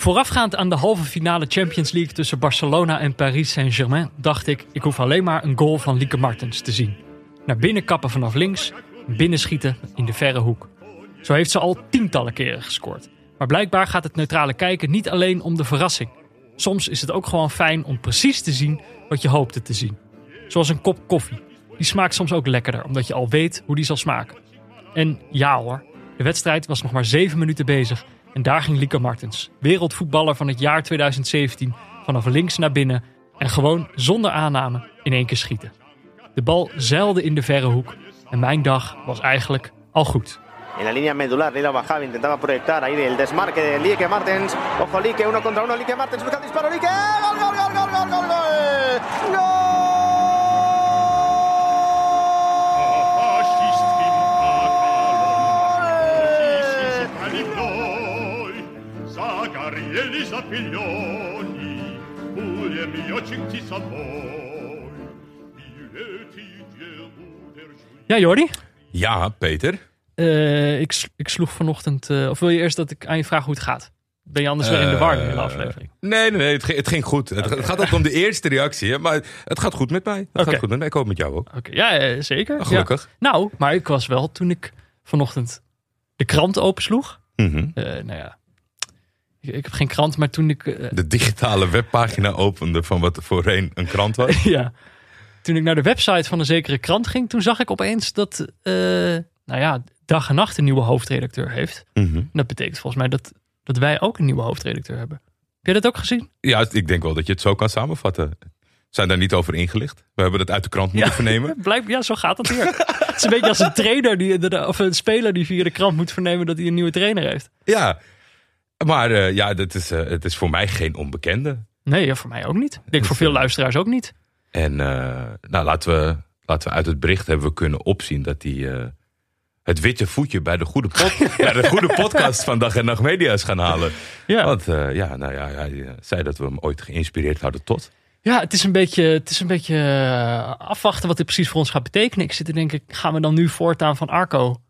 Voorafgaand aan de halve finale Champions League tussen Barcelona en Paris Saint-Germain dacht ik, ik hoef alleen maar een goal van Lieke Martens te zien. Naar binnen kappen vanaf links, binnenschieten in de verre hoek. Zo heeft ze al tientallen keren gescoord. Maar blijkbaar gaat het neutrale kijken niet alleen om de verrassing. Soms is het ook gewoon fijn om precies te zien wat je hoopte te zien. Zoals een kop koffie. Die smaakt soms ook lekkerder, omdat je al weet hoe die zal smaken. En ja hoor, de wedstrijd was nog maar 7 minuten bezig en daar ging Lieke Martens, wereldvoetballer van het jaar 2017, vanaf links naar binnen en gewoon zonder aanname in één keer schieten. De bal zeilde in de verre hoek en mijn dag was eigenlijk al goed. En la línea medular, Leila bajaba, intentaba proyectar ahí el desmarque de Lieke Martens. Ojo Lieke, uno contra uno, Lieke Martens busca el disparo, Lieke, gol, gol, gol, gol, gol, gol, gol. Pure mio cinti de Ja, Jordi? Ja, Peter. Eh, ik, ik sloeg vanochtend. eh, of wil je eerst dat ik aan je vraag hoe het gaat? Ben je anders weer in de war de hele Eh, aflevering? Nee, nee, nee het, ging, het ging goed. Het, het gaat ook om de eerste reactie, maar het gaat goed met mij. Het gaat goed met mij. Ik hoop met jou ook. Oké, ja, zeker. Oh, gelukkig. Ja. Nou, maar ik was wel toen ik vanochtend de krant opensloeg. Mhm. Eh, nou ja, ik, heb geen krant, maar toen ik. eh, De digitale webpagina opende van wat voorheen een krant was. ja, toen ik naar de website van een zekere krant ging, toen zag ik opeens dat. eh, nou ja, dag en nacht een nieuwe hoofdredacteur heeft. Mhm. Dat betekent volgens mij dat, dat wij ook een nieuwe hoofdredacteur hebben. Heb je dat ook gezien? Ja, ik denk wel dat je het zo kan samenvatten. Zijn daar niet over ingelicht? We hebben het uit de krant moeten vernemen. Blijkbaar, ja, zo gaat het hier. het is een beetje als een trainer die, of een speler die via de krant moet vernemen dat hij een nieuwe trainer heeft. Ja, maar eh, ja, dat is, eh, het is voor mij geen onbekende. Nee, ja, voor mij ook niet. Ik denk voor veel luisteraars ook niet. En eh, nou, laten, we, laten we uit het bericht hebben we kunnen opzien dat hij eh, het witte voetje bij de goede, pod, bij de goede podcast van Dag en Nacht Media is gaan halen. Ja. Want eh, ja, nou ja, hij eh, zei dat we hem ooit geïnspireerd hadden tot. Ja, het is een beetje, het is een beetje eh, afwachten wat dit precies voor ons gaat betekenen. Ik zit te denken, gaan we dan nu voortaan van Arco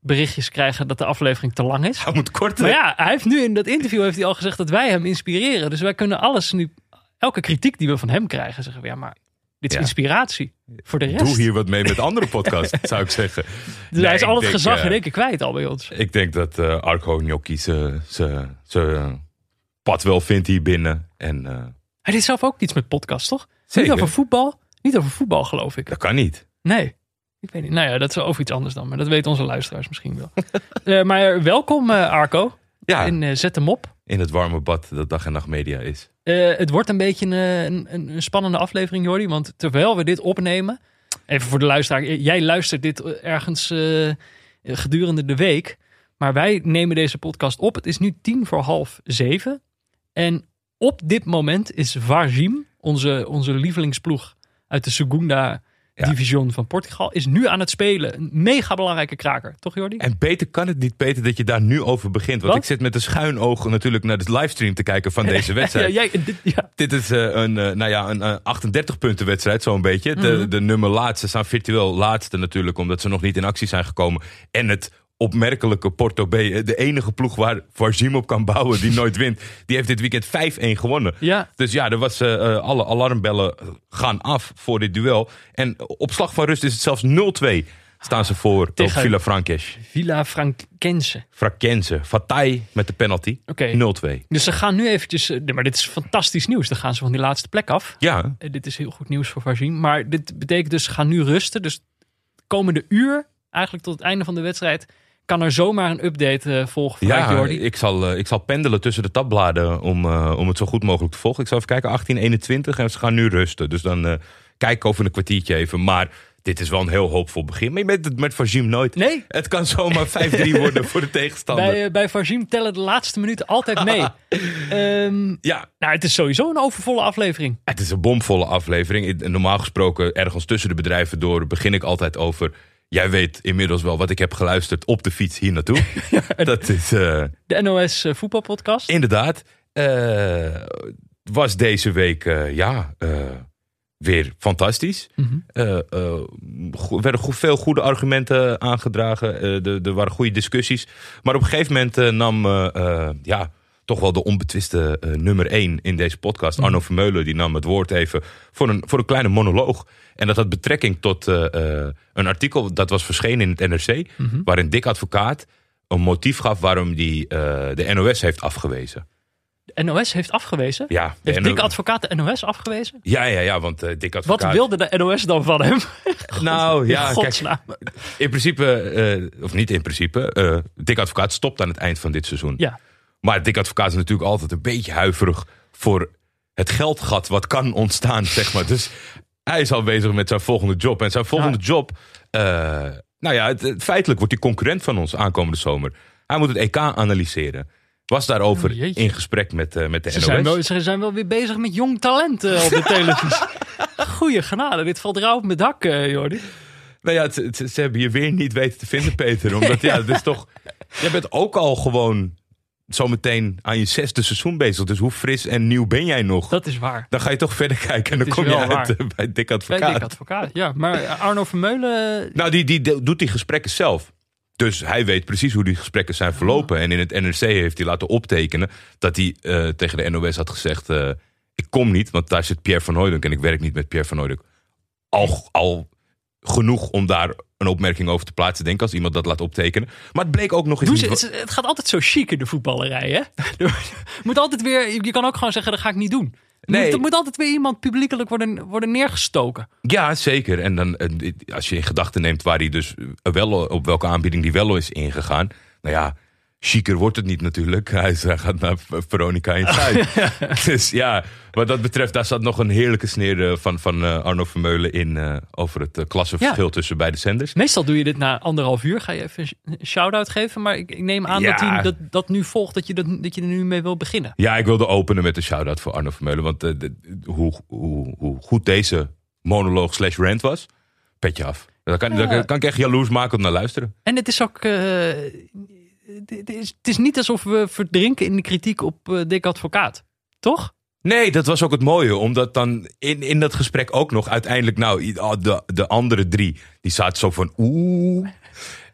berichtjes krijgen dat de aflevering te lang is? Hij moet korter. Maar ja, hij heeft nu in dat interview heeft hij al gezegd dat wij hem inspireren. Dus wij kunnen alles nu, elke kritiek die we van hem krijgen, zeggen we ja, maar dit is Ja. inspiratie voor de rest. Doe hier wat mee met andere podcasts, zou ik zeggen. Dus Nee, hij is al het denk, gezag eh, in één keer kwijt al bij ons. Ik denk dat eh, Arco Gnocchi zijn pad wel vindt hier binnen. En eh, Hij deed zelf ook iets met podcast, toch? Zeker. Niet over voetbal. Niet over voetbal, geloof ik. dat kan niet. Nee. Ik weet niet. Nou ja, dat is over iets anders dan. Maar dat weten onze luisteraars misschien wel. Eh, maar welkom, eh, Arco. Ja, En eh, zet hem op. in het warme bad dat Dag en Nacht Media is. Het wordt een beetje een, een, een, spannende aflevering, Jordi. Want terwijl we dit opnemen... Even voor de luisteraar. Jij luistert dit ergens gedurende de week. Maar wij nemen deze podcast op. Het is nu tien voor half zeven. En op dit moment is Varzim, onze, onze lievelingsploeg uit de Segunda Ja. division van Portugal, is nu aan het spelen. Een mega belangrijke kraker. Toch Jordi? En beter kan het niet, Peter, dat je daar nu over begint. Want Wat? ik zit met een schuin oog natuurlijk naar de livestream te kijken van deze ja, wedstrijd. jij, dit, ja. Dit is eh, een, eh, nou ja, een eh, 38 punten wedstrijd, zo'n beetje. De, Mhm. de nummer laatste staan virtueel laatste natuurlijk, omdat ze nog niet in actie zijn gekomen. En het opmerkelijke Porto B, eh, de enige ploeg waar Varzim op kan bouwen die nooit wint. Die heeft dit weekend 5-1 gewonnen. ja, Dus ja, er was, eh, eh, alle alarmbellen gaan af voor dit duel. En op slag van rust is het zelfs 0-2 staan ze voor Tegen- op Villa Franques. Villa Frankense. Frakense, Fatai met de penalty. Oké. 0-2. Dus ze gaan nu eventjes... maar dit is fantastisch nieuws. Dan gaan ze van die laatste plek af. Ja, dit is heel goed nieuws voor Varzim. Maar dit betekent dus, ze gaan nu rusten. Dus de komende uur, eigenlijk tot het einde van de wedstrijd... kan er zomaar een update eh, volgen ja Jordi. ik, zal, eh, ik zal pendelen tussen de tabbladen om, eh, om het zo goed mogelijk te volgen. Ik zal even kijken, 18, 21 en ze gaan nu rusten. Dus dan kijk ik over een kwartiertje even. Maar dit is wel een heel hoopvol begin. Maar je weet het met Varzim nooit. Nee, Het kan zomaar 5-3 worden voor de tegenstander. bij, bij Varzim tellen de laatste minuten altijd mee. Ehm, Ja, nou, het is sowieso een overvolle aflevering. Het is een bomvolle aflevering. Normaal gesproken, ergens tussen de bedrijven door, begin ik altijd over. Jij weet inmiddels wel wat ik heb geluisterd op de fiets hier naartoe. Dat is eh, De NOS eh, voetbalpodcast. inderdaad. eh, was deze week, ja, weer fantastisch. Mhm. Go- werden go- veel goede argumenten aangedragen. Er- er waren goede discussies. Maar op een gegeven moment nam, ja, toch wel de onbetwiste eh, nummer één in deze podcast. Mhm. Arno Vermeulen die nam het woord even voor een, voor een kleine monoloog. En dat had betrekking tot eh, eh, een artikel dat was verschenen in het NRC. Mhm. Waarin Dick Advocaat een motief gaf waarom die eh, de NOS heeft afgewezen. De NOS heeft afgewezen. Ja, Heeft NO Dick Advocaat de NOS afgewezen? ja, ja, ja, want eh Dick Wat Advocaat... wilde de NOS dan van hem? Nou ja, In kijk, in principe, of niet in principe, eh Dick Advocaat stopt aan het eind van dit seizoen. Ja. Maar Dick Advocaat is natuurlijk altijd een beetje huiverig voor het geldgat wat kan ontstaan, zeg maar. Dus hij is al bezig met zijn volgende job. En zijn volgende job, eh, nou ja, het, feitelijk wordt hij concurrent van ons aankomende zomer. Hij moet het EK analyseren. Was daarover Oh, in gesprek met, eh, met de Ze NOS. zijn, wel, ze zijn wel weer bezig met jong talent eh, op de televisie. Goeie genade, dit valt rauw op mijn dak, Jordi. Nou ja, het- het- ze hebben je weer niet weten te vinden, Peter. Omdat ja, het is toch. Jij bent ook al gewoon zometeen aan je zesde seizoen bezig. Dus hoe fris en nieuw ben jij nog? Dat is waar. Dan ga je toch verder kijken en dan kom je uit waar. eh, bij Dick Bij Advocaat. Dick Advocaat, ja. Maar Arno Vermeulen... eh, Nou, die, die doet die gesprekken zelf. Dus hij weet precies hoe die gesprekken zijn verlopen. En in het NRC heeft hij laten optekenen dat hij eh, tegen de NOS had gezegd: eh, Ik kom niet, want daar zit Pierre van Hooydonk en ik werk niet met Pierre van Hooydonk. Al, al genoeg om daar een opmerking over te plaatsen, denk ik, als iemand dat laat optekenen. Maar het bleek ook nog eens. Ze, niet- het, het gaat altijd zo chic in de voetballerij, hè? moet altijd weer, je kan ook gewoon zeggen, dat ga ik niet doen. Nee. Moet, er moet altijd weer iemand publiekelijk worden, worden neergestoken. Ja, zeker. En dan, eh, als je in gedachten neemt waar hij dus wel op welke aanbieding die wel is ingegaan. Nou ja, chiquer wordt het niet natuurlijk. Hij is- hij gaat naar Veronica in Zuid. dus ja, wat dat betreft, daar zat nog een heerlijke sneer eh, van, van eh, Arno Vermeulen in eh, over het eh, klassenverschil tussen beide zenders. Meestal doe je dit na anderhalf uur, ga je even een shout-out geven. Maar ik, ik neem aan Ja. dat hij dat, dat nu volgt, dat je, dat, dat je er nu mee wil beginnen. Ja, ik wilde openen met een shout-out voor Arno Vermeulen. Want de- hoe, hoe, hoe goed deze monoloog slash rant was, petje af. Daar kan, Ja. daar kan ik echt jaloers maken om naar luisteren. En het is ook. Eh, het, is, het is niet alsof we verdrinken in de kritiek op eh, Dick Advocaat. Toch? Nee, dat was ook het mooie. Omdat dan in, in dat gesprek ook nog uiteindelijk... Nou, ah, de, de andere drie, die zaten zo van oeh.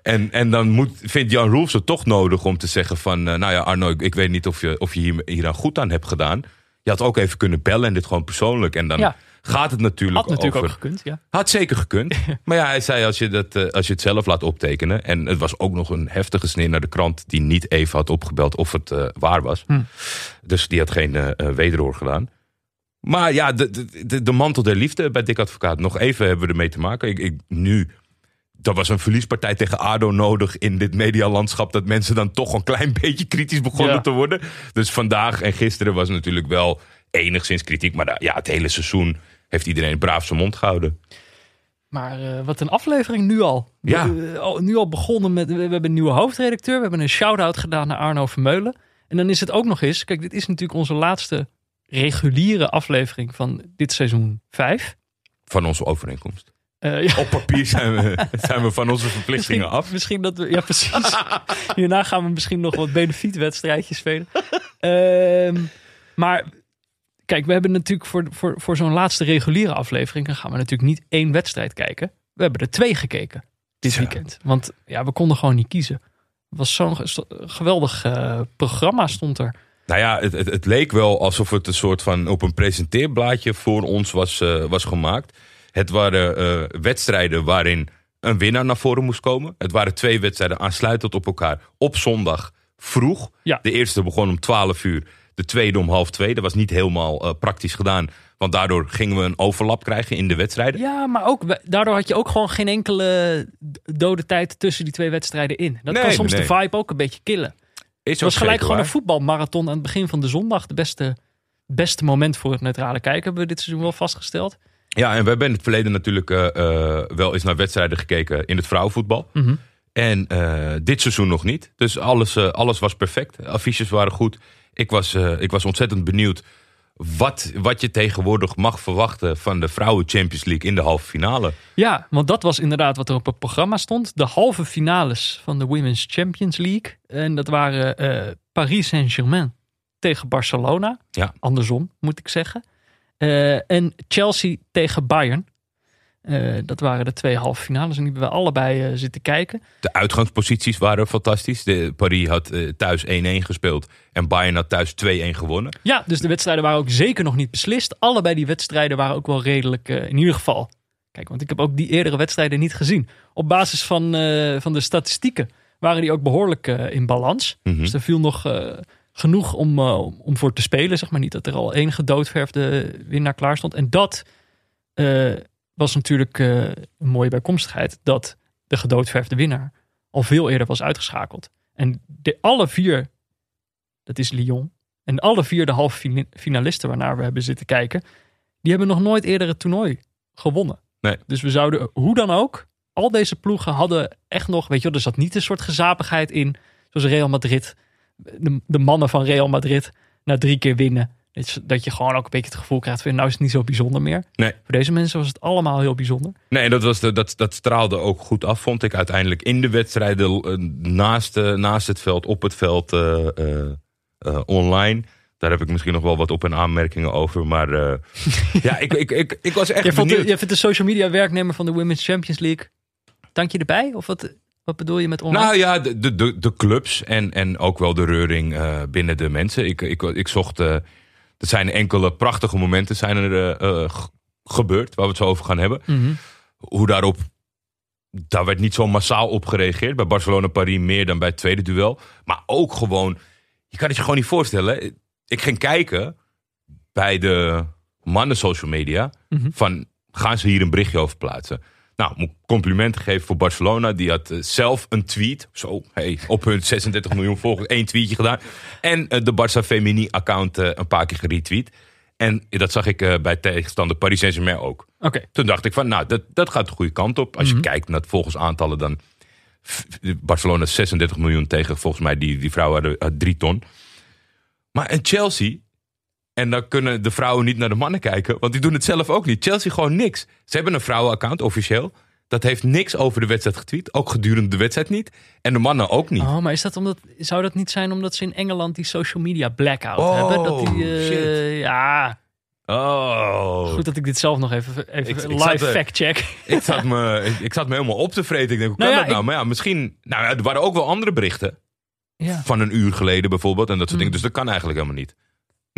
En, en dan moet, vindt Jan Roelfs het toch nodig om te zeggen van... eh, nou ja, Arno, ik, ik weet niet of je, of je hier, hier aan goed aan hebt gedaan. Je had ook even kunnen bellen en dit gewoon persoonlijk. En dan Ja. Gaat het natuurlijk Had natuurlijk over... ook gekund, ja. Had zeker gekund. maar ja, hij zei als je, dat, eh, als je het zelf laat optekenen. En het was ook nog een heftige sneer naar de krant. die niet even had opgebeld of het eh, waar was. Hm. Dus die had geen eh, eh, wederhoor gedaan. Maar ja, de, de, de, mantel der liefde bij Dick Advocaat. Nog even hebben we ermee te maken. Ik, ik, nu, er was een verliespartij tegen ADO nodig in dit medialandschap. Dat mensen dan toch een klein beetje kritisch begonnen Ja. te worden. Dus vandaag en gisteren was natuurlijk wel enigszins kritiek. Maar ja, het hele seizoen heeft iedereen braaf zijn mond gehouden. Maar eh, wat een aflevering nu al. Ja. We- eh, nu al begonnen met. We, we hebben een nieuwe hoofdredacteur. We hebben een shout-out gedaan naar Arno Vermeulen. En dan is het ook nog eens. Kijk, dit is natuurlijk onze laatste reguliere aflevering van dit seizoen 5. Van onze overeenkomst. Eh ja, Op papier zijn we, zijn we van onze misschien, verplichtingen af. misschien dat we. Ja, precies. Hierna gaan we misschien nog wat benefietwedstrijdjes spelen. Ehm, maar kijk, we hebben natuurlijk voor, voor, voor zo'n laatste reguliere aflevering. dan gaan we natuurlijk niet één wedstrijd kijken. We hebben er twee gekeken dit weekend. Want ja, we konden gewoon niet kiezen. Het was zo'n ge- geweldig eh, programma stond er. Nou ja, het, het, het leek wel alsof het een soort van op een presenteerblaadje voor ons was, eh, was gemaakt. Het waren eh, wedstrijden waarin een winnaar naar voren moest komen. Het waren twee wedstrijden aansluitend op elkaar op zondag vroeg. Ja. De eerste begon om 12 uur, de tweede om half twee. Dat was niet helemaal eh, praktisch gedaan, want daardoor gingen we een overlap krijgen in de wedstrijden. Ja, maar ook, daardoor had je ook gewoon geen enkele dode tijd tussen die twee wedstrijden in. Dat Nee, kan soms nee, de vibe ook een beetje killen. Is Het was gelijk gewoon een voetbalmarathon aan het begin van de zondag. De beste, beste moment voor het neutrale kijken hebben we dit seizoen wel vastgesteld. Ja, en we hebben in het verleden natuurlijk eh, eh, wel eens naar wedstrijden gekeken in het vrouwenvoetbal. Mhm. En dit seizoen nog niet. Dus alles, alles was perfect. Affiches waren goed. Ik was, eh, ik was ontzettend benieuwd wat, wat je tegenwoordig mag verwachten van de Vrouwen Champions League in de halve finale. Ja, want dat was inderdaad wat er op het programma stond. De halve finales van de Women's Champions League. En dat waren eh, Paris Saint-Germain tegen Barcelona. Ja. Andersom, moet ik zeggen. Eh, en Chelsea tegen Bayern. Eh, dat waren de twee halve finales en die hebben we allebei eh, zitten kijken. De uitgangsposities waren fantastisch. De, Paris had eh, thuis 1-1 gespeeld en Bayern had thuis 2-1 gewonnen. Ja, dus de wedstrijden waren ook zeker nog niet beslist. Allebei die wedstrijden waren ook wel redelijk, in ieder geval. Kijk, want ik heb ook die eerdere wedstrijden niet gezien. Op basis van, van de statistieken waren die ook behoorlijk eh, in balans. Mhm. Dus er viel nog genoeg om, om voor te spelen. Zeg maar niet dat er al één gedoodverfde winnaar klaar stond. En dat was natuurlijk eh, een mooie bijkomstigheid. Dat de gedoodverfde winnaar al veel eerder was uitgeschakeld. En de, alle vier, dat is Lyon. En alle vier de halve finalisten waarnaar we hebben zitten kijken. Die hebben nog nooit eerder het toernooi gewonnen. Nee. Dus we zouden, hoe dan ook, al deze ploegen hadden echt nog, weet je wel, er zat niet een soort gezapigheid in. Zoals Real Madrid, de, de mannen van Real Madrid, na drie keer winnen. Dat je- Dat je gewoon ook een beetje het gevoel krijgt van, nou is het niet zo bijzonder meer. Nee. Voor deze mensen was het allallemaal heel bijzonder. Nee, dat, was de, dat, dat straalde ook goed af, vond ik uiteindelijk. In de wedstrijden, eh, naast, eh, naast het veld, op het veld, eh, online. Daar heb ik misschien nog wel wat op- en aanmerkingen over. Maar ja, ik, ik, ik, ik was echt de, benieuwd. jij vindt de social media werknemer van de Women's Champions League, dank je erbij? Of wat, wat bedoel je met online? Nou ja, de, de, de, de clubs en, en ook wel de reuring binnen de mensen. Ik, ik, ik zocht, er zijn enkele prachtige momenten zijn er eh, eh, gebeurd, waar we het zo over gaan hebben. Mhm. Hoe daarop, daar werd niet zo massaal op gereageerd. Bij Barcelona-Paris meer dan bij het tweede duel. Maar ook gewoon, je kan het je gewoon niet voorstellen. Ik ging kijken bij de mannen social media. Mhm. Van, gaan ze hier een berichtje over plaatsen? Nou, moet complimenten geven voor Barcelona. Die had eh, zelf een tweet. Zo, hey, op hun 36 miljoen volgers één tweetje gedaan. En eh, de Barça Femini account eh, een paar keer geretweet. En dat zag ik bij tegenstander Paris Saint-Germain ook. Oké. Toen dacht ik van, nou, dat, dat gaat de goede kant op. Als je kijkt naar het volgersaantallen, dan... f- Barcelona 36 miljoen tegen, volgens mij, die, die vrouwen hadden had drie ton. Maar en Chelsea... En dan kunnen de vrouwen niet naar de mannen kijken, want die doen het zelf ook niet. Chelsea gewoon niks. Ze hebben een vrouwenaccount, officieel. Dat heeft niks over de wedstrijd getweet. Ook gedurende de wedstrijd niet. En de mannen ook niet. Oh, maar is dat omdat, zou dat niet zijn omdat ze in Engeland die social media blackout Oh, hebben? Dat die, eh, shit. Ja, Oh. goed dat ik dit zelf nog even, even Ik- live zat er- fact check. Ik zat, me, ik, ik zat me helemaal op te vreten. Ik denk, hoe Nou kan ja, dat nou? ik- Maar ja, misschien... Nou er waren ook wel andere berichten. Ja. van een uur geleden bijvoorbeeld. En dat soort Hmm. dingen. Dus dat kan eigenlijk helemaal niet.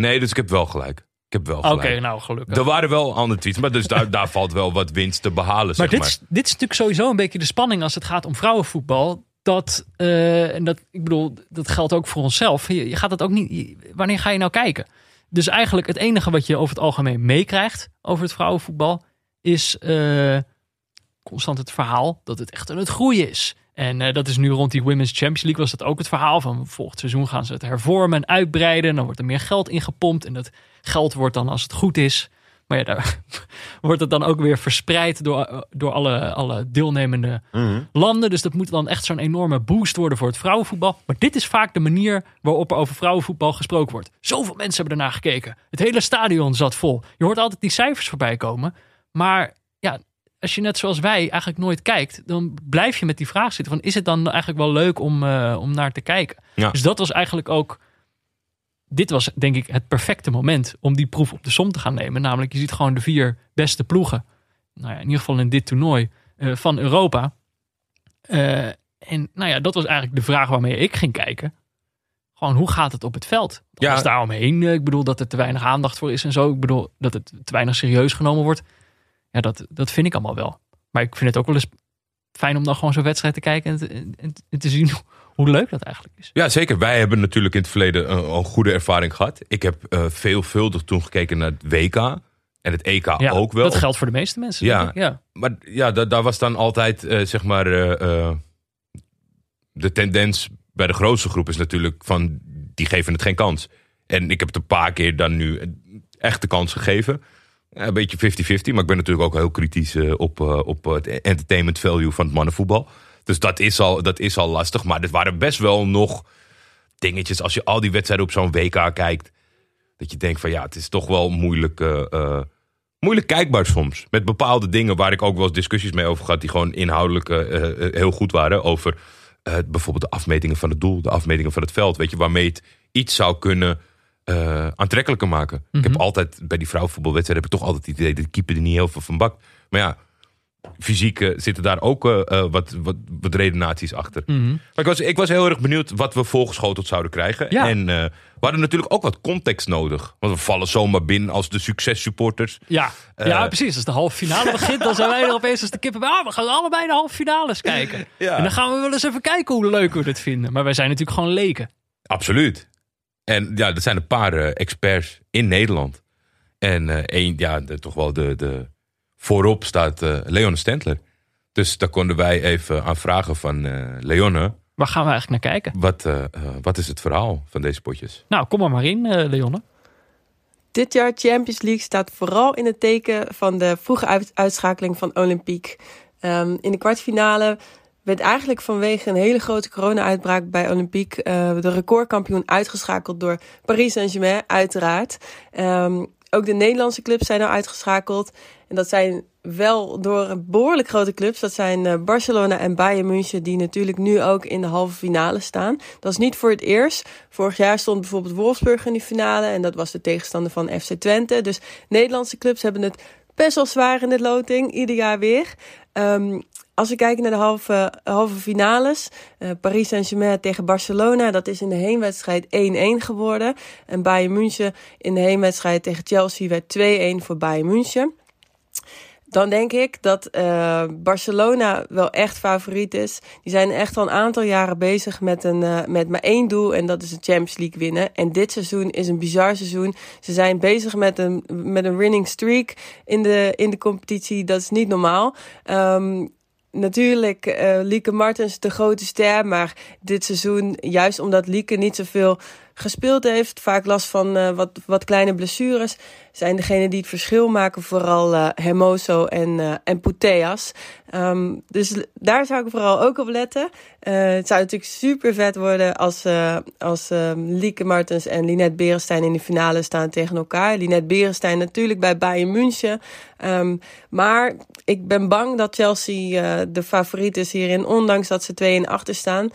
Nee, dus ik heb wel gelijk. Ik heb wel Oké, gelijk. nou gelukkig. Er waren wel andere tweets, maar dus daar, daar valt wel wat winst te behalen, Maar zeg dit, maar. is- dit is natuurlijk sowieso een beetje de spanning als het gaat om vrouwenvoetbal. Dat, eh, en dat, ik bedoel, dat geldt ook voor onszelf. Je, je gaat het ook niet. je- wanneer ga je nou kijken? Dus eigenlijk het enige wat je over het algemeen meekrijgt over het vrouwenvoetbal is eh, constant het verhaal dat het echt aan het groeien is. En eh, dat is nu rond die Women's Champions League was dat ook het verhaal van volgend seizoen gaan ze het hervormen en uitbreiden. Dan wordt er meer geld ingepompt en dat geld wordt dan als het goed is. Maar ja, daar wordt het dan ook weer verspreid door, door alle, alle deelnemende landen. Dus dat moet dan echt zo'n enorme boost worden voor het vrouwenvoetbal. Maar dit is vaak de manier waarop er over vrouwenvoetbal gesproken wordt. Zoveel mensen hebben ernaar gekeken. Het hele stadion zat vol. Je hoort altijd die cijfers voorbij komen. Maar als je net zoals wij eigenlijk nooit kijkt, dan blijf je met die vraag zitten van is het dan eigenlijk wel leuk om, eh, om naar te kijken? Ja. Dus dat was eigenlijk ook dit was denk ik het perfecte moment om die proef op de som te gaan nemen. Namelijk, je ziet gewoon de vier beste ploegen. Nou ja, in ieder geval in dit toernooi eh, van Europa. Eh, en nou ja, dat was eigenlijk de vraag waarmee ik ging kijken. Gewoon, hoe gaat het op het veld? Ja. Alles daaromheen. Ik bedoel dat er te weinig aandacht voor is en zo. Ik bedoel dat het te weinig serieus genomen wordt. Ja, dat, dat vind ik allemaal wel. Maar ik vind het ook wel eens fijn om dan gewoon zo'n wedstrijd te kijken en te, en- en te zien hoe leuk dat eigenlijk is. Ja, zeker. Wij hebben natuurlijk in het verleden een, een goede ervaring gehad. Ik heb eh, veelvuldig toen gekeken naar het WK. En het EK Ja, ook wel. Dat geldt voor de meeste mensen. Ja. ja. Maar ja, da- daar was dan altijd, eh, zeg maar, eh, eh, de tendens bij de grootste groep is natuurlijk van, die geven het geen kans. En ik heb het een paar keer dan nu echt de kans gegeven. Ja, een beetje 50-50, maar ik ben natuurlijk ook heel kritisch eh, op, eh, op het entertainment value van het mannenvoetbal. Dus dat is, al, dat is al lastig. Maar er waren best wel nog dingetjes, als je al die wedstrijden op zo'n WK kijkt, dat je denkt van ja, het is toch wel moeilijk, eh, eh, moeilijk kijkbaar soms. Met bepaalde dingen waar ik ook wel eens discussies mee over gehad, die gewoon inhoudelijk eh, eh, heel goed waren. Over eh, bijvoorbeeld de afmetingen van het doel, de afmetingen van het veld. Weet je, waarmee het iets zou kunnen eh, aantrekkelijker maken. Ik heb altijd bij die vrouwenvoetbalwedstrijden heb ik toch altijd het idee dat de keeper er niet heel veel van bakt. Maar ja, fysiek eh, zitten daar ook eh, wat, wat, wat redenaties achter. Mhm. Maar ik was, ik was heel erg benieuwd wat we voorgeschoteld zouden krijgen. Ja. En we hadden natuurlijk ook wat context nodig. Want we vallen zomaar binnen als de successupporters. Ja, ja, precies. Als de halve finale begint, dan zijn wij er opeens als de kippen bij. Ah, we gaan allebei de halve finales kijken. Ja. En dan gaan we wel eens even kijken hoe leuk we dit vinden. Maar wij zijn natuurlijk gewoon leken. Absoluut. En ja, er zijn een paar eh, experts in Nederland. En eh één, ja, de- toch wel de, de voorop staat eh Leone Stentler. Dus daar konden wij even aan vragen van eh Leone. Waar gaan we eigenlijk naar kijken? Wat, wat is het verhaal van deze potjes? Nou, kom er maar in, eh Leonne. Dit jaar Champions League staat vooral in het teken van de vroege uit- uitschakeling van Olympique. Ehm, in de kwartfinale werd eigenlijk vanwege een hele grote corona-uitbraak bij Olympique eh, de recordkampioen uitgeschakeld door Paris Saint-Germain, uiteraard. Ehm, ook de Nederlandse clubs zijn al uitgeschakeld. En dat zijn wel door behoorlijk grote clubs. Dat zijn eh, Barcelona en Bayern München, die natuurlijk nu ook in de halve finale staan. Dat is niet voor het eerst. Vorig jaar stond bijvoorbeeld Wolfsburg in die finale. En dat was de tegenstander van FC Twente. Dus Nederlandse clubs hebben het best wel zwaar in de loting. Ieder jaar weer. Ehm, als we kijken naar de halve, halve finales. eh, Paris Saint-Germain tegen Barcelona. Dat is in de heenwedstrijd 1-1 geworden. En Bayern München in de heenwedstrijd tegen Chelsea werd 2-1 voor Bayern München. Dan denk ik dat eh, Barcelona wel echt favoriet is. Die zijn echt al een aantal jaren bezig met, een, eh, met maar één doel. En dat is de Champions League winnen. En dit seizoen is een bizar seizoen. Ze zijn bezig met een, met een winning streak in de, in de competitie. Dat is niet normaal. Ehm, Natuurlijk, eh Lieke Martens de grote ster. Maar dit seizoen, juist omdat Lieke niet zoveel gespeeld heeft, vaak last van eh, wat, wat kleine blessures, zijn degenen die het verschil maken vooral eh, Hermoso en, en Puteas. Ehm, dus daar zou ik vooral ook op letten. Eh, het zou natuurlijk super vet worden als, eh als eh, Lieke Martens en Linette Berenstein in de finale staan tegen elkaar. Linette Berenstein natuurlijk bij Bayern München. Ehm, maar ik ben bang dat Chelsea eh, de favoriet is hierin. Ondanks dat ze 2 en achter staan,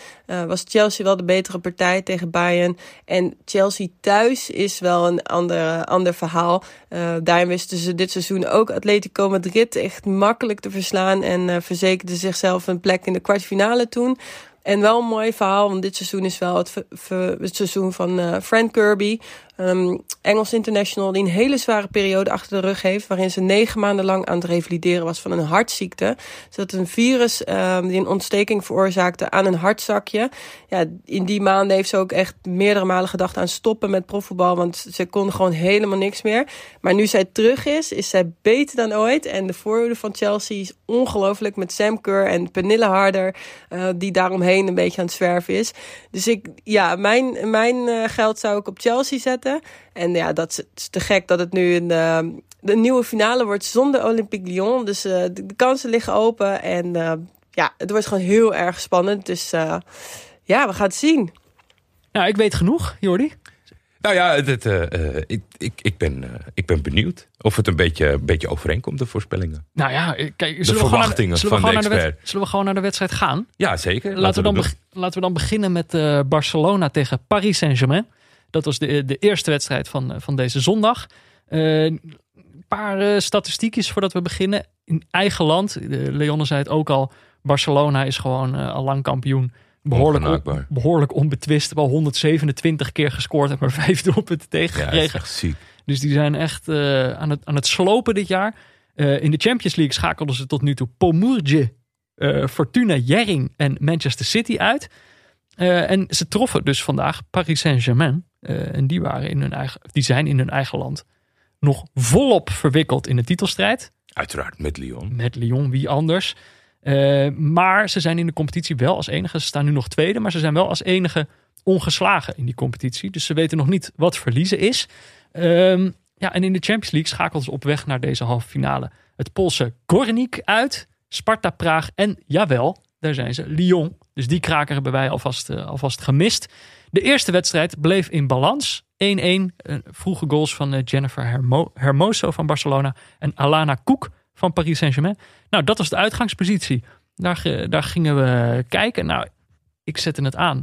was Chelsea wel de betere partij tegen Bayern. En Chelsea thuis is wel een ander, ander verhaal. Eh daarin wisten ze dit seizoen ook Atletico Madrid echt makkelijk te verslaan. En verzekerden zichzelf een plek in de kwartfinale toen. En wel een mooi verhaal, want dit seizoen is wel het seizoen van eh, Frank Kirby. Ehm, Engels international die een hele zware periode achter de rug heeft. Waarin ze negen maanden lang aan het revalideren was van een hartziekte. Dus dat is een virus ehm, die een ontsteking veroorzaakte aan een hartzakje. Ja, in die maanden heeft ze ook echt meerdere malen gedacht aan stoppen met profvoetbal. Want ze kon gewoon helemaal niks meer. Maar nu zij terug is, is zij beter dan ooit. En de voorhoede van Chelsea is ongelooflijk met Sam Kerr en Pernille Harder. eh, die daaromheen een beetje aan het zwerven is. Dus ik, ja, mijn, mijn eh, geld zou ik op Chelsea zetten. En ja, dat is, het is te gek dat het nu een, eh, de nieuwe finale wordt zonder Olympique Lyon. Dus eh, de, de kansen liggen open. En eh, ja, het wordt gewoon heel erg spannend. Dus eh, ja, we gaan het zien. Nou, ik weet genoeg, Jordi. Nou ja, eh, eh, ik, ik, ik, ben, eh, ik ben benieuwd of het een beetje, een beetje overeenkomt, de voorspellingen. Nou ja, kijk, zullen we gewoon naar verwachtingen van gewoon de naar de, zullen we gewoon naar de wedstrijd gaan? Ja, zeker. Laten we, dan laten we dan beginnen met eh, Barcelona tegen Paris Saint-Germain. Dat was de, de eerste wedstrijd van, eh, van deze zondag. Eh, Een paar eh, statistiekjes voordat we beginnen. In eigen land, Leonne zei het ook al, Barcelona is gewoon al lang kampioen. Behoorlijk, on- behoorlijk onbetwist. Wel 127 keer gescoord en maar vijf doelpunten Ja, tegengekregen. ziek. Dus die zijn echt aan, het, aan het slopen dit jaar. In de Champions League schakelden ze tot nu toe Pomurge, eh, Fortuna Jering en Manchester City uit. En ze troffen dus vandaag Paris Saint-Germain. Eh, en die, waren in hun eigen, die zijn in hun eigen land nog volop verwikkeld in de titelstrijd. Uiteraard met Lyon. Met Lyon, wie anders. Eh, maar ze zijn in de competitie wel als enige. Ze staan nu nog tweede, maar ze zijn wel als enige ongeslagen in die competitie. Dus ze weten nog niet wat verliezen is. Ehm, ja, en in de Champions League schakelden ze op weg naar deze halve finale. Het Poolse Gornik uit, Sparta Praag en jawel, daar zijn ze, Lyon. Dus die kraker hebben wij alvast, eh, alvast gemist. De eerste wedstrijd bleef in balans. 1-1. eh, vroege goals van eh, Jennifer Hermo- Hermoso van Barcelona en Alana Koek van Paris Saint-Germain. Nou, dat was de uitgangspositie. Daar, daar gingen we kijken. Nou, ik zette het aan.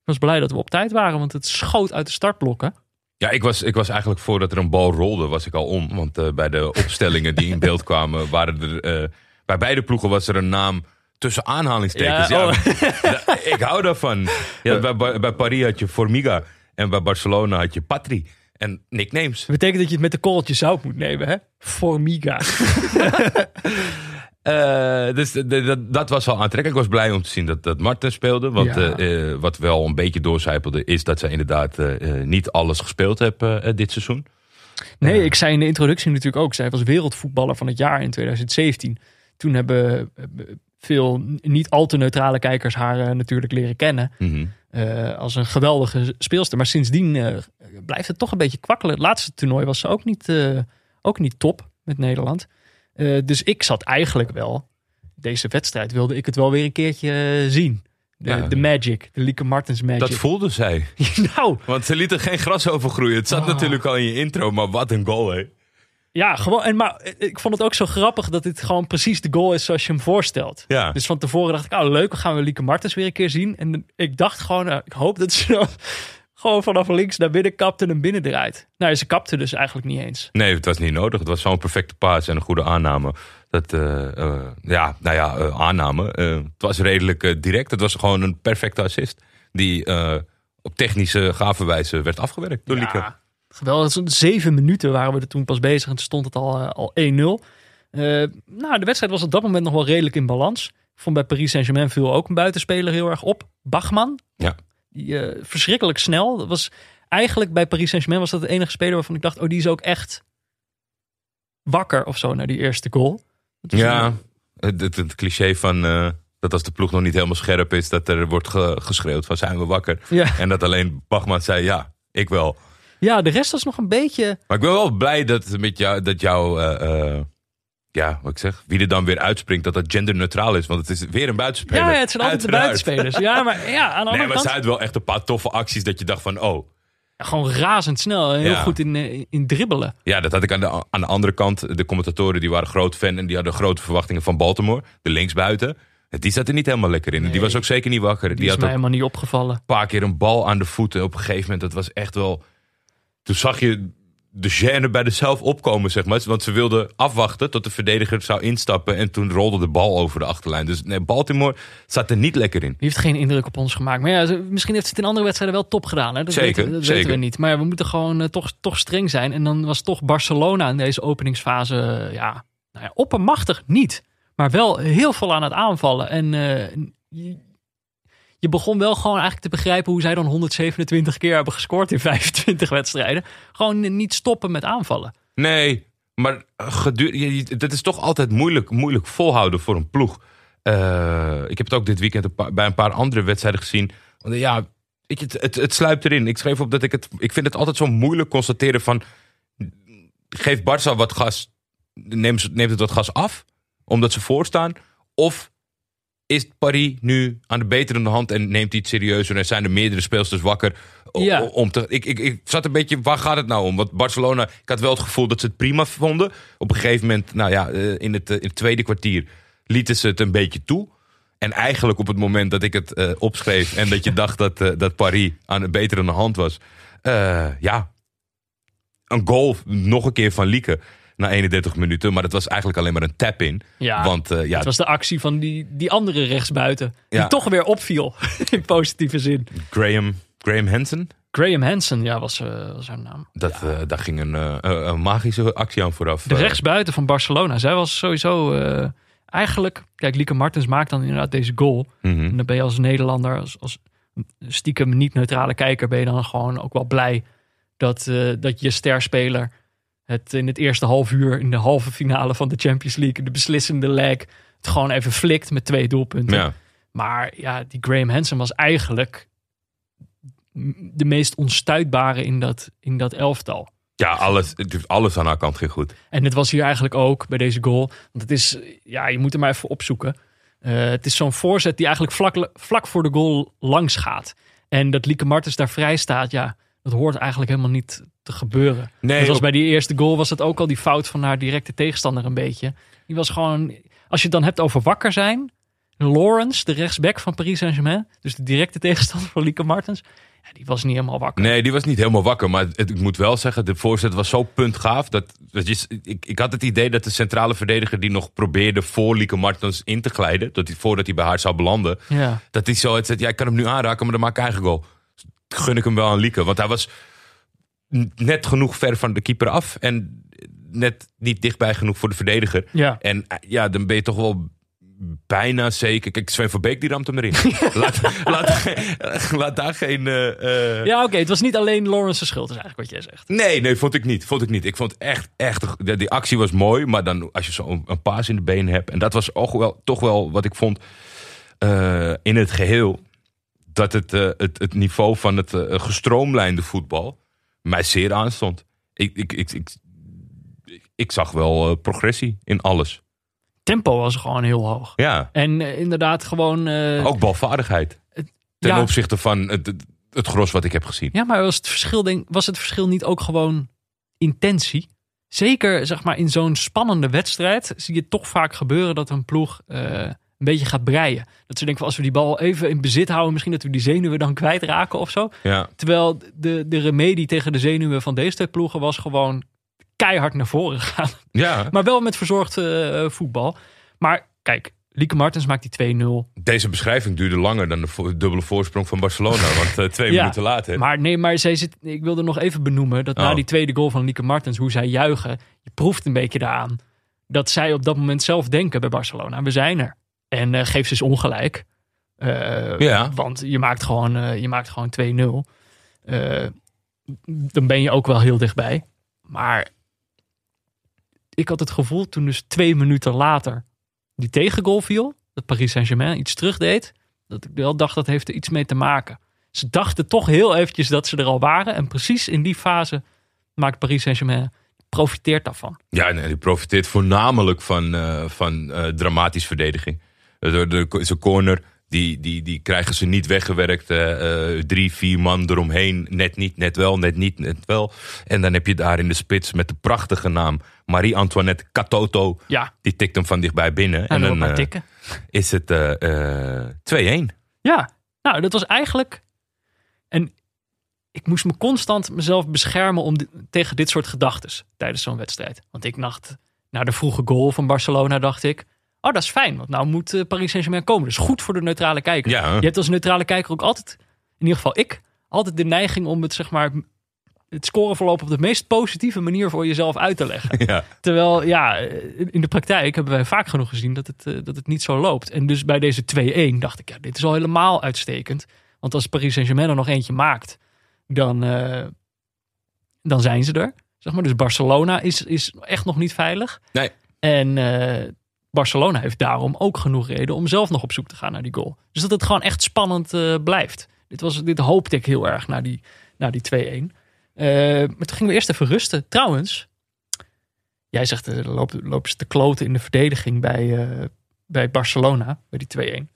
Ik was blij dat we op tijd waren, want het schoot uit de startblokken. Ja, ik was, ik was eigenlijk voordat er een bal rolde, was ik al om. Want bij de opstellingen die in beeld kwamen, waren er, bij beide ploegen was er een naam tussen aanhalingstekens. Ja, Ja, oh. ik hou daarvan. Ja, bij, bij, bij Paris had je Formiga en bij Barcelona had je Patri. En nicknames. Dat betekent dat je het met de korreltje zout moet nemen, hè? Formiga. Eh, dus dat, dat was wel aantrekkelijk. Ik was blij om te zien dat, dat Marten speelde. Want Ja. eh, eh, wat wel een beetje doorcijpelde is dat ze inderdaad niet alles gespeeld hebben dit seizoen. Nee, ik zei in de introductie natuurlijk ook. Zij was wereldvoetballer van het jaar in 2017. Toen hebben veel niet al te neutrale kijkers haar eh, natuurlijk leren kennen. Mhm. eh, als een geweldige speelster. Maar sindsdien eh, blijft het toch een beetje kwakkelen. Het laatste toernooi was ze ook niet, ook niet top met Nederland. Dus ik zat eigenlijk wel, deze wedstrijd wilde ik het wel weer een keertje zien. De, Ja. de magic, de Lieke Martens magic. Dat voelde zij. nou, Want ze lieten geen gras overgroeien. Het zat Oh. natuurlijk al in je intro, maar wat een goal, hè? Ja, gewoon. En, maar eh, ik vond het ook zo grappig dat dit gewoon precies de goal is zoals je hem voorstelt. Ja. Dus van tevoren dacht ik, oh leuk, dan gaan we Lieke Martens weer een keer zien. En ik dacht gewoon, nou, ik hoop dat ze dan gewoon vanaf links naar binnen kapt en hem binnen draait. Nou, ze kapte dus eigenlijk niet eens. Nee, het was niet nodig. Het was zo'n perfecte paas en een goede aanname. Dat, eh, eh, ja, nou ja, eh, aanname. Eh, het was redelijk eh, direct. Het was gewoon een perfecte assist. Die eh, op technische gave wijze werd afgewerkt door Lieke. Geweldig. Zo'n Zeven minuten waren we er toen pas bezig en toen stond het al, eh, al 1-0. Eh, nou, de wedstrijd was op dat moment nog wel redelijk in balans. Ik vond bij Paris Saint-Germain viel ook een buitenspeler heel erg op. Bachman. Ja. Die, eh, verschrikkelijk snel. Dat was, eigenlijk bij Paris Saint-Germain was dat de enige speler waarvan ik dacht... oh, die is ook echt wakker of zo naar die eerste goal. Ja, het, het, het cliché van dat als de ploeg nog niet helemaal scherp is, dat er wordt ge- geschreeuwd van zijn we wakker. ja. En dat alleen Bachman zei ja, ik wel. Ja, de rest was nog een beetje... Maar ik ben wel blij dat met jou, dat jouw, eh, eh, ja, wat ik zeg, wie er dan weer uitspringt, dat dat genderneutraal is. Want het is weer een buitenspeler. Ja, het zijn altijd de buitenspelers. Ja, maar ja, aan de andere Nee, maar kant... ze hadden wel echt een paar toffe acties dat je dacht van, oh. Ja, gewoon razendsnel en heel Ja. goed in, eh, in dribbelen. Ja, dat had ik aan de, aan de andere kant. De commentatoren die waren groot fan en die hadden grote verwachtingen van Baltimore. De linksbuiten. Die zat er niet helemaal lekker in. Die was ook zeker niet wakker. Die, Die is had mij helemaal niet opgevallen. een paar keer een bal aan de voeten. Op een gegeven moment, dat was echt wel... Toen zag je de gêne bij de zelf opkomen, zeg maar. Want ze wilden afwachten tot de verdediger zou instappen. En toen rolde de bal over de achterlijn. Dus nee, Baltimore zat er niet lekker in. Die heeft geen indruk op ons gemaakt. Maar ja, misschien heeft ze het in andere wedstrijden wel top gedaan. Hè? Dat Zeker, weten, we- dat zeker. weten we niet. Maar ja, we moeten gewoon eh, toch, toch streng zijn. En dan was toch Barcelona in deze openingsfase eh, ja, nou ja, oppermachtig niet. Maar wel heel veel aan het aanvallen. En eh, je, begon wel gewoon eigenlijk te begrijpen hoe zij dan 127 keer hebben gescoord in 25 wedstrijden. Gewoon niet stoppen met aanvallen. Nee, maar gedur- je- je- dat is toch altijd moeilijk, moeilijk volhouden voor een ploeg. Eh, ik heb het ook dit weekend bij een paar andere wedstrijden gezien. Want eh, ja, het, het, sluipt erin. Ik schreef op dat ik het. Ik vind het altijd zo moeilijk constateren van. Geef Barça wat gas. Neemt, neemt het wat gas af. Omdat ze voorstaan. Of is Paris nu aan de beterende hand en neemt hij het serieuzer en zijn er meerdere speelsters wakker Ja. om te. Ik, ik, ik zat een beetje, waar gaat het nou om? Want Barcelona, ik had wel het gevoel dat ze het prima vonden. Op een gegeven moment, nou ja, eh, in het, eh, in het tweede kwartier lieten ze het een beetje toe. En eigenlijk op het moment dat ik het eh, opschreef en dat je dacht dat, eh, dat Paris aan de beterende hand was, ja, een goal nog een keer van Lieke na 31 minuten. Maar dat was eigenlijk alleen maar een tap-in. Ja, Want eh, ja, Het was de actie van die, die andere rechtsbuiten. Die Ja. toch weer opviel. In positieve zin. Graham, Graham Hansen, Graham Hansen, ja, was, eh, was haar naam. dat, eh, daar ging een, een- magische actie aan vooraf. De rechtsbuiten van Barcelona. Zij was sowieso eigenlijk... Kijk, Lieke Martens maakt dan inderdaad deze goal. mhm. En dan ben je als Nederlander, als, als stiekem niet-neutrale kijker... ben je dan gewoon ook wel blij dat, dat je sterspeler... het in het eerste half uur in de halve finale van de Champions League... de beslissende leg, het gewoon even flikt met twee doelpunten. Ja. Maar ja, die Graham Hansen was eigenlijk de meest onstuitbare in dat, in dat elftal. ja, alles, het heeft alles aan haar kant ging goed. En het was hier eigenlijk ook bij deze goal. Want het is, ja, je moet hem maar even opzoeken. Eh, het is zo'n voorzet die eigenlijk vlak, vlak voor de goal langs gaat. En dat Lieke Martens daar vrij staat, ja, dat hoort eigenlijk helemaal niet te gebeuren. Nee, was op- bij die eerste goal was het ook al die fout van haar directe tegenstander een beetje. Die was gewoon, als je het dan hebt over wakker zijn. Lawrence, de rechtsback van Paris Saint-Germain, dus de directe tegenstander van Lieke Martens, ja, die was niet helemaal wakker. Nee, die was niet helemaal wakker. Maar het- ik moet wel zeggen, de voorzet was zo puntgaaf. Dat, dat je, ik, ik had het idee dat de centrale verdediger die nog probeerde voor Lieke Martens in te glijden. Dat hij, voordat hij bij haar zou belanden. Ja. Dat hij zo het zegt, ja, ik kan hem nu aanraken, maar dan maak ik eigen goal. Gun ik hem wel aan Lieke. Want hij was net genoeg ver van de keeper af. En net niet dichtbij genoeg voor de verdediger. Ja. En ja, dan ben je toch wel bijna zeker. Kijk, Sven van Beek die ramt hem erin. laat, laat, laat daar geen... eh, eh, Ja, oké, het was niet alleen Lawrence's schuld, is eigenlijk wat jij zegt. Nee, nee, vond ik niet. Vond ik niet. Ik vond echt, echt, de- die actie was mooi, maar dan als je zo'n een paas in de been hebt, en dat was ook wel, toch wel wat ik vond eh, in het geheel, dat het, het, het niveau van het gestroomlijnde voetbal mij zeer aanstond. Ik, ik, ik, ik, ik, zag wel eh, progressie in alles. Tempo was gewoon heel hoog. Ja, En eh, inderdaad gewoon... eh, ook balvaardigheid. Ten ja, opzichte van het, het, gros wat ik heb gezien. Ja, maar was het, verschil, denk, was het verschil niet ook gewoon intentie? Zeker zeg maar, in zo'n spannende wedstrijd zie je toch vaak gebeuren dat een ploeg een beetje gaat breien. Dat ze denken van als we die bal even in bezit houden, misschien dat we die zenuwen dan kwijtraken of zo. Ja, Terwijl de, de remedie tegen de zenuwen van deze twee ploegen was gewoon keihard naar voren gaan. ja. Maar wel met verzorgd eh, voetbal. Maar kijk, Lieke Martens maakt die 2-0. Deze beschrijving duurde langer dan de vo- dubbele voorsprong van Barcelona. Want eh, twee Ja, minuten later. Maar nee, maar zij zit, ik wilde nog even benoemen dat na Oh. die tweede goal van Lieke Martens, hoe zij juichen, je proeft een beetje daaraan dat zij op dat moment zelf denken bij Barcelona, we zijn er. En eh geef ze eens ongelijk. Eh, Ja. Want je maakt gewoon, eh, je maakt gewoon 2-0. Eh, dan ben je ook wel heel dichtbij. Maar ik had het gevoel toen dus twee minuten later die tegengoal viel, dat Paris Saint-Germain iets terugdeed, dat ik wel dacht dat heeft er iets mee te maken. Ze dachten toch heel eventjes dat ze er al waren. En precies in die fase maakt Paris Saint-Germain profiteert daarvan. Ja, nee, die profiteert voornamelijk van, eh, van dramatisch verdediging. Eh, De, de, zijn corner, die, die, die krijgen ze niet weggewerkt. eh, eh, drie, vier man eromheen. Net niet, net wel, net niet, net wel. En dan heb je daar in de spits met de prachtige naam Marie-Antoinette Katoto. Ja, Die tikt hem van dichtbij binnen. en en dan is het eh, 2-1. Ja, nou, dat was eigenlijk. En ik moest me constant mezelf beschermen om di- tegen dit soort gedachten tijdens zo'n wedstrijd. Want ik dacht, na de vroege goal van Barcelona, dacht ik. Oh, dat is fijn, want nou moet eh, Paris Saint-Germain komen. Is goed voor de neutrale kijker. Ja. Je hebt als neutrale kijker ook altijd, in ieder geval ik, altijd de neiging om het, zeg maar, het scoreverloop op de meest positieve manier voor jezelf uit te leggen. Ja. Terwijl, ja, in de praktijk hebben wij vaak genoeg gezien dat het, eh, dat het niet zo loopt. En dus bij deze 2-1 dacht ik, ja, dit is al helemaal uitstekend. Want als Paris Saint-Germain er nog eentje maakt, dan, eh, dan zijn ze er. Zeg maar. Dus Barcelona is, is echt nog niet veilig. Nee. En eh, Barcelona heeft daarom ook genoeg reden om zelf nog op zoek te gaan naar die goal. Dus dat het gewoon echt spannend eh, blijft. Dit, was, dit hoopte ik heel erg na die, na die 2-1. Eh, maar toen gingen we eerst even rusten. Trouwens, jij zegt eh, lopen, lopen ze te kloten in de verdediging bij, bij Barcelona, bij die 2-1.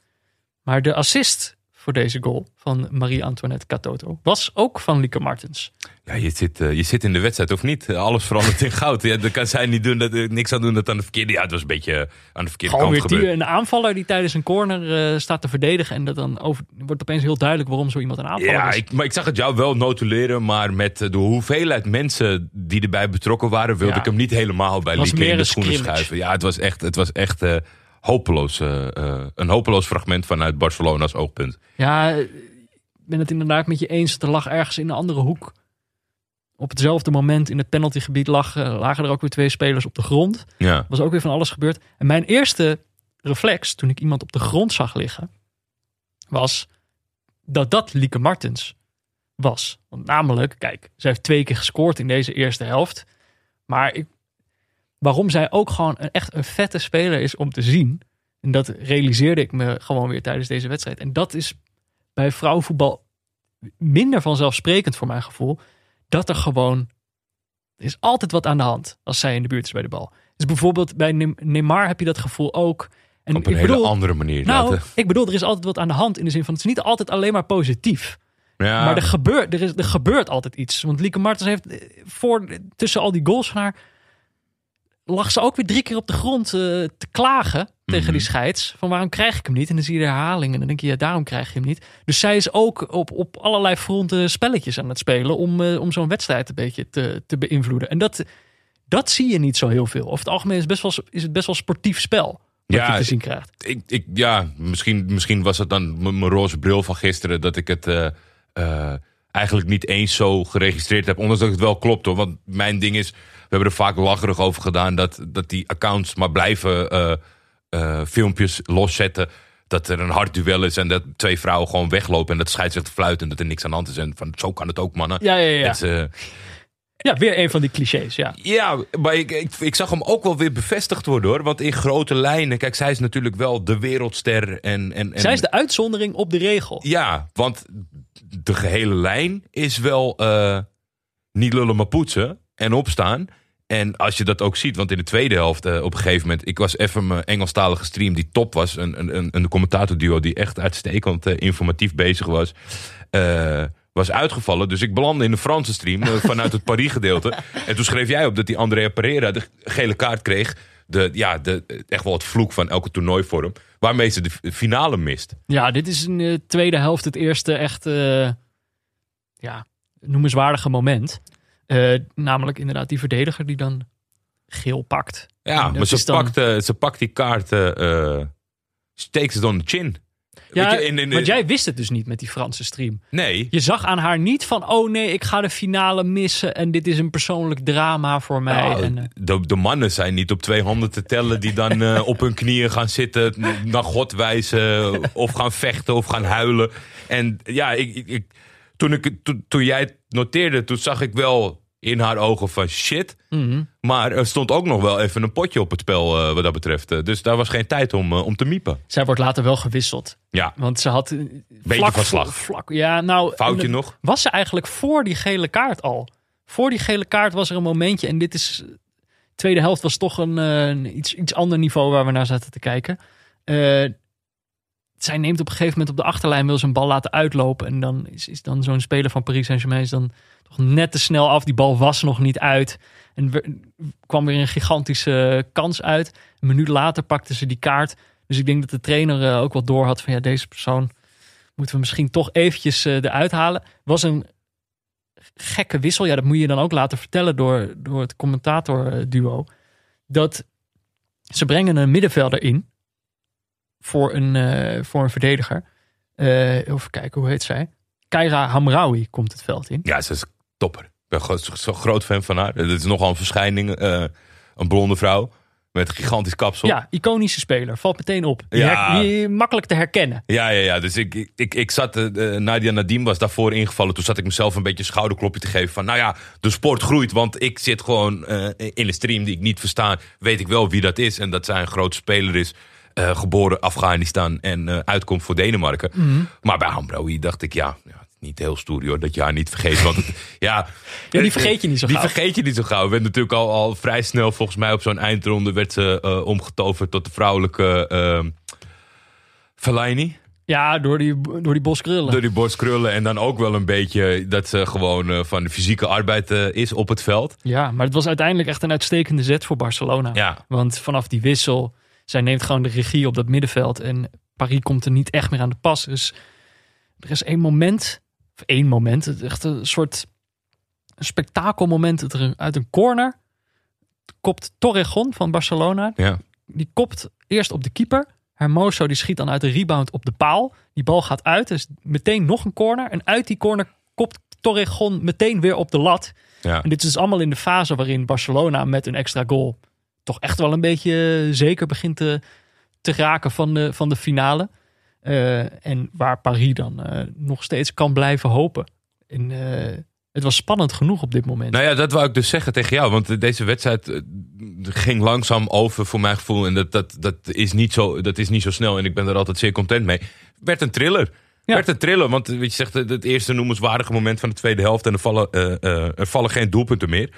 Maar de assist voor deze goal van Marie-Antoinette Katoto was ook van Lieke Martens. Ja, je zit, eh, je zit in de wedstrijd of niet? Alles verandert in goud. Ja, dan kan zij niet doen dat, eh, niks aan doen dat aan de verkeerde... Ja, het was een beetje aan de verkeerde Gewoon kant weer die, een aanvaller die tijdens een corner eh, staat te verdedigen. En dat dan over, wordt opeens heel duidelijk waarom zo iemand een aanvaller Ja, is. ik, maar ik zag het jou wel notuleren, maar met eh, de hoeveelheid mensen die erbij betrokken waren, wilde Ja. ik hem niet helemaal bij Lieke in de schoenen scrimmage. schuiven. Ja, het was echt, het was echt eh, hopeloos. eh, eh, een hopeloos fragment vanuit Barcelona's oogpunt. Ja, ik ben het inderdaad met je eens. Er lag ergens in een andere hoek. Op hetzelfde moment in het penaltygebied lag, eh, lagen er ook weer twee spelers op de grond. Ja, was ook weer van alles gebeurd. En mijn eerste reflex toen ik iemand op de grond zag liggen, was dat dat Lieke Martens was. Want namelijk, kijk, zij heeft twee keer gescoord in deze eerste helft. Maar ik, waarom zij ook gewoon een, echt een vette speler is om te zien. En dat realiseerde ik me gewoon weer tijdens deze wedstrijd. En dat is bij vrouwenvoetbal minder vanzelfsprekend voor mijn gevoel. Dat er gewoon er is altijd wat aan de hand als zij in de buurt is bij de bal. Dus bijvoorbeeld bij Neymar heb je dat gevoel ook. En op een ik hele bedoel, andere manier. nou, ik bedoel, er is altijd wat aan de hand in de zin van het is niet altijd alleen maar positief. ja, Maar er gebeurt, er, is, er gebeurt altijd iets. Want Lieke Martens heeft eh, voor, tussen al die goals van haar lag ze ook weer drie keer op de grond eh, te klagen. tegen Mhm. die scheids. Van waarom krijg ik hem niet? En dan zie je de herhaling en dan denk je, ja, daarom krijg je hem niet. Dus zij is ook op, op allerlei fronten spelletjes aan het spelen om, eh, om zo'n wedstrijd een beetje te, te beïnvloeden. En dat, dat zie je niet zo heel veel. Over het algemeen is, het best wel, is het best wel sportief spel wat Ja, je te zien krijgt. ik, ik, ja, misschien, misschien was het dan mijn roze bril van gisteren dat ik het eh, eigenlijk niet eens zo geregistreerd heb. Ondanks dat het wel klopt hoor. Want mijn ding is, we hebben er vaak lacherig over gedaan dat, dat die accounts maar blijven eh, eh, filmpjes loszetten. Dat er een hard duel is en dat twee vrouwen gewoon weglopen en dat scheidsrechter fluit en dat er niks aan de hand is. En van zo kan het ook, mannen. Ja, ja, ja. Het, eh, Ja, weer een van die clichés, ja. ja, maar ik, ik, ik zag hem ook wel weer bevestigd worden hoor. Want in grote lijnen, kijk, zij is natuurlijk wel de wereldster. En, en, en, Zij is de uitzondering op de regel. Ja, want de gehele lijn is wel eh, niet lullen maar poetsen en opstaan. En als je dat ook ziet, want in de tweede helft eh, op een gegeven moment... Ik was even mijn Engelstalige stream die top was. Een, een, een, een commentatorduo die echt uitstekend eh, informatief bezig was. eh, was uitgevallen. Dus ik belandde in de Franse stream eh, vanuit het Paris gedeelte. En toen schreef jij op dat die Andrea Pereira de gele kaart kreeg. De, ja, de, echt wel het vloek van elke toernooivorm. Waarmee ze de finale mist. Ja, dit is in de tweede helft het eerste echt eh, ja, noemenswaardige moment. Eh, namelijk inderdaad die verdediger die dan geel pakt. Ja, maar ze, dan- pakt, eh, ze pakt die kaart, eh eh, steekt ze dan de chin. Ja, Weet je, in- in- want jij wist het dus niet met die Franse stream. Nee, Je zag aan haar niet van, oh nee, ik ga de finale missen en dit is een persoonlijk drama voor mij. Nou, en, eh, de, de mannen zijn niet op twee handen te tellen die dan eh, op hun knieën gaan zitten, naar God wijzen of gaan vechten of gaan huilen. En ja, ik, ik, toen, ik, toen, toen jij het noteerde, toen zag ik wel in haar ogen van shit. mhm. Maar er stond ook nog wel even een potje op het spel eh, wat dat betreft. Eh, Dus daar was geen tijd om, eh, om te miepen. Zij wordt later wel gewisseld. Ja, Want ze had... Beetje vlak van slag. Vlak, ja, nou, foutje nog. Was ze eigenlijk voor die gele kaart al? Voor die gele kaart was er een momentje. En dit is... Tweede helft was toch een, een iets, iets ander niveau waar we naar zaten te kijken. Eh, zij neemt op een gegeven moment op de achterlijn... wil een bal laten uitlopen. En dan is, is dan zo'n speler van Paris Saint-Germain... dan toch net te snel af. Die bal was nog niet uit. En kwam weer een gigantische kans uit. Een minuut later pakte ze die kaart. Dus ik denk dat de trainer eh, ook wel door had van... ja, deze persoon moeten we misschien toch eventjes eh, eruit halen. Was een gekke wissel. Ja, dat moet je dan ook laten vertellen door, door het commentatorduo. Dat ze brengen een middenvelder in voor een, eh, voor een verdediger. Eh, even kijken, hoe heet zij? Kaira Hamraoui komt het veld in. Ja, ze is topper. Ik ben zo'n groot fan van haar. Het is nogal een verschijning. eh, een blonde vrouw met een gigantisch kapsel. Ja, iconische speler. Valt meteen op. Die, Ja. her- die makkelijk te herkennen. Ja, ja, ja. Dus ik, ik- ik, zat, Nadia Nadim was daarvoor ingevallen. Toen zat ik mezelf een beetje een schouderklopje te geven. Van nou ja, de sport groeit. Want ik zit gewoon in een stream die ik niet versta. Weet ik wel wie dat is. En dat zij een grote speler is. Eh, geboren Afghanistan en eh, uitkomt voor Denemarken. Mhm. Maar bij Hambraoui dacht ik, ja, ja, niet heel stoer joh, dat je haar niet vergeet. Want het, ja, Ja, die vergeet je niet zo die gauw. vergeet je niet zo gauw. Werd natuurlijk al, al vrij snel, volgens mij op zo'n eindronde, werd ze eh, omgetoverd tot de vrouwelijke uh, Fellaini. Ja, door die, door die boskrullen. Door die borstkrullen en dan ook wel een beetje dat ze gewoon eh, van de fysieke arbeid eh, is op het veld. Ja, maar het was uiteindelijk echt een uitstekende zet voor Barcelona. Ja, Want vanaf die wissel, zij neemt gewoon de regie op dat middenveld. En Paris komt er niet echt meer aan de pas. Dus er is één moment, of één moment, het is echt een soort een spektakelmoment uit een corner kopt Torrejon van Barcelona. ja. Die kopt eerst op de keeper. Hermoso die schiet dan uit de rebound op de paal. Die bal gaat uit, dus meteen nog een corner. En uit die corner kopt Torrejon meteen weer op de lat. ja. En dit is dus allemaal in de fase waarin Barcelona met een extra goal toch echt wel een beetje zeker begint te, te raken van de, van de finale. Eh, en waar Paris dan eh, nog steeds kan blijven hopen. En, eh, het was spannend genoeg op dit moment. Nou ja, dat wou ik dus zeggen tegen jou. Want eh, deze wedstrijd eh, ging langzaam over voor mijn gevoel. En dat, dat, dat, is niet zo, dat is niet zo snel. En ik ben er altijd zeer content mee. Werd een thriller. Ja. Werd een thriller. Want eh, weet je zegt, eh, het eerste noemenswaardige moment van de tweede helft. En er vallen, eh, eh, er vallen geen doelpunten meer.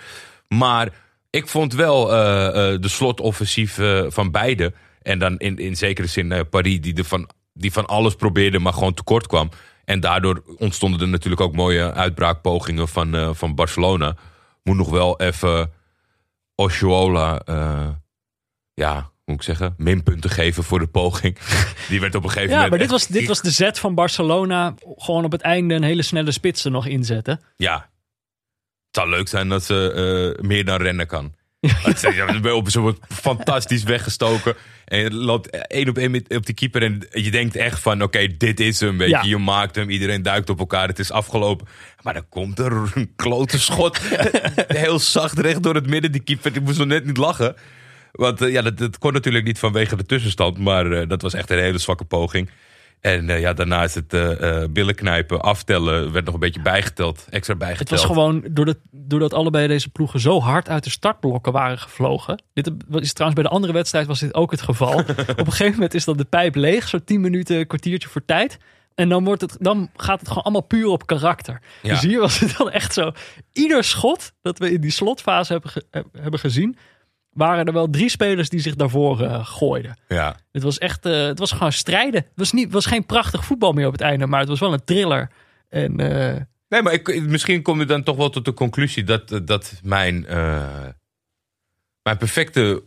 Maar ik vond wel eh, eh, de slotoffensief eh, van beide. En dan in, in zekere zin Paris die, er van, die van alles probeerde, maar gewoon tekort kwam. En daardoor ontstonden er natuurlijk ook mooie uitbraakpogingen van, van Barcelona. Moet nog wel even Oshuola, ja, moet ik zeggen, minpunten geven voor de poging. Die werd op een gegeven Ja, moment. maar dit was, dit was de zet van Barcelona. Gewoon op het einde een hele snelle spits er nog inzetten. Ja. Het zou leuk zijn dat ze eh, meer dan rennen kan. Ja, wordt fantastisch weggestoken. En je loopt één op één op die keeper. En je denkt echt van, oké, dit is hem. Weet Ja. je. je maakt hem, iedereen duikt op elkaar. Het is afgelopen. Maar dan komt er een klote schot. Heel zacht recht door het midden. Die keeper die moest nog net niet lachen. Want eh, ja, dat, dat kon natuurlijk niet vanwege de tussenstand. Maar eh, dat was echt een hele zwakke poging. En eh, ja, daarna is het eh, billen knijpen, aftellen. Werd nog een beetje bijgeteld. Extra Het bijgeteld. was gewoon, doordat, doordat allebei deze ploegen zo hard uit de startblokken waren gevlogen. Dit is trouwens bij de andere wedstrijd was dit ook het geval. Op een gegeven moment is dan de pijp leeg, zo 10 minuten, kwartiertje voor tijd. En dan, wordt het, dan gaat het gewoon allemaal puur op karakter. Ja. Dus hier was het dan echt zo. Ieder schot dat we in die slotfase hebben, ge- hebben gezien, waren er wel drie spelers die zich daarvoor eh, gooiden. Ja. Het was echt, eh, het was gewoon strijden. Het was, niet, het was geen prachtig voetbal meer op het einde, maar het was wel een thriller. En eh, Nee, maar ik, misschien kom je dan toch wel tot de conclusie dat, dat mijn, mijn perfecte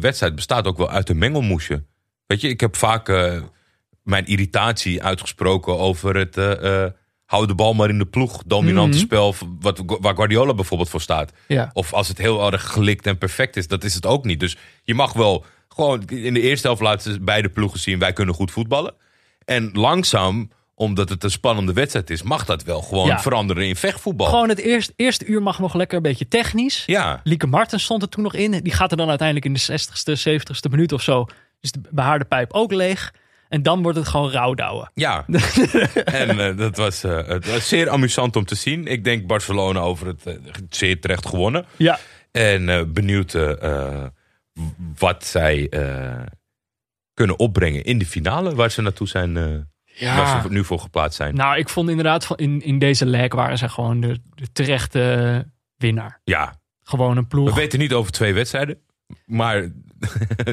wedstrijd bestaat ook wel uit een mengelmoesje. Weet je, ik heb vaak mijn irritatie uitgesproken over het hou de bal maar in de ploeg, dominante Mhm. spel, wat, waar Guardiola bijvoorbeeld voor staat. ja. Of als het heel erg gelikt en perfect is, dat is het ook niet. Dus je mag wel gewoon in de eerste helft laten beide ploegen zien, wij kunnen goed voetballen. En langzaam, omdat het een spannende wedstrijd is, mag dat wel gewoon Ja. veranderen in vechtvoetbal. Gewoon het eerste, eerste uur mag nog lekker een beetje technisch. Ja, Lieke Martens stond er toen nog in. Die gaat er dan uiteindelijk in de 60ste, 70ste minuut of zo. Is de behaarde pijp ook leeg. En dan wordt het gewoon rouwdouwen. ja. en eh, dat was, eh, het was zeer amusant om te zien. Ik denk Barcelona over het eh, zeer terecht gewonnen. Ja. En benieuwd wat zij kunnen opbrengen in de finale, waar ze naartoe zijn, waar ze nu voor geplaatst zijn. Nou, ik vond inderdaad van in, in deze leg waren ze gewoon de, de terechte winnaar. Ja, Gewoon een We ploeg. weten niet over twee wedstrijden. Maar,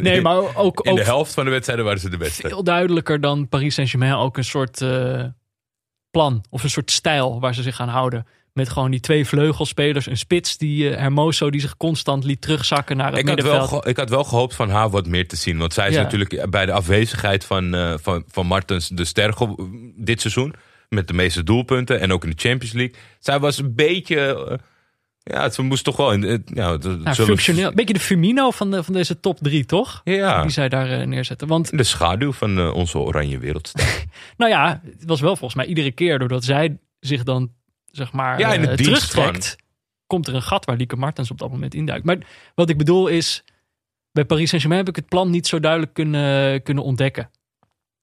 Nee, maar ook, in ook de helft van de wedstrijden waren ze de beste. veel duidelijker dan Paris Saint-Germain ook een soort eh, plan of een soort stijl waar ze zich aan houden. Met gewoon die twee vleugelspelers, een spits, die eh, Hermoso die zich constant liet terugzakken naar het Ik had, wel, middenveld. ik had wel gehoopt van haar wat meer te zien. Want zij is Ja. natuurlijk bij de afwezigheid van, eh, van, van Martens de ster ge- dit seizoen. Met de meeste doelpunten en ook in de Champions League. Zij was een beetje... ja, ze moest toch wel... In, het- het- het Nou, functioneel. Een beetje de Firmino van, de, van deze top drie, toch? Ja, Die zij daar eh, neerzetten. Want, de schaduw van eh, onze oranje wereldster. nou ja, het was wel volgens mij iedere keer doordat zij zich dan, zeg maar, Ja, in het dienst terugtrekt, komt er een gat waar Lieke Martens op dat moment induikt. Maar wat ik bedoel is, bij Paris Saint-Germain heb ik het plan niet zo duidelijk kunnen, kunnen ontdekken.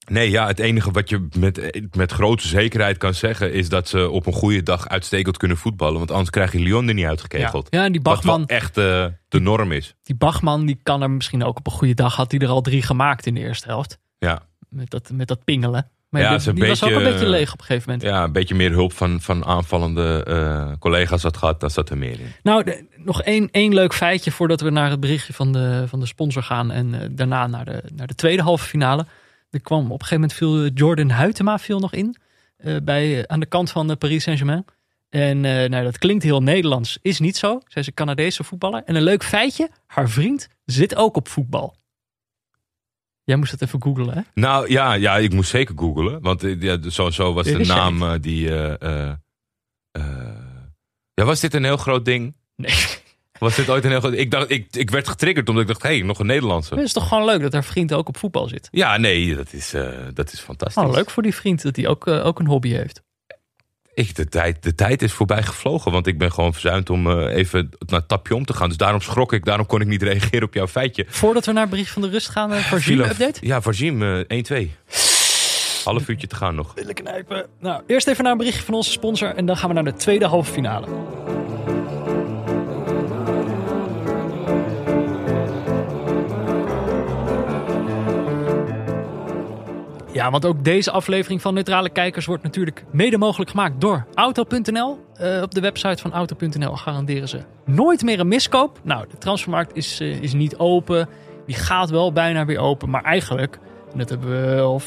Nee, ja, het enige wat je met, met grote zekerheid kan zeggen... is dat ze op een goede dag uitstekend kunnen voetballen. Want anders krijg je Lyon er niet uitgekegeld. Ja, en die Wat Bachman, echt eh, de norm is. die Bachman die kan er misschien ook op een goede dag, had hij er al drie gemaakt in de eerste helft. Ja, Met dat, met dat pingelen. Maar Ja, die, was ook een beetje leeg op een gegeven moment. ja een beetje meer hulp van, van aanvallende eh, collega's had gehad. Dan zat er meer in. Nou, de- nog één, één leuk feitje voordat we naar het berichtje van de, van de sponsor gaan. En eh, daarna naar de, naar de tweede halve finale. Er kwam op een gegeven moment viel eh, Jordan Huytema viel nog in. eh, bij, eh, aan de kant van de Paris Saint-Germain. En eh, nou, dat klinkt heel Nederlands. Is niet zo. Zij is een Canadese voetballer. En een leuk feitje. Haar vriend zit ook op voetbal. Jij moest het even googlen, hè? Nou ja, ja, ik moest zeker googlen. Want eh, ja, sowieso was Dit de naam eh, die... eh, eh, eh, ja, was dit een heel groot ding? Nee. Was dit ooit een heel groot... Ik, dacht, ik, ik werd getriggerd omdat ik dacht, hé, hey, nog een Nederlandse. Het is toch gewoon leuk dat haar vriend ook op voetbal zit. Ja, nee, dat is, eh, dat is fantastisch. Oh, leuk voor die vriend dat hij ook, eh, ook een hobby heeft. Ik, de, tijd, de tijd is voorbij gevlogen, want ik ben gewoon verzuimd om eh, even naar het tapje om te gaan. Dus daarom schrok ik, daarom kon ik niet reageren op jouw feitje. Voordat we naar het bericht van de rust gaan, uh, voor Villa- update. Ja, Vazim, eh 1-2. Half uurtje te gaan nog. Billen knijpen. Nou, eerst even naar een berichtje van onze sponsor en dan gaan we naar de tweede halve finale. Ja, want ook deze aflevering van Neutrale Kijkers wordt natuurlijk mede mogelijk gemaakt door Auto.nl. Eh, op de website van Auto.nl garanderen ze nooit meer een miskoop. Nou, de transfermarkt is, eh, is niet open. Die gaat wel bijna weer open. Maar eigenlijk, en dat hebben we al,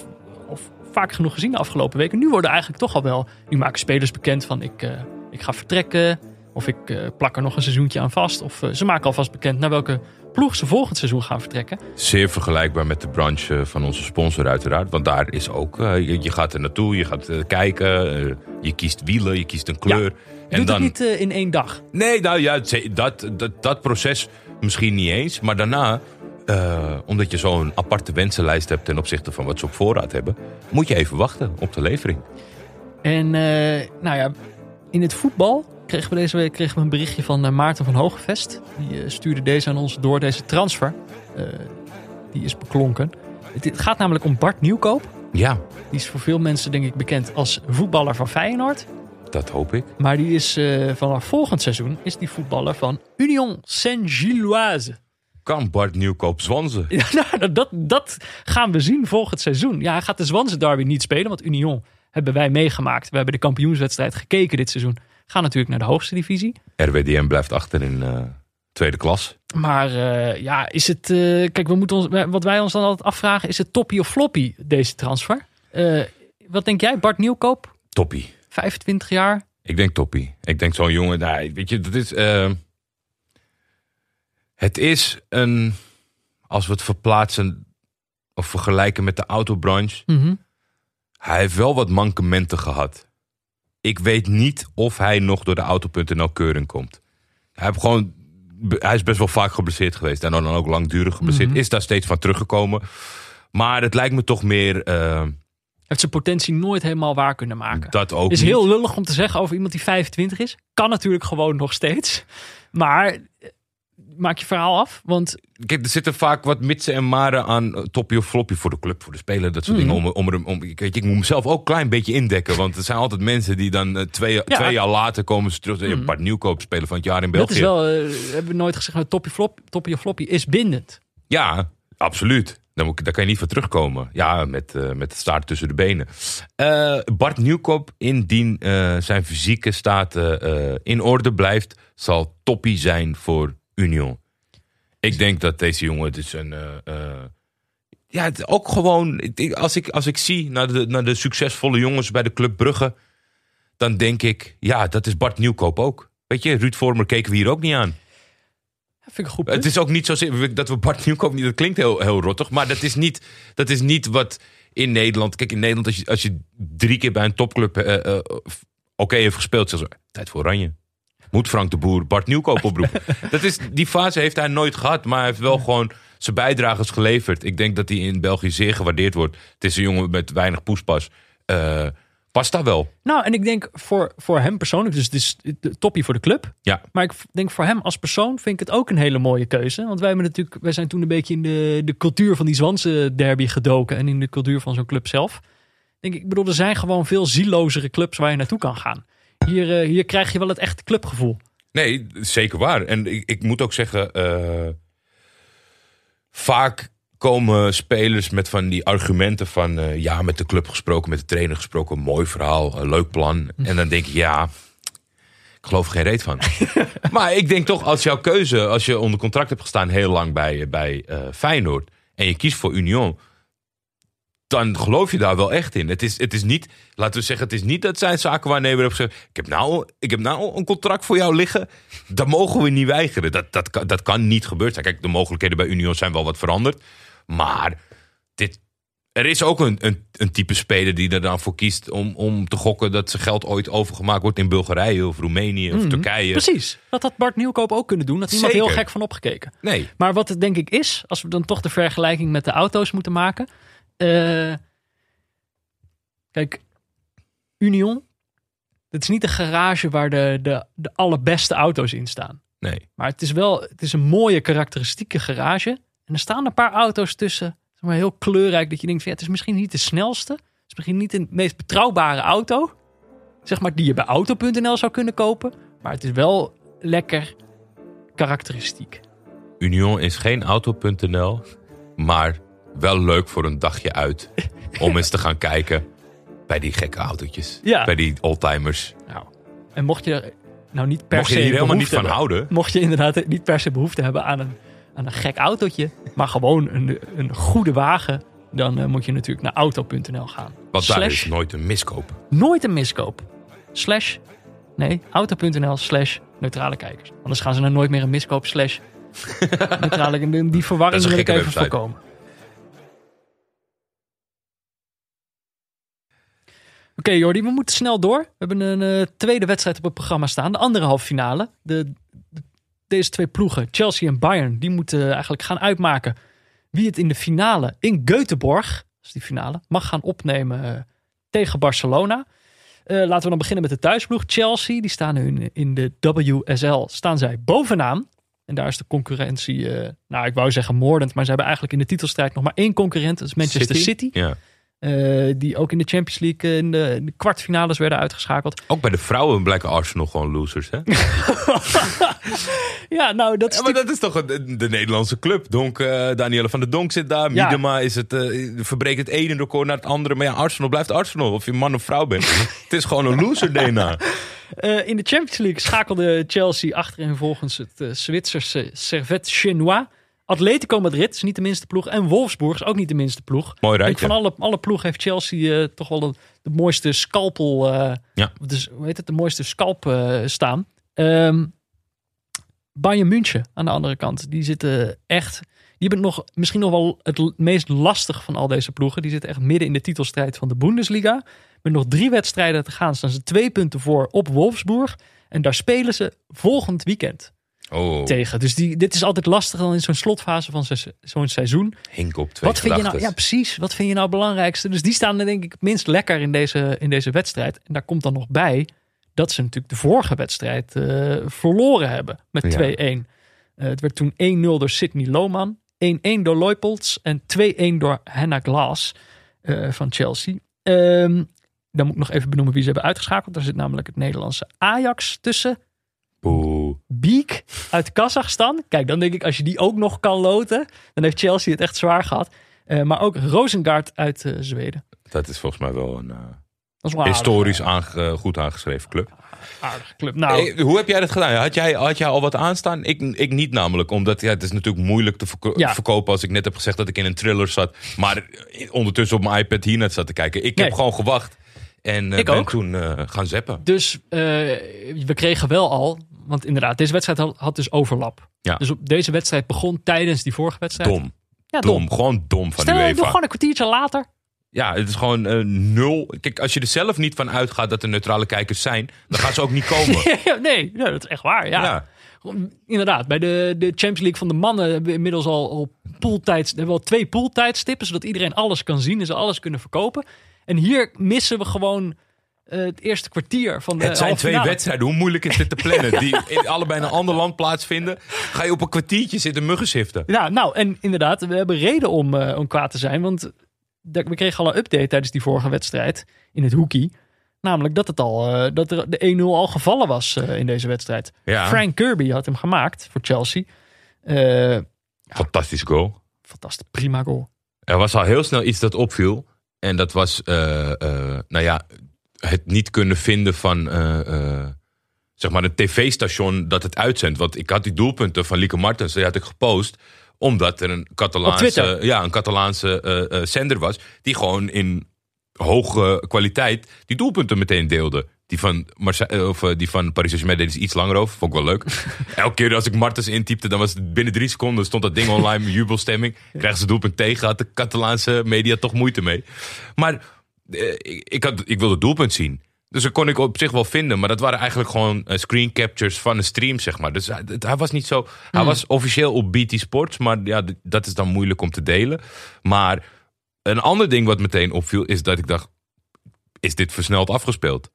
al vaak genoeg gezien de afgelopen weken. Nu worden eigenlijk toch al wel, nu maken spelers bekend van ik, eh, ik ga vertrekken. Of ik plak er nog een seizoentje aan vast. Of ze maken alvast bekend naar welke ploeg ze volgend seizoen gaan vertrekken. Zeer vergelijkbaar met de branche van onze sponsor uiteraard. Want daar is ook, eh, je, je gaat er naartoe, je gaat eh, kijken, eh, je kiest wielen, je kiest een kleur. Je doet het niet in één dag. Nee, nou ja, dat, dat, dat proces misschien niet eens. Maar daarna, omdat je zo'n aparte wensenlijst hebt ten opzichte van wat ze op voorraad hebben, moet je even wachten op de levering. En nou ja, in het voetbal kregen we deze week kregen we een berichtje van eh, Maarten van Hogevest. Die eh, stuurde deze aan ons door, deze transfer. Eh, die is beklonken. Het, gaat namelijk om Bart Nieuwkoop. Ja, Die is voor veel mensen denk ik bekend als voetballer van Feyenoord. dat hoop ik. Maar die is vanaf volgend seizoen is die voetballer van Union Saint-Gilloise. Kan Bart Nieuwkoop Zwanzen? Ja, nou, dat, dat gaan we zien volgend seizoen. Ja, hij gaat de Zwanse derby niet spelen, want Union hebben wij meegemaakt. We hebben de kampioenswedstrijd gekeken dit seizoen. Gaan natuurlijk naar de hoogste divisie. RWDM blijft achter in eh, tweede klas. Maar eh, ja, is het. eh, kijk, we moeten ons, wat wij ons dan altijd afvragen: is het toppie of floppy, deze transfer? Wat denk jij, Bart Nieuwkoop? Toppie. 25 jaar. Ik denk toppie. Ik denk zo'n jongen, nou, weet je, dat is. het is een. Als we het verplaatsen of vergelijken met de autobranche. Mhm. Hij heeft wel wat mankementen gehad. Ik weet niet of hij nog door de auto.nl keuring komt. Hij, heeft gewoon, hij is best wel vaak geblesseerd geweest. En dan ook langdurig geblesseerd. Mhm. Is daar steeds van teruggekomen. Maar het lijkt me toch meer eh, Heeft zijn potentie nooit helemaal waar kunnen maken. dat ook is niet. heel lullig om te zeggen over iemand die 25 is. Kan natuurlijk gewoon nog steeds. Maar maak je verhaal af. Want Kijk, er zitten vaak wat mitsen en maren aan eh, toppie of floppie voor de club, voor de speler, dat soort Mhm. dingen. Om, om, er- om, ik, weet je, ik moet mezelf ook een klein beetje indekken, want er zijn altijd mensen die dan eh, twee, twee jaar later komen ze terug. Een Bart Nieuwkoop, speler van het jaar in dat België. is wel, eh, hebben we nooit gezegd, nou, toppie, flop, toppie of floppy is bindend. Ja, absoluut. Daar, moet, daar kan je niet voor terugkomen. Ja, met, eh, met het staart tussen de benen. Eh, Bart Nieuwkoop, indien eh, zijn fysieke staat eh, eh, in orde blijft, zal toppie zijn voor Union. Ik denk dat deze jongen, het is een. eh, eh, ja, het, ook gewoon. Als ik, als ik zie naar de, naar de succesvolle jongens bij de Club Brugge, dan denk ik, ja, dat is Bart Nieuwkoop ook. Weet je, Ruud Vormer keken we hier ook niet aan. Dat vind ik goed Het is ook niet zo dat we Bart Nieuwkoop niet. Dat klinkt heel, heel rottig, maar dat is, niet, dat is niet wat in Nederland. Kijk, in Nederland, als je, als je drie keer bij een topclub eh, eh, oké heeft gespeeld, zeg ze, tijd voor Oranje. Moet Frank de Boer Bart Nieuwkoop oproepen. dat is, die fase heeft hij nooit gehad, maar hij heeft wel gewoon zijn bijdrages geleverd. Ik denk dat hij in België zeer gewaardeerd wordt. Het is een jongen met weinig poespas. Eh past daar wel. Nou, en ik denk voor, voor hem persoonlijk, dus het is toppie voor de club. Ja, Maar ik denk voor hem als persoon vind ik het ook een hele mooie keuze. Want wij, hebben natuurlijk, wij zijn toen een beetje in de, de cultuur van die Zwanse derby gedoken. En in de cultuur van zo'n club zelf. Denk ik, ik bedoel, er zijn gewoon veel zielozere clubs waar je naartoe kan gaan. Hier, eh, hier krijg je wel het echte clubgevoel. Nee, zeker waar. En ik, ik moet ook zeggen, eh, vaak komen spelers met van die argumenten van eh, ja, met de club gesproken, met de trainer gesproken, mooi verhaal, leuk plan. En dan denk ik, ja, ik geloof er geen reet van. maar ik denk toch, als jouw keuze, als je onder contract hebt gestaan heel lang bij, bij Feyenoord en je kiest voor Union, dan geloof je daar wel echt in. Het is, het is niet, laten we zeggen, het is niet dat zijn zakenwaarnemer heeft gezegd: ik heb, nou, ik heb nou een contract voor jou liggen. Dat mogen we niet weigeren. Dat, dat, kan, dat kan niet gebeurd zijn. Kijk, de mogelijkheden bij Union zijn wel wat veranderd. Maar dit, er is ook een, een, een type speler die er dan voor kiest om, om te gokken dat zijn geld ooit overgemaakt wordt in Bulgarije of Roemenië of Turkije. Precies. Dat had Bart Nieuwkoop ook kunnen doen. Dat niemand Zeker. heel gek van opgekeken. Nee, Maar wat het denk ik is, als we dan toch de vergelijking met de auto's moeten maken. Eh, kijk, Union. Het is niet een garage waar de, de, de allerbeste auto's in staan. nee. Maar het is wel het is een mooie karakteristieke garage. En er staan een paar auto's tussen. Zeg maar heel kleurrijk. Dat je denkt, ja, het is misschien niet de snelste. Het is misschien niet de meest betrouwbare auto. Zeg maar die je bij auto.nl zou kunnen kopen. Maar het is wel lekker karakteristiek. Union is geen auto.nl, maar wel leuk voor een dagje uit. Om eens te gaan kijken bij die gekke autootjes. Ja. Bij die oldtimers. Nou, en mocht je er nou niet per Mocht je se hier helemaal niet van hebben- houden. Mocht je inderdaad niet per se behoefte hebben aan een, aan een gek autootje, maar gewoon een, een goede wagen, dan eh, moet je natuurlijk naar auto.nl gaan. Want daar is nooit een miskoop. nooit een miskoop. Slash, nee, auto.nl slash neutrale kijkers. Anders gaan ze naar nooit meer een miskoop slash Neutrale, die die verwarring wil ik even website. voorkomen. Oké Jordi, we moeten snel door. We hebben een eh, tweede wedstrijd op het programma staan. De andere halve finale. De, de- deze twee ploegen, Chelsea en Bayern, die moeten eigenlijk gaan uitmaken wie het in de finale in Göteborg, dat is die finale, mag gaan opnemen eh, tegen Barcelona. Eh, laten we dan beginnen met de thuisploeg. Chelsea, die staan nu in, in de WSL, staan zij bovenaan. En daar is de concurrentie, nou ik wou zeggen moordend, maar ze hebben eigenlijk in de titelstrijd nog maar één concurrent. Dat is Manchester City. Ja. Eh, die ook in de Champions League eh, in de, in de kwartfinales werden uitgeschakeld. Ook bij de vrouwen blijken Arsenal gewoon losers, hè? Ja, nou dat is Ja, maar dat is toch de, de Nederlandse club. Donk, eh Danielle van der Donk zit daar. Ja. Miedema is het, verbreekt het ene record naar het andere. Maar ja, Arsenal blijft Arsenal. Of je man of vrouw bent. het is gewoon een loser, DNA. Eh, in de Champions League schakelde Chelsea achterin volgens het Zwitserse Servette Chinois. Atletico Madrid is niet de minste ploeg. En Wolfsburg is ook niet de minste ploeg. Mooi rijtje. van alle, alle ploegen heeft Chelsea eh, toch wel de, de mooiste scalpel. eh, Ja. Dus, hoe heet het? De mooiste scalp eh, staan. Ehm Bayern München aan de andere kant. Die zitten echt. Die hebben nog, misschien nog wel het meest lastig van al deze ploegen. Die zitten echt midden in de titelstrijd van de Bundesliga. Met nog drie wedstrijden te gaan staan ze twee punten voor op Wolfsburg. En daar spelen ze volgend weekend Oh, tegen. Dus die, dit is altijd lastig dan in zo'n slotfase van zo'n seizoen. hink op twee Wat vind je nou? Ja, precies. Wat vind je nou het belangrijkste? Dus die staan er denk ik het minst lekker in deze, in deze wedstrijd. En daar komt dan nog bij dat ze natuurlijk de vorige wedstrijd eh, verloren hebben met Ja. 2-1. Eh, het werd toen 1-0 door Sidney Lohman, 1-1 door Leupolds en 2-1 door Hannah Glass eh, van Chelsea. Ehm, dan moet ik nog even benoemen wie ze hebben uitgeschakeld. Daar zit namelijk het Nederlandse Ajax tussen. Boe. Biek uit Kazachstan. Kijk, dan denk ik als je die ook nog kan loten, dan heeft Chelsea het echt zwaar gehad. Eh, maar ook Rosengard uit eh, Zweden. Dat is volgens mij wel een eh, wel aardig, historisch aange- goed aangeschreven club. aardige club. Nou, hoe heb jij dat gedaan? Had jij, had jij al wat aanstaan? Ik, ik niet namelijk. Omdat ja, het is natuurlijk moeilijk te verko- Ja. verkopen als ik net heb gezegd dat ik in een thriller zat. Maar ondertussen op mijn iPad hier net zat te kijken. Ik heb gewoon gewacht. En ben ook. toen gaan zappen. dus we kregen wel al, want inderdaad, deze wedstrijd had, had dus overlap. Ja. Dus op deze wedstrijd begon tijdens die vorige wedstrijd. Dom. Ja, Dom. Gewoon dom van Stel, doe UEFA. gewoon een kwartiertje later. Ja, het is gewoon eh, nul. Kijk, als je er zelf niet van uitgaat dat er neutrale kijkers zijn, dan gaan ze ook niet komen. Nee, ja, dat is echt waar. Ja. Ja. Inderdaad, bij de, de Champions League van de mannen hebben we inmiddels al, al pooltijds, hebben we al twee pooltijdstippen, zodat iedereen alles kan zien en ze alles kunnen verkopen. En hier missen we gewoon eh, het eerste kwartier van de Het zijn twee wedstrijden. Hoe moeilijk is dit te plannen? Die in allebei in een ander land plaatsvinden. Ga je op een kwartiertje zitten muggen siften. Ja, nou, en inderdaad, we hebben reden om, om kwaad te zijn. Want we kregen al een update tijdens die vorige wedstrijd in het hoekie. Namelijk dat, het al, eh, dat er de 1-0 al gevallen was in deze wedstrijd. Ja. Frank Kirby had hem gemaakt voor Chelsea. Fantastisch goal. fantastisch, prima goal. Er was al heel snel iets dat opviel. En dat was, nou ja, het niet kunnen vinden van, eh, eh, zeg maar, een tv-station dat het uitzendt. Want ik had die doelpunten van Lieke Martens, die had ik gepost. Omdat er een Catalaanse, ja, een Catalaanse eh, zender was. Die gewoon in hoge kwaliteit die doelpunten meteen deelde. Die van, of, die van Paris Saint-Germain ze iets langer over. Vond ik wel leuk. Elke keer als ik Martens intypte, dan was het binnen drie seconden stond dat ding online, jubelstemming. Krijgen ze doelpunt tegen, had de Catalaanse media toch moeite mee. Maar ik, ik, had, ik wilde het doelpunt zien. Dus dat kon ik op zich wel vinden. Maar dat waren eigenlijk gewoon eh, screen captures van een stream, zeg maar. Dus hij, was niet zo... Hij was officieel op BT Sports, maar ja, dat is dan moeilijk om te delen. Maar een ander ding wat meteen opviel, is dat ik dacht... Is dit versneld afgespeeld?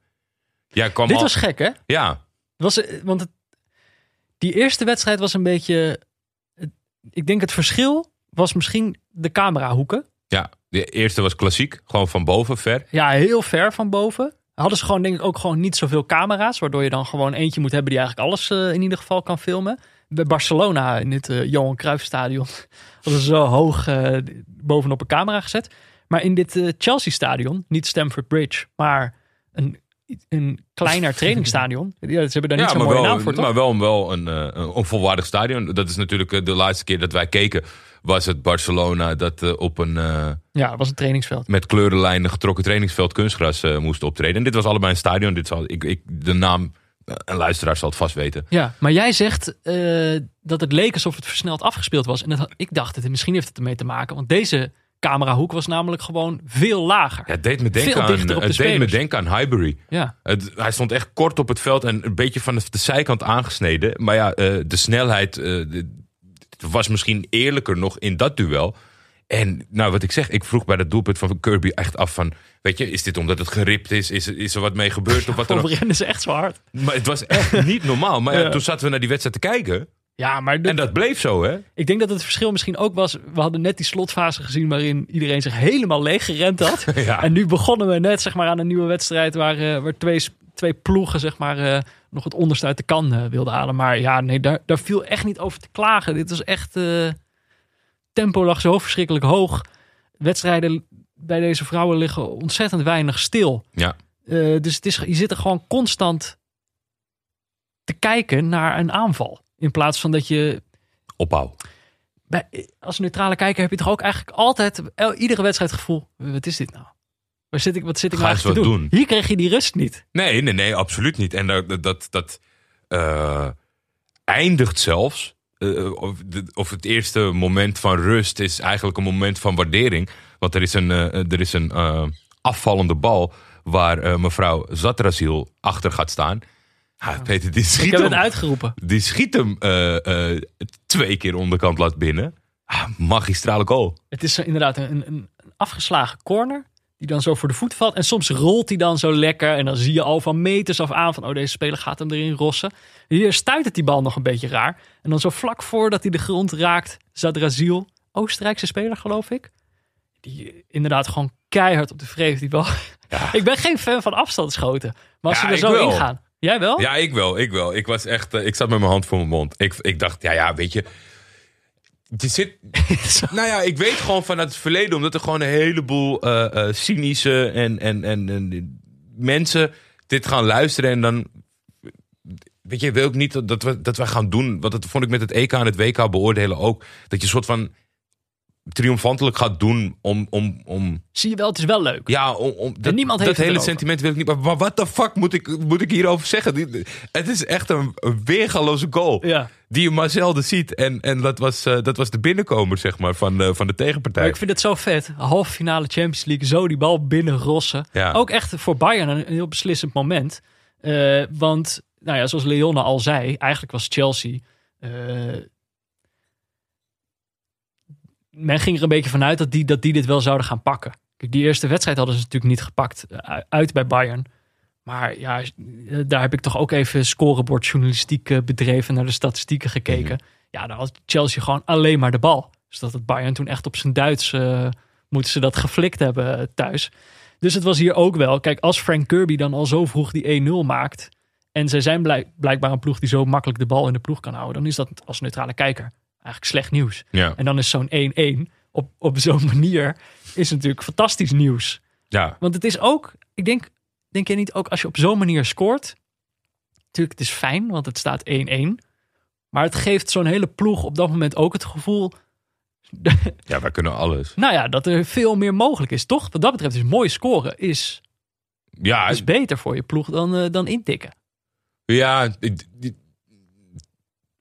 Ja, kwam Dit al- was gek, hè? Ja, was, eh, want het, die eerste wedstrijd was een beetje... Ik denk het verschil was misschien de camerahoeken. Ja, de eerste was klassiek. Gewoon van boven, ver. Ja, heel ver van boven. Hadden ze gewoon denk ik ook gewoon niet zoveel camera's. Waardoor je dan gewoon eentje moet hebben die eigenlijk alles eh, in ieder geval kan filmen. Bij Barcelona in het eh, Johan Cruijff stadion hadden ze zo hoog eh, bovenop een camera gezet. Maar in dit Chelsea stadion, niet Stamford Bridge, maar een, een kleiner trainingsstadion. Ja, ze hebben daar niet zo'n maar mooie wel, naam voor, toch? maar wel, wel een, een, een volwaardig stadion. Dat is natuurlijk de laatste keer dat wij keken. Was het Barcelona dat eh, op een eh, Ja, was een trainingsveld. met kleurenlijnen getrokken trainingsveld kunstgras eh, moest optreden. En dit was allebei een stadion. Dit zal, ik, ik, de naam een luisteraar zal het vast weten. Ja, maar jij zegt dat het leek alsof het versneld afgespeeld was. En dat, ik dacht, het, misschien heeft het ermee te maken. Want deze camerahoek was namelijk gewoon veel lager. Ja, het deed me denken, aan, dichter op de het deed me denken aan Highbury. Ja, Het, hij stond echt kort op het veld en een beetje van de, zijkant aangesneden. Maar ja, de snelheid de- het was misschien eerlijker nog in dat duel. En nou, wat ik zeg, ik vroeg bij dat doelpunt van Kirby echt af van... Weet je, is dit omdat het geript is? Is, is er wat mee gebeurd? Of wat dan ze echt zo hard? Maar het was echt niet normaal. Maar ja, Ja. toen zaten we naar die wedstrijd te kijken. Ja, maar de- En dat bleef zo, hè? ik denk dat het verschil misschien ook was. We hadden net die slotfase gezien waarin iedereen zich helemaal leeg gerend had. En nu begonnen we net zeg maar, aan een nieuwe wedstrijd waar, eh, waar twee, twee ploegen zeg maar, eh, nog het onderste uit de kan eh, wilden halen. Maar ja, nee, daar, daar viel echt niet over te klagen. Dit was echt. eh, tempo lag zo verschrikkelijk hoog. Wedstrijden bij deze vrouwen liggen ontzettend weinig stil. Ja. Dus het is, je zit er gewoon constant te kijken naar een aanval. In plaats van dat je Opbouw. bij, als neutrale kijker heb je toch ook eigenlijk altijd el- iedere wedstrijd gevoel: wat is dit nou? Waar zit ik, wat zit ik nou te doen? Hier kreeg je die rust niet. Nee, nee, nee, absoluut niet. En dat, dat, dat, eh, eindigt zelfs. eh, of, de- of het eerste moment van rust is eigenlijk een moment van waardering. Want er is een, eh, er is een afvallende bal waar mevrouw Zatraziel achter gaat staan. Ja, Peter, die Ik schiet heb hem, het uitgeroepen. die schiet hem twee keer onderkant laat binnen. Ah, magistrale goal. Het is inderdaad een, een, een afgeslagen corner. Die dan zo voor de voet valt. En soms rolt hij dan zo lekker. En dan zie je al van meters af aan van... oh, deze speler gaat hem erin rossen. Hier stuit het die bal nog een beetje raar. En dan zo vlak voordat hij de grond raakt... Zadraziel, Oostenrijkse speler geloof ik. Die inderdaad gewoon keihard op de vreef die bal. Ja. ik ben geen fan van afstandsschoten. Maar als Ja, ze er zo in gaan. Jij wel? Ja, ik wel, ik wel. Ik was echt, eh, ik zat met mijn hand voor mijn mond. Ik, ik dacht, ja, ja, weet je. Je zit, nou ja, ik weet gewoon vanuit het verleden, omdat er gewoon een heleboel eh, eh, cynische en, en, en, en mensen dit gaan luisteren en dan. Weet je, wil ik niet dat- dat we, dat we gaan doen. Want dat vond ik met het EK en het WK beoordelen ook. Dat je een soort van triomfantelijk gaat doen om, om, om Zie je wel, het is wel leuk. ja, om, om, dat, niemand dat heeft het hele erover. sentiment wil ik niet. Maar, maar wat de fuck moet ik, moet ik hierover zeggen? Het is echt een, een weergaloze goal. Ja. Die je maar zelden ziet. En, en dat, was, eh, dat was de binnenkomer, zeg maar, van, eh, van de tegenpartij. Maar ik vind het zo vet. Halve finale Champions League, zo die bal binnen rossen. Ja. Ook echt voor Bayern een heel beslissend moment. Eh, want, nou ja, zoals Leone al zei, eigenlijk was Chelsea. Men ging er een beetje vanuit dat die, dat die dit wel zouden gaan pakken. Kijk, die eerste wedstrijd hadden ze natuurlijk niet gepakt eh, uit bij Bayern. Maar ja, eh, daar heb ik toch ook even scorebordjournalistiek eh, bedreven, naar de statistieken gekeken. Ja, daar had Chelsea gewoon alleen maar de bal. Dus dat het Bayern toen echt op zijn Duits moeten ze dat geflikt hebben thuis. Dus het was hier ook wel. Kijk, als Frank Kirby dan al zo vroeg die 1-0 maakt. En zij zijn blijk- blijkbaar een ploeg die zo makkelijk de bal in de ploeg kan houden. Dan is dat als neutrale kijker eigenlijk slecht nieuws. ja. En dan is zo'n 1-1 op, op zo'n manier is natuurlijk fantastisch nieuws. ja. Want het is ook, ik denk, denk je niet ook als je op zo'n manier scoort. Natuurlijk, het is fijn, want het staat 1-1. Maar het geeft zo'n hele ploeg op dat moment ook het gevoel. ja, wij kunnen alles. Nou ja, dat er veel meer mogelijk is, toch? Wat dat betreft is mooi scoren is, Ja, is beter voor je ploeg dan, eh, dan intikken. Ja,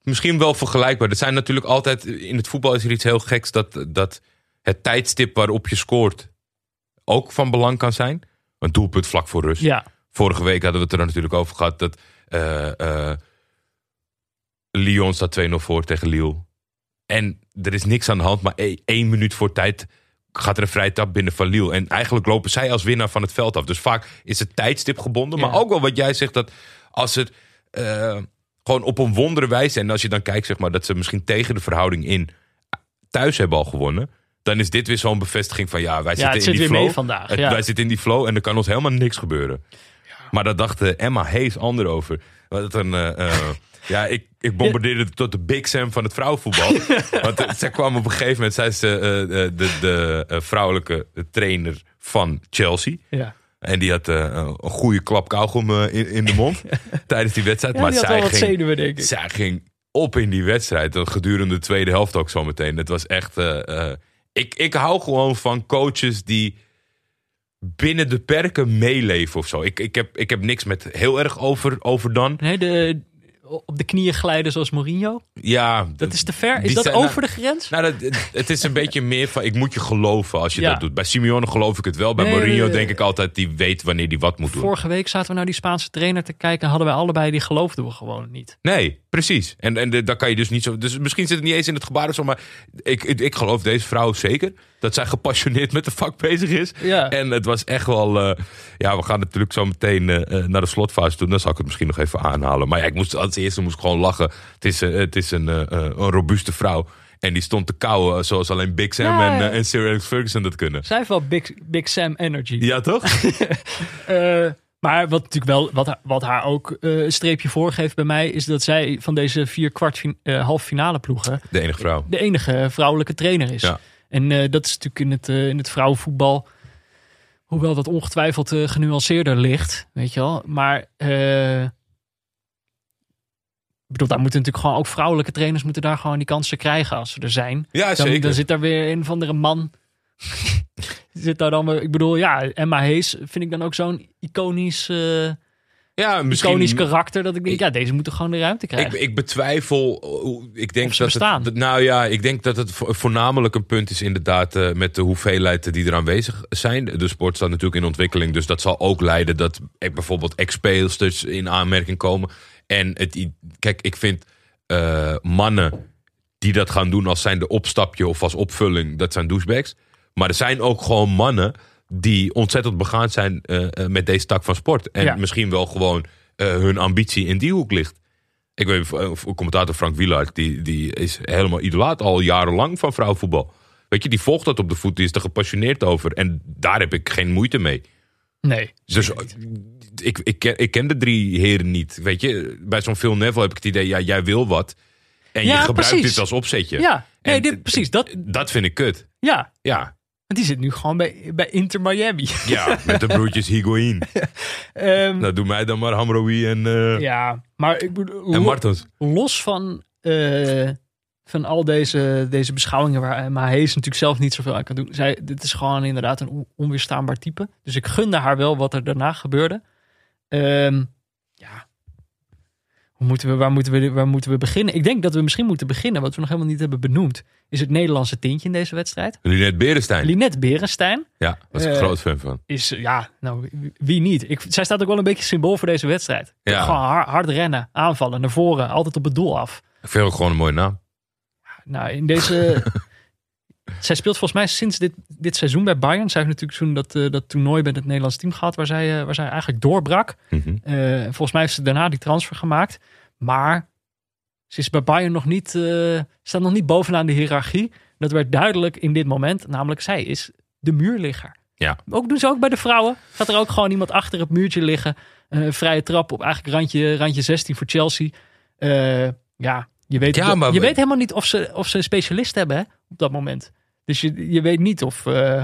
misschien wel vergelijkbaar. Er zijn natuurlijk altijd, in het voetbal is er iets heel geks dat, dat het tijdstip waarop je scoort ook van belang kan zijn. Een doelpunt vlak voor rust. Ja, Vorige week hadden we het er natuurlijk over gehad dat eh, eh, Lyon staat 2-0 voor tegen Lille. En er is niks aan de hand, maar e- één minuut voor tijd gaat er een vrije tap binnen van Lille. En eigenlijk lopen zij als winnaar van het veld af. Dus vaak is het tijdstip gebonden. Maar ook wel wat jij zegt, dat als het eh, gewoon op een wondere wijze... en als je dan kijkt, zeg maar, dat ze misschien tegen de verhouding in thuis hebben al gewonnen... dan is dit weer zo'n bevestiging van ja, wij ja zitten in zit die flow. mee vandaag. Het- Ja. Wij zitten in die flow en er kan ons helemaal niks gebeuren. Maar daar dacht eh, Emma Hayes ander over. Wat een, eh, eh, ja, ik, ik bombardeerde tot de Big Sam van het vrouwenvoetbal. Want zij kwam op een gegeven moment, zij is de, de, de vrouwelijke trainer van Chelsea. Ja. En die had eh, een goede klap kauwgom eh, in, in de mond tijdens die wedstrijd. Ja, maar die zij ging, zenuwen, denk ik. zij ging op in die wedstrijd. Dat Gedurende de tweede helft ook zometeen. Het was echt... eh, eh, ik, ik hou gewoon van coaches die binnen de perken meeleven of zo. Ik, ik, heb, ik heb niks met heel erg over, over dan. Nee, de, op de knieën glijden zoals Mourinho. Ja, Dat is te ver. Is dat zijn- over de grens? Nou, dat, het is een beetje meer van, ik moet je geloven als je Ja. dat doet. Bij Simeone geloof ik het wel. Bij Nee, Mourinho nee, denk ik altijd, die weet wanneer die wat moet doen. Vorige week zaten we naar die Spaanse trainer te kijken. Hadden wij allebei, die geloofden we gewoon niet. Nee, precies. En, en daar kan je dus niet zo... Dus misschien zit het niet eens in het gebaar of zo, maar ik, ik, ik geloof deze vrouw zeker. Dat zij gepassioneerd met de vak bezig is. Ja. En het was echt wel... eh, ja, we gaan natuurlijk zo meteen eh, eh, naar de slotfase toe. Dan zal ik het misschien nog even aanhalen. Maar ja, ik moest, als eerste moest ik gewoon lachen. Het is, het is een, een robuuste vrouw. En die stond te kauwen zoals alleen Big Sam Ja, en, ja. en Sir Alex Ferguson dat kunnen. Zij heeft wel Big, Big Sam energy. Ja, toch? Maar wat natuurlijk wel, wat, haar- wat haar ook een streepje voorgeeft bij mij, is dat zij van deze vier kwart eh, halve finale ploegen De enige vrouw. de enige vrouwelijke trainer is. Ja. En eh, dat is natuurlijk in het, eh, in het vrouwenvoetbal, hoewel dat ongetwijfeld eh, genuanceerder ligt, weet je wel. Maar ik bedoel, daar moeten natuurlijk gewoon ook vrouwelijke trainers moeten daar gewoon die kansen krijgen als ze er zijn. Ja, Dan, zeker. dan zit daar weer een of andere man. zit daar dan weer, ik bedoel, ja, Emma Hees vind ik dan ook zo'n iconisch, ja, misschien... iconisch karakter. Dat ik denk, ja, deze moeten gewoon de ruimte Ik, krijgen. ik betwijfel. hoe- Ik denk dat bestaan. het. Nou ja, ik denk dat het vo- voornamelijk een punt is, inderdaad, eh, met de hoeveelheid die er aanwezig zijn. De sport staat natuurlijk in ontwikkeling, dus dat zal ook leiden dat eh, bijvoorbeeld ex-speelsters in aanmerking komen. En het, kijk, ik vind eh, mannen die dat gaan doen als zijn de opstapje of als opvulling, dat zijn douchebags. Maar er zijn ook gewoon mannen die ontzettend begaan zijn eh, eh, met deze tak van sport. En Ja. misschien wel gewoon eh, hun ambitie in die hoek ligt. Ik weet, commentator Frank Wielaert, die, die is helemaal idolaat al jarenlang van vrouwenvoetbal. Weet je, die volgt dat op de voet, die is er gepassioneerd over. En daar heb ik geen moeite mee. nee. Dus ik, ik, ken, ik ken de drie heren niet. Weet je, bij zo'n Phil Neville heb ik het idee, ja, jij wil wat. En Ja, je gebruikt precies. dit als opzetje. Ja, nee, En dit, precies. Dat, Dat vind ik kut. ja, Ja, want die zit nu gewoon bij, bij Inter Miami. ja met de broertjes Higuain. Ehm, Nou, doe mij dan maar Hamroui en, eh ja, maar ik bedoel, en Martens. los van, eh, van al deze, deze beschouwingen waar Emma Hees natuurlijk zelf niet zoveel aan kan doen. Zij, dit is gewoon inderdaad een on- onweerstaanbaar type. Dus ik gunde haar wel wat er daarna gebeurde. Ehm, ja, hoe moeten we, waar, moeten we, waar moeten we beginnen? Ik denk dat we misschien moeten beginnen, wat we nog helemaal niet hebben benoemd, is het Nederlandse tintje in deze wedstrijd. Linette Berenstein. Linette Berenstein ja, was ik Eh, een groot fan van. is, eh, ja, nou, wie- niet? Ik, zij staat ook wel een beetje symbool voor deze wedstrijd. Ja. Gewoon hard, hard rennen, aanvallen, naar voren, altijd op het doel af. Ik vind ook gewoon een mooie naam. Nou, in deze. zij speelt volgens mij sinds dit, dit seizoen bij Bayern. Zij heeft natuurlijk toen dat, eh, dat toernooi met het Nederlands team gehad, waar zij, eh, waar zij eigenlijk doorbrak. Mhm. Eh, volgens mij heeft ze daarna die transfer gemaakt. Maar ze is bij Bayern nog niet, staat nog niet bovenaan de hiërarchie. Dat werd duidelijk in dit moment. Namelijk, zij is de muurligger. Ja. Ook doen ze ook bij de vrouwen. Gaat er ook gewoon iemand achter het muurtje liggen. Vrije trap op eigenlijk randje, randje 16 voor Chelsea. Ja, je weet, Ja, maar je we- weet helemaal niet of ze, of ze een specialist hebben hè, op dat moment. Dus je, je weet niet of, eh,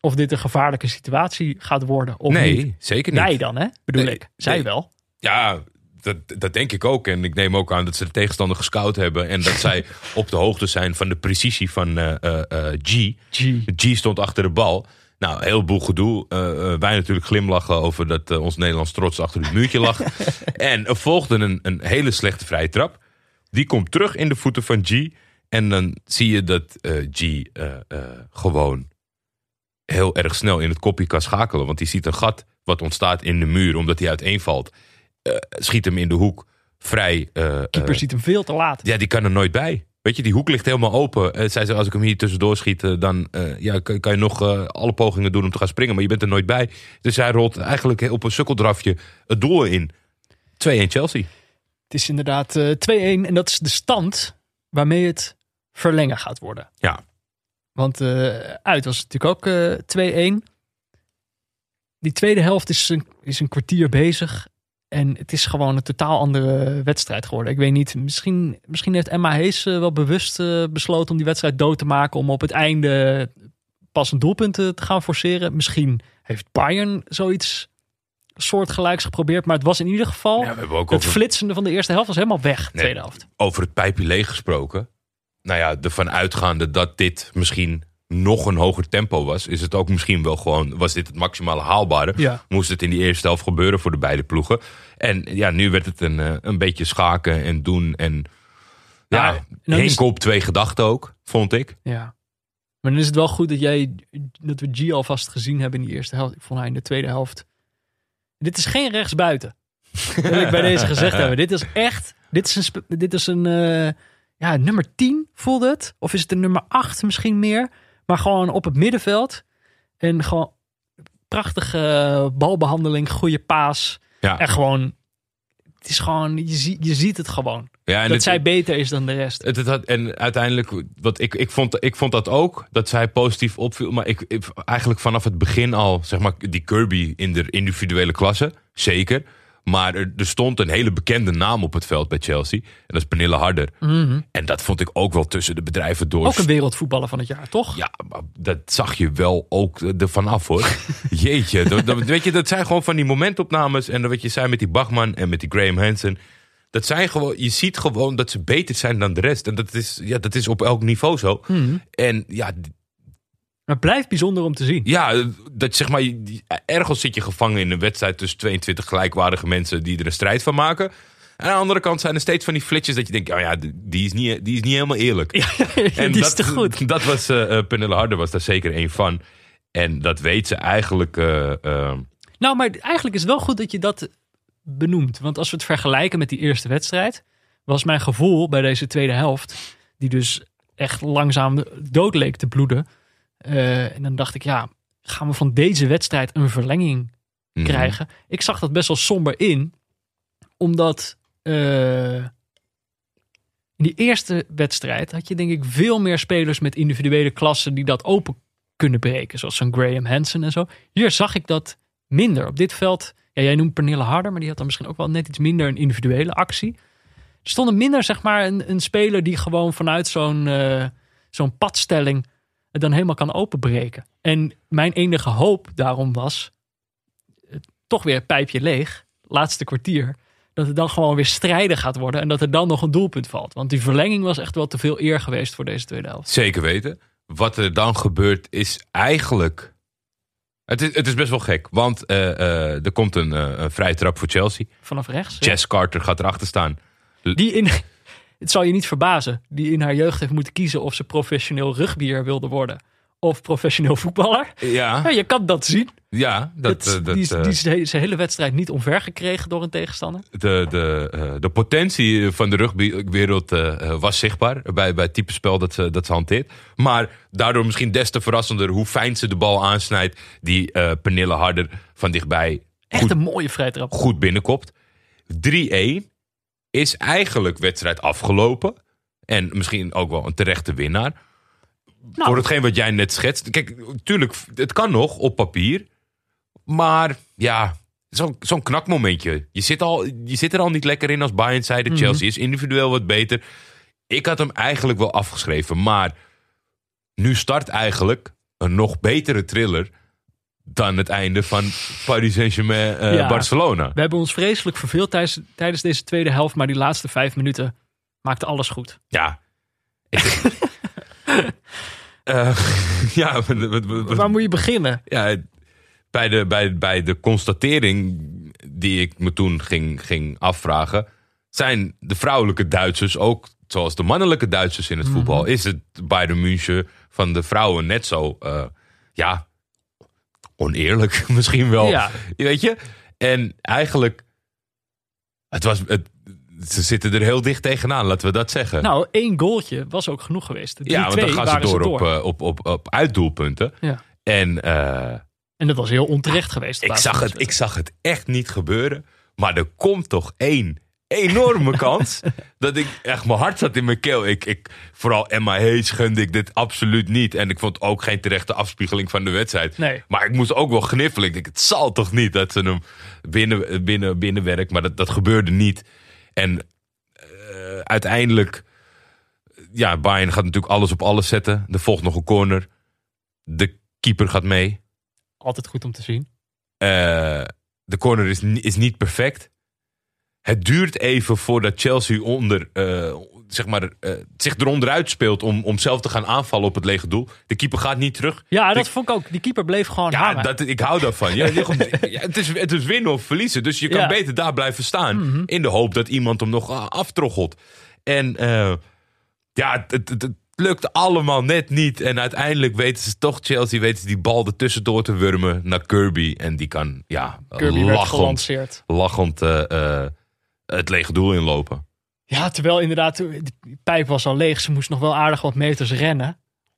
of dit een gevaarlijke situatie gaat worden. Of nee, niet. zeker niet. Wij dan, hè? Bedoel Nee, ik. Zij nee. wel. Ja, dat, dat denk ik ook. En ik neem ook aan dat ze de tegenstander gescout hebben. En dat zij op de hoogte zijn van de precisie van eh, eh, G. G. G stond achter de bal. Nou, heel boel gedoe. Wij natuurlijk glimlachen over dat ons Nederlands trots achter het muurtje lag. en er volgde een, een hele slechte vrije trap. Die komt terug in de voeten van G. En dan zie je dat eh, G eh, eh, gewoon heel erg snel in het kopje kan schakelen. Want die ziet een gat wat ontstaat in de muur omdat hij uiteenvalt. Schiet hem in de hoek vrij. Keeper ziet hem veel te laat. ja, die kan er nooit bij. Weet je, die hoek ligt helemaal open. Zij zei, als ik hem hier tussendoor schiet, dan ja, kan, kan je nog alle pogingen doen om te gaan springen. Maar je bent er nooit bij. Dus hij rolt eigenlijk op een sukkeldrafje het doel in. 2-1 Chelsea. Het is inderdaad eh 2-1 en dat is de stand waarmee het verlengen gaat worden. Ja. Want eh, uit was het natuurlijk ook eh 2-1. Die tweede helft is een, is een kwartier bezig. En het is gewoon een totaal andere wedstrijd geworden. Ik weet niet, misschien, misschien heeft Emma Hees eh, wel bewust eh, besloten om die wedstrijd dood te maken. Om op het einde pas een doelpunt eh, te gaan forceren. Misschien heeft Bayern zoiets soortgelijks geprobeerd. Maar het was in ieder geval... Ja, we hebben ook Het over, flitsende van de eerste helft was helemaal weg, Nee. tweede helft. over het pijpje leeg gesproken. Nou ja, ervan uitgaande dat dit misschien nog een hoger tempo was, is het ook misschien wel gewoon, was dit het maximale haalbare. Ja. Moest het in die eerste helft gebeuren voor de beide ploegen. En ja, nu werd het een, eh, een beetje schaken en doen. En ja, Ja, en dan is- Henk op twee gedachten ook, vond ik. Ja. Maar dan is het wel goed dat jij dat we G alvast gezien hebben in die eerste helft. Ik vond hij in de tweede helft. Dit is geen rechtsbuiten. Dat wil ik bij deze gezegd hebben. Dit is echt. Dit is een, dit is een eh, ja, nummer 10 voelde het. Of is het een nummer 8 misschien meer. Maar gewoon op het middenveld. En gewoon prachtige balbehandeling, goede paas. Ja, En gewoon. Het is gewoon, je, zie, je ziet het gewoon. Ja en dat het- zij beter is dan de rest. Het, het had, en uiteindelijk, wat ik, ik, vond, ik vond dat ook, dat zij positief opviel. Maar ik, ik- eigenlijk vanaf het begin al, zeg maar, die Kirby in de individuele klasse, zeker. Maar er, er stond een hele bekende naam op het veld bij Chelsea. En dat is Pernille Harder. En dat vond ik ook wel tussen de bedrijven door. Mhm. Ook een wereldvoetballer van het jaar, toch? Ja, maar dat zag je wel ook ervan af hoor. Jeetje, dat, dat- weet je, dat zijn gewoon van die momentopnames. En dan wat je zei met die Bachman en met die Graham Hansen. Dat zijn gewoon, je ziet gewoon dat ze beter zijn dan de rest. En dat is, ja, dat is op elk niveau zo. En ja, Maar het blijft bijzonder om te zien. ja, dat zeg maar, ergens zit je gevangen in een wedstrijd tussen 22 gelijkwaardige mensen die er een strijd van maken. En aan de andere kant zijn er steeds van die flitsjes dat je denkt, oh ja, die is niet, die is niet helemaal eerlijk. En die is dat, te goed. Dat was eh eh, Pernille Harder was daar zeker één van. En dat weet ze eigenlijk. eh, Nou, maar eigenlijk is het wel goed dat je dat benoemt. Want als we het vergelijken met die eerste wedstrijd, was mijn gevoel bij deze tweede helft, die dus echt langzaam dood leek te bloeden. eh, en dan dacht ik, ja, gaan we van deze wedstrijd een verlenging mhm. krijgen? Ik zag dat best wel somber in, omdat eh, in die eerste wedstrijd had je denk ik veel meer spelers met individuele klassen die dat open kunnen breken. Zoals zo'n Graham Hansen en zo. Hier zag ik dat minder. Op dit veld, ja, jij noemt Pernille Harder, maar die had dan misschien ook wel net iets minder een individuele actie. Er stonden minder, zeg maar, een, een speler die gewoon vanuit zo'n eh, zo'n padstelling het dan helemaal kan openbreken. En mijn enige hoop daarom was, eh, toch weer pijpje leeg, laatste kwartier, dat het dan gewoon weer strijden gaat worden en dat er dan nog een doelpunt valt. Want die verlenging was echt wel te veel eer geweest voor deze tweede helft. Zeker weten. Wat er dan gebeurt is eigenlijk. Het is, het is best wel gek, want eh, eh, er komt een, eh, een vrije trap voor Chelsea. Vanaf rechts. ja. Jess Carter gaat erachter staan. Die in, het zal je niet verbazen, die in haar jeugd heeft moeten kiezen of ze professioneel rugbier wilde worden of professioneel voetballer. Ja, Ja, je kan dat zien. Ja dat, Dat, eh, dat, die eh, die is hele- zijn hele wedstrijd niet omver gekregen door een tegenstander. de, de, eh, de potentie van de rugbywereld was zichtbaar bij, bij het type spel dat ze, dat ze hanteert. Maar daardoor misschien des te verrassender hoe fijn ze de bal aansnijdt. Die Pernille Harder van dichtbij Echt goed, een mooie vrijtrap. goed binnenkopt. 3-1 is eigenlijk wedstrijd afgelopen. En misschien ook wel een terechte winnaar. Nou, Voor hetgeen wat jij net schetst. Kijk, tuurlijk, het kan nog op papier. Maar ja, zo'n zo'n knakmomentje. Je zit, al, je zit er al niet lekker in als Bayern zei. De Chelsea is individueel wat beter. Ik had hem eigenlijk wel afgeschreven. Maar nu start eigenlijk een nog betere thriller... dan het einde van Paris Saint-Germain eh, Ja. Barcelona. we hebben ons vreselijk verveeld tijdens, tijdens deze tweede helft, maar die laatste vijf minuten maakte alles goed. Ja. Ik- Eh, ja, wat- wat- wat- Waar moet je beginnen? ja, bij de, bij, bij de constatering die ik me toen ging, ging afvragen, zijn de vrouwelijke Duitsers ook zoals de mannelijke Duitsers in het voetbal? Is het Bayern München van de vrouwen net zo, eh, ja, oneerlijk misschien wel? Ja. Weet je? En eigenlijk, het was, het, ze zitten er heel dicht tegenaan, laten we dat zeggen. Nou, één goaltje was ook genoeg geweest. De ja, want dan 3-2 gaan ze door, Op, eh, op, op, op uitdoelpunten. Ja. En eh, En dat was heel onterecht geweest. ik, zag het, ik zag het echt niet gebeuren. Maar er komt toch één enorme kans. dat ik echt, mijn hart zat in mijn keel. Ik, ik, vooral Emma Hayes gunde ik dit absoluut niet. En ik vond ook geen terechte afspiegeling van de wedstrijd. Nee. Maar ik moest ook wel gniffelen. Ik denk, het zal toch niet dat ze hem binnen, binnen, binnenwerkt. Maar dat, dat gebeurde niet. En eh, uiteindelijk... Ja, Bayern gaat natuurlijk alles op alles zetten. Er volgt nog een corner. De keeper gaat mee. Altijd goed om te zien. Eh, de corner is, is niet perfect. Het duurt even voordat Chelsea onder, eh, zeg maar, eh, zich eronderuit speelt om, om zelf te gaan aanvallen op het lege doel. De keeper gaat niet terug. Ja, dat vond ik ook. Die keeper bleef gewoon ja, hangen. dat, ik hou daarvan. Ja, ja, het, is, het is winnen of verliezen. Dus je kan Ja. Mhm. beter daar blijven staan. In de hoop dat iemand hem nog aftroggelt. En eh, ja, het, het, het lukt allemaal net niet. En uiteindelijk weten ze toch, Chelsea weten ze die bal ertussendoor te wurmen naar Kirby. En die kan, ja, Kirby werd lachend, gelanceerd. lachend eh, het lege doel inlopen. Ja, terwijl inderdaad, de pijp was al leeg. Ze moest nog wel aardig wat meters rennen.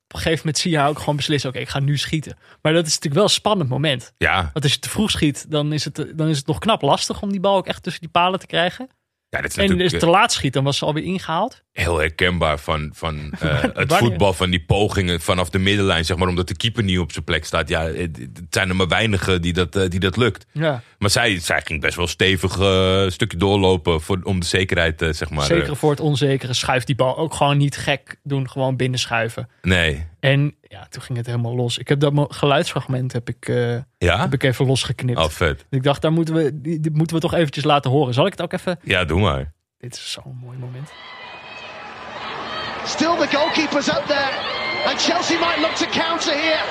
Op een gegeven moment zie je haar ook gewoon beslissen, oké, ik ga nu schieten. Maar dat is natuurlijk wel een spannend moment. Ja, Want als je te vroeg schiet, dan is, het, dan is het nog knap lastig om die bal ook echt tussen die palen te krijgen. Ja dit is En je eh, te laat schiet, dan was ze alweer ingehaald. heel herkenbaar van, van eh, het voetbal, van die pogingen vanaf de middenlijn, zeg maar, omdat de keeper niet op zijn plek staat. Ja, het, het zijn er maar weinigen die dat, eh, die dat lukt. Ja, Maar zij, zij ging best wel stevig een stukje doorlopen voor, om de zekerheid, eh, zeg maar. zeker eh, voor het onzekere. Schuift die bal ook gewoon niet gek doen, gewoon binnenschuiven. nee. En ja, toen ging het helemaal los. Ik heb dat geluidsfragment heb ik, eh, Ja? heb ik even losgeknipt. Oh, vet. Ik dacht, daar moeten we, die, die moeten we toch eventjes laten horen. Zal ik het ook even? Ja, doe maar. Dit is zo'n mooi moment. Still the goalkeeper's up there. And Chelsea might look to counter here.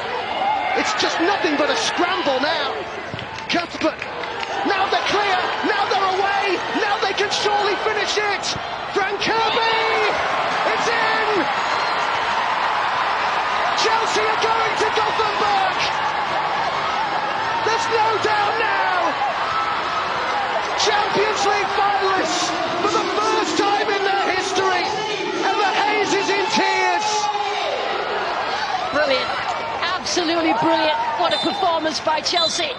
It's just nothing but a scramble now. Cuthbert. Now they're clear. Now they're away. Now they can surely finish it. Frank Kirby. It's in. Chelsea are going to Gothenburg. There's no doubt now. Champions League finalists for the first time in their history. And the Hayes is in tears. Brilliant. Absolutely brilliant. What a performance by Chelsea.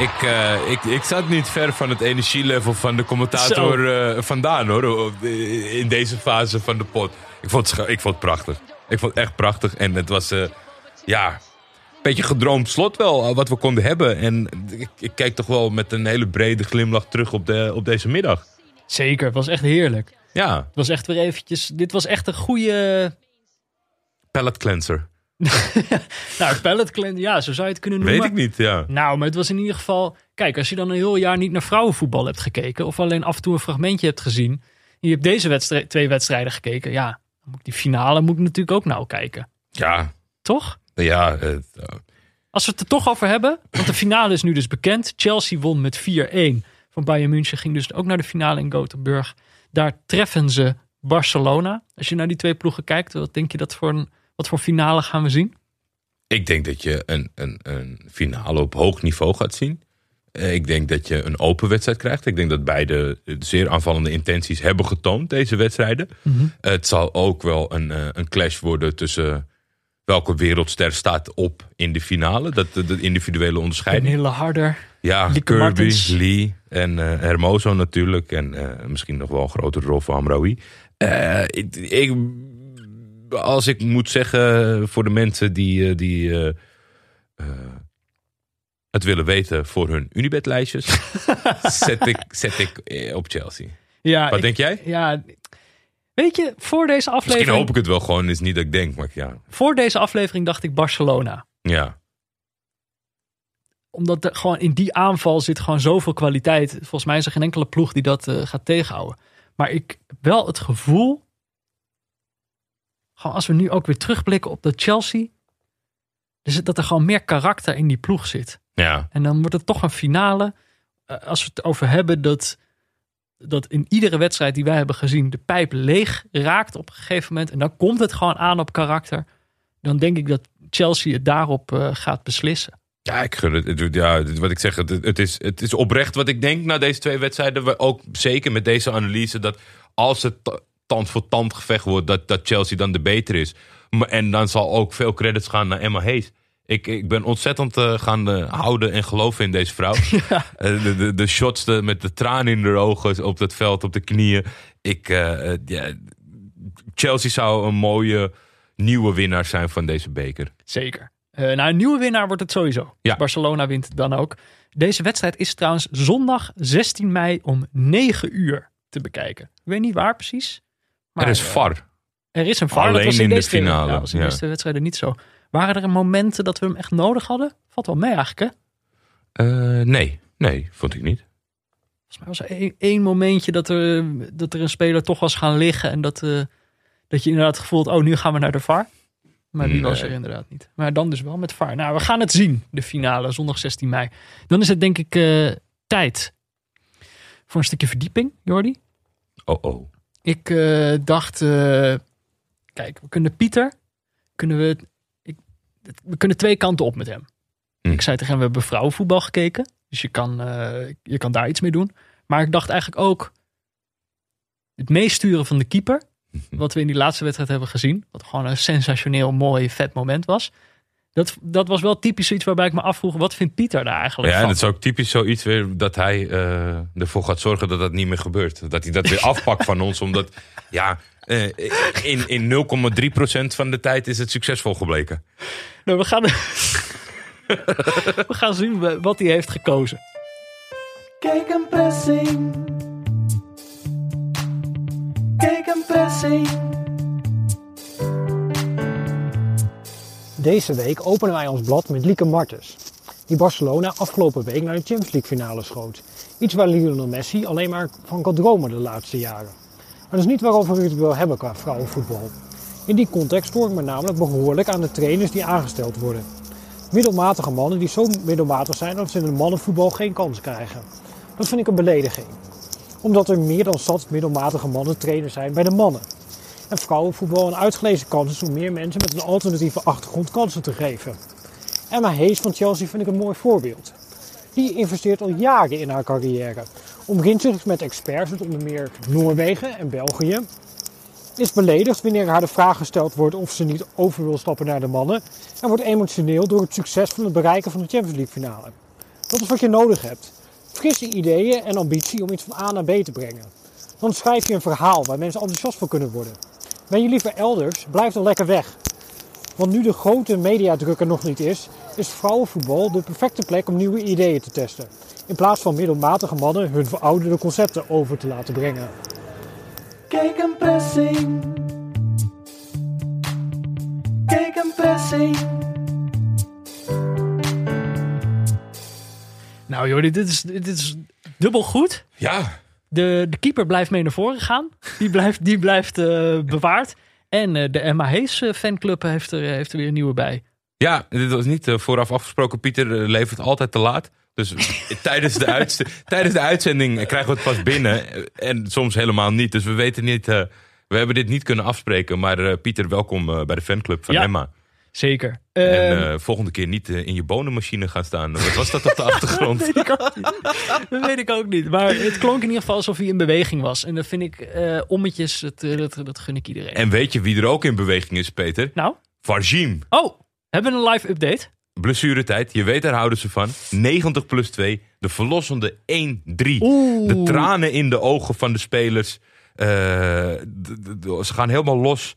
Ik, ik, ik zat niet ver van het energielevel van de commentator eh, vandaan hoor. In deze fase van de pot. Ik vond, het, ik vond het prachtig. Ik vond het echt prachtig. En het was, eh, ja, een beetje gedroomd slot wel. eh, Wat we konden hebben. En ik, ik kijk toch wel met een hele brede glimlach terug op, de, op deze middag. Zeker, het was echt heerlijk. Ja, Het was echt weer eventjes... Dit was echt een goede... pallet cleanser. Nou, pallet ja, zo zou je het kunnen noemen. Weet ik niet, ja. Nou, maar het was in ieder geval... Kijk, als je dan een heel jaar niet naar vrouwenvoetbal hebt gekeken... of alleen af en toe een fragmentje hebt gezien... en je hebt deze wedstrij- twee wedstrijden gekeken... ja, dan moet ik die finale moet ik natuurlijk ook nou kijken. Ja, Toch? ja. eh, Als we het er toch over hebben... want de finale is nu dus bekend. Chelsea won met 4-1 van Bayern München. Ging dus ook naar de finale in Gothenburg. Daar treffen ze Barcelona. Als je naar die twee ploegen kijkt... wat denk je dat voor een... Wat voor finale gaan we zien? Ik denk dat je een, een, een finale op hoog niveau gaat zien. Eh, Ik denk dat je een open wedstrijd krijgt. Ik denk dat beide zeer aanvallende intenties hebben getoond, deze wedstrijden. Het zal ook wel een, eh, een clash worden tussen welke wereldster staat op in de finale. Dat, de, de individuele Een onderscheiding. hele harder. Ja, Lieke Kirby, Martens. Lee en eh, Hermoso natuurlijk. En misschien nog wel een grotere rol voor Amraoui. Ik, ik, als ik moet zeggen voor de mensen die, eh, die eh, eh, het willen weten voor hun Unibet-lijstjes, zet ik, zet ik eh, op Chelsea. Ja, Wat ik- denk jij? Ja, weet je, voor deze Misschien aflevering, hoop ik het wel gewoon, is niet dat ik denk, maar ja. voor deze aflevering dacht ik Barcelona. ja. Omdat er gewoon in die aanval zit gewoon zoveel kwaliteit. Volgens mij is er geen enkele ploeg die dat eh, gaat tegenhouden. Maar ik heb wel het gevoel, gewoon als we nu ook weer terugblikken op dat Chelsea, dus dat er gewoon meer karakter in die ploeg zit. Ja, En dan wordt het toch een finale. eh, als we het over hebben dat, dat in iedere wedstrijd die wij hebben gezien de pijp leeg raakt op een gegeven moment. En dan komt het gewoon aan op karakter. Dan denk ik dat Chelsea het daarop eh, gaat beslissen. Ja, ik gun het. Ja, wat ik zeg, het, het, is, het is oprecht wat ik denk na deze twee wedstrijden. We ook zeker met deze analyse dat als het tand voor tand gevecht wordt, dat, dat Chelsea dan de beter is. Maar, en dan zal ook veel credits gaan naar Emma Hayes. Ik, ik ben ontzettend eh, gaan eh, houden en geloven in deze vrouw. Eh, de, de, de shots de- met de tranen in de ogen op dat veld, op de knieën. Ik, Chelsea zou een mooie nieuwe winnaar zijn van deze beker. Zeker. Nou, een nieuwe winnaar wordt het sowieso. Ja. Barcelona wint het dan ook. Deze wedstrijd is trouwens zondag 16 mei om 9 uur te bekijken. Ik weet niet waar precies. Maar er is eh, VAR. Er is een VAR. Alleen dat was in, in de finale, Ja, was in deze twee wedstrijden niet zo. Waren er momenten dat we hem echt nodig hadden? Valt wel mee eigenlijk, hè? Eh, nee, nee, vond ik niet. volgens mij was er één, momentje dat er, dat er een speler toch was gaan liggen. En dat, eh, dat je inderdaad gevoeld, oh nu gaan we naar de VAR. Maar die was er inderdaad niet. Maar dan dus wel met VAR. Nou, we gaan het zien, de finale, zondag 16 mei. Dan is het denk ik tijd voor een stukje verdieping, Jordi. Oh oh. Ik eh, dacht, eh, kijk, we kunnen Pieter, kunnen we, ik, we kunnen twee kanten op met hem. Hm. Ik zei tegen hem, we hebben vrouwenvoetbal gekeken, dus je kan, eh, je kan daar iets mee doen. Maar ik dacht eigenlijk ook het meesturen van de keeper, wat we in die laatste wedstrijd hebben gezien, wat gewoon een sensationeel mooi vet moment was. Dat, dat was wel typisch iets waarbij ik me afvroeg, wat vindt Pieter daar eigenlijk Ja, en van? het is ook typisch zoiets weer dat hij eh, ervoor gaat zorgen dat dat niet meer gebeurt. Dat hij dat weer afpakt van ons, omdat ja, eh, in, in 0,3% van de tijd is het succesvol gebleken. Nou, we gaan, we gaan zien wat hij heeft gekozen. Kijk een pressing. Kijk een pressing. Deze week openen wij ons blad met Lieke Martens, die Barcelona afgelopen week naar de Champions League finale schoot. Iets waar Lionel Messi alleen maar van kan dromen de laatste jaren. Maar dat is niet waarover u het wil hebben qua vrouwenvoetbal. In die context stoor ik me namelijk behoorlijk aan de trainers die aangesteld worden. Middelmatige mannen die zo middelmatig zijn dat ze in het mannenvoetbal geen kans krijgen. Dat vind ik een belediging. Omdat er meer dan zat middelmatige mannen trainers zijn bij de mannen. En vrouwenvoetbal een uitgelezen kans is om meer mensen met een alternatieve achtergrond kansen te geven. Emma Hayes van Chelsea vind ik een mooi voorbeeld. Die investeert al jaren in haar carrière. Omringt zich met experts uit onder meer Noorwegen en België. Is beledigd wanneer haar de vraag gesteld wordt of ze niet over wil stappen naar de mannen. En wordt emotioneel door het succes van het bereiken van de Champions League finale. Dat is wat je nodig hebt. Frisse ideeën en ambitie om iets van A naar B te brengen. Dan schrijf je een verhaal waar mensen enthousiast voor kunnen worden. Ben je liever elders, blijf dan lekker weg. Want nu de grote mediadruk er nog niet is, is vrouwenvoetbal de perfecte plek om nieuwe ideeën te testen. In plaats van middelmatige mannen hun verouderde concepten over te laten brengen. Kijk een pressing. Kijk een pressing. Nou Jordi, dit is, dit is dubbel goed. Ja, De, de keeper blijft mee naar voren gaan. Die blijft, die blijft eh, bewaard. En eh, de Emma Hayes eh, fanclub heeft er, heeft er weer een nieuwe bij. ja dit was niet vooraf afgesproken. Pieter levert altijd te laat. Dus tijdens, de uitz- tijdens de uitzending krijgen we het pas binnen. En soms helemaal niet. Dus we weten niet. we hebben dit niet kunnen afspreken. Maar Pieter, welkom bij de fanclub van Ja. Emma. Zeker. En eh, volgende keer niet eh, in je bonenmachine gaan staan. Wat was dat op de achtergrond? weet ik ook niet. Dat weet ik ook niet. Maar het klonk in ieder geval alsof hij in beweging was. En dat vind ik eh, ommetjes, dat, dat, dat gun ik iedereen. En weet je wie er ook in beweging is, Peter? Nou, Varjim. oh, hebben we een live update? Blessuretijd, je weet daar houden ze van. 90 plus 2, de verlossende 1-3. Oeh. De tranen in de ogen van de spelers. Ze gaan helemaal los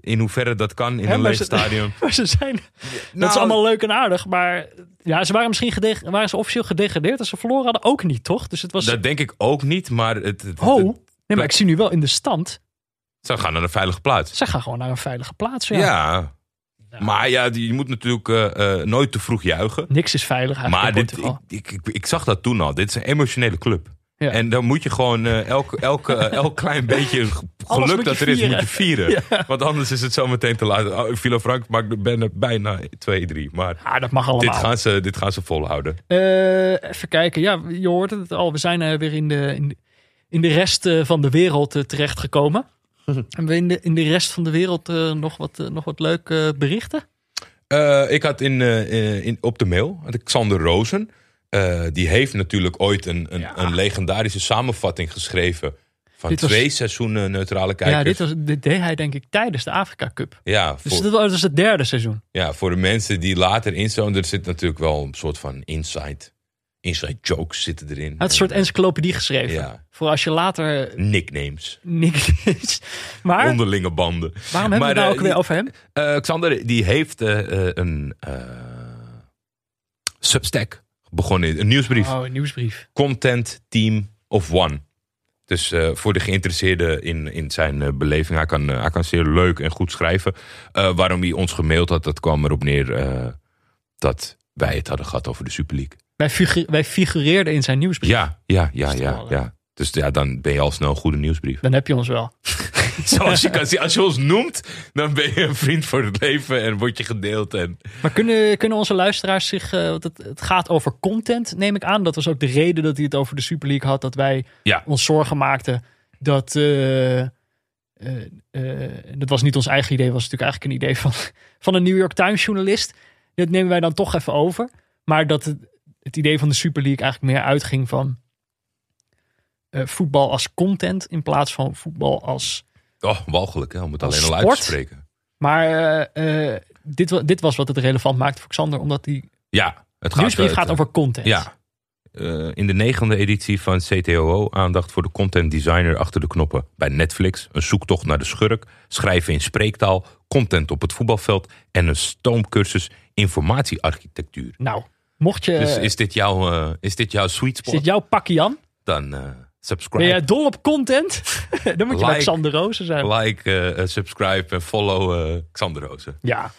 in hoeverre dat kan in Hè, een maar leeg ze- stadion. Maar ze zijn, dat Nou, is allemaal leuk en aardig. Maar ja, ze waren misschien gedeg, waren ze officieel gedegradeerd. En ze verloren hadden ook niet, toch? Dus het was... Dat denk ik ook niet, maar het, het- het- oh, nee, maar ik zie nu wel in de stand. ze gaan naar een veilige plaats. Ze gaan gewoon naar een veilige plaats. Ja. Ja. Maar ja, die- je moet natuurlijk eh, eh, nooit te vroeg juichen. Niks is veilig eigenlijk Maar in dit, Portugal. ik, ik, ik zag dat toen al. Dit is een emotionele club. Ja. En dan moet je gewoon eh, elk, elk, eh, elk klein beetje geluk dat er is, vieren. moet je vieren. Want anders is het zo meteen te laat. Oh, Vilo Frank maakt bijna, bijna 2-3. Maar Ja, dat mag allemaal. dit gaan, ze, dit gaan ze volhouden. Eh, even kijken. Ja, je hoort het al. We zijn weer in de, in de, in de rest van de wereld terechtgekomen. Hebben we in de, in de rest van de wereld nog, wat, nog wat leuke berichten? Ik had in, in, op de mail had ik Xander Rozen. Eh, die heeft natuurlijk ooit een, een, Ja. een legendarische samenvatting geschreven. Van Dit was- twee seizoenen neutrale kijkers. Ja, dit, was, dit deed hij denk ik tijdens de Afrika Cup. Ja, Dus dit was het derde seizoen. ja, voor de mensen die later inzonen, er zit natuurlijk wel een soort van inside, inside jokes zitten erin. Hij had een soort encyclopedie geschreven. Ja. Voor als je later Nicknames, is. Maar onderlinge banden. waarom hebben we Maar, het nou eh, ook weer over hem? Eh, Xander, die heeft een Substack begonnen, een nieuwsbrief. Oh, een nieuwsbrief. Content Team of One. Dus eh, voor de geïnteresseerden in, in zijn eh, beleving, hij kan, eh, hij kan zeer leuk en goed schrijven. Waarom hij ons gemaild had, dat kwam erop neer dat wij het hadden gehad over de Super League. Wij, figu- wij figureerden in zijn nieuwsbrief. Ja, ja, ja, ja. ja. Dus ja, dan ben je al snel een goede nieuwsbrief. Dan heb je ons wel. Zoals je kan zien, als je ons noemt, dan ben je een vriend voor het leven en word je gedeeld. En... Maar kunnen, kunnen onze luisteraars zich... eh, want het, het gaat over content, neem ik aan. Dat was ook de reden dat hij het over de Super League had. Dat wij Ja. ons zorgen maakten dat... eh, eh, dat was niet ons eigen idee. was natuurlijk eigenlijk een idee van, van een New York Times journalist. Dat nemen wij dan toch even over. Maar dat het, het idee van de Super League eigenlijk meer uitging van... voetbal als content in plaats van voetbal als Oh, walgelijk hè, om het alleen al uit te spreken. Maar eh, eh, dit, dit was wat het relevant maakte voor Xander, omdat die Ja, het gaat, nieuwsbrief eh, gaat over content. Ja. In de negende editie van CTOO aandacht voor de content designer achter de knoppen bij Netflix. Een zoektocht naar de schurk, schrijven in spreektaal, content op het voetbalveld en een stoomcursus informatiearchitectuur. Nou, mocht je. Dus is dit, jouw, is dit jouw sweet is spot? dit jouw pakje Jan? Dan subscribe. Ben jij dol op content? Dan moet je bij Like. Xander Rozen zijn. Like, eh, eh, subscribe en follow eh, Xander Rozen. Ja.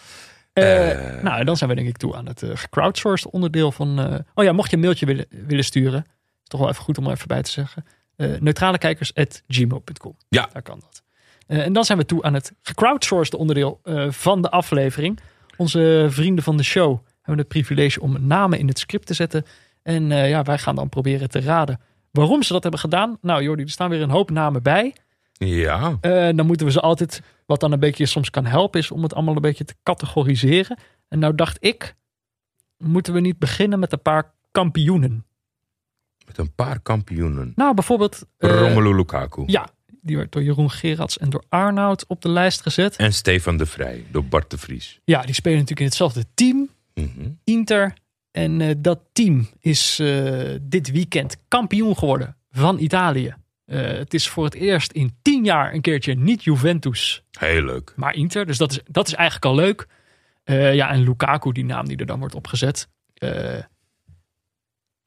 Nou, dan zijn we denk ik toe aan het gecrowdsourced onderdeel van... oh ja, mocht je een mailtje willen, willen sturen... is toch wel even goed om er even bij te zeggen. neutralekijkers.gmail.com Ja. Daar kan dat. En dan zijn we toe aan het gecrowdsourced onderdeel van de aflevering. Onze vrienden van de show hebben het privilege om namen in het script te zetten. En ja, wij gaan dan proberen te raden waarom ze dat hebben gedaan. Nou Jordi, er staan weer een hoop namen bij. Ja, Eh, dan moeten we ze altijd, wat dan een beetje soms kan helpen, is om het allemaal een beetje te categoriseren. En nou dacht ik, moeten we niet beginnen met een paar kampioenen? met een paar kampioenen. Nou, bijvoorbeeld. eh, Romelu Lukaku. Ja, die werd door Jeroen Gerards en door Arnoud op de lijst gezet. En Stefan de Vrij door Bart de Vries. Ja, die spelen natuurlijk in hetzelfde team, Mhm. Inter. En eh, dat team is eh, dit weekend kampioen geworden van Italië. Eh, het is voor het eerst in tien jaar een keertje niet Juventus, Heel leuk. maar Inter. Dus dat is, dat is eigenlijk al leuk. Ja, en Lukaku, die naam die er dan wordt opgezet.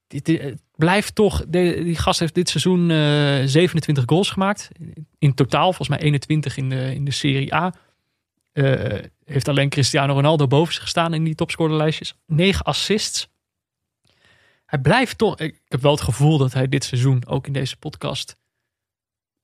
Dit, dit- het blijft toch. de- die gast heeft dit seizoen eh, 27 goals gemaakt. In totaal, volgens mij 21 in de, in de Serie A. Heeft alleen Cristiano Ronaldo boven zich gestaan in die topscorerlijstjes. 9 assists. Hij blijft toch. Ik heb wel het gevoel dat hij dit seizoen ook in deze podcast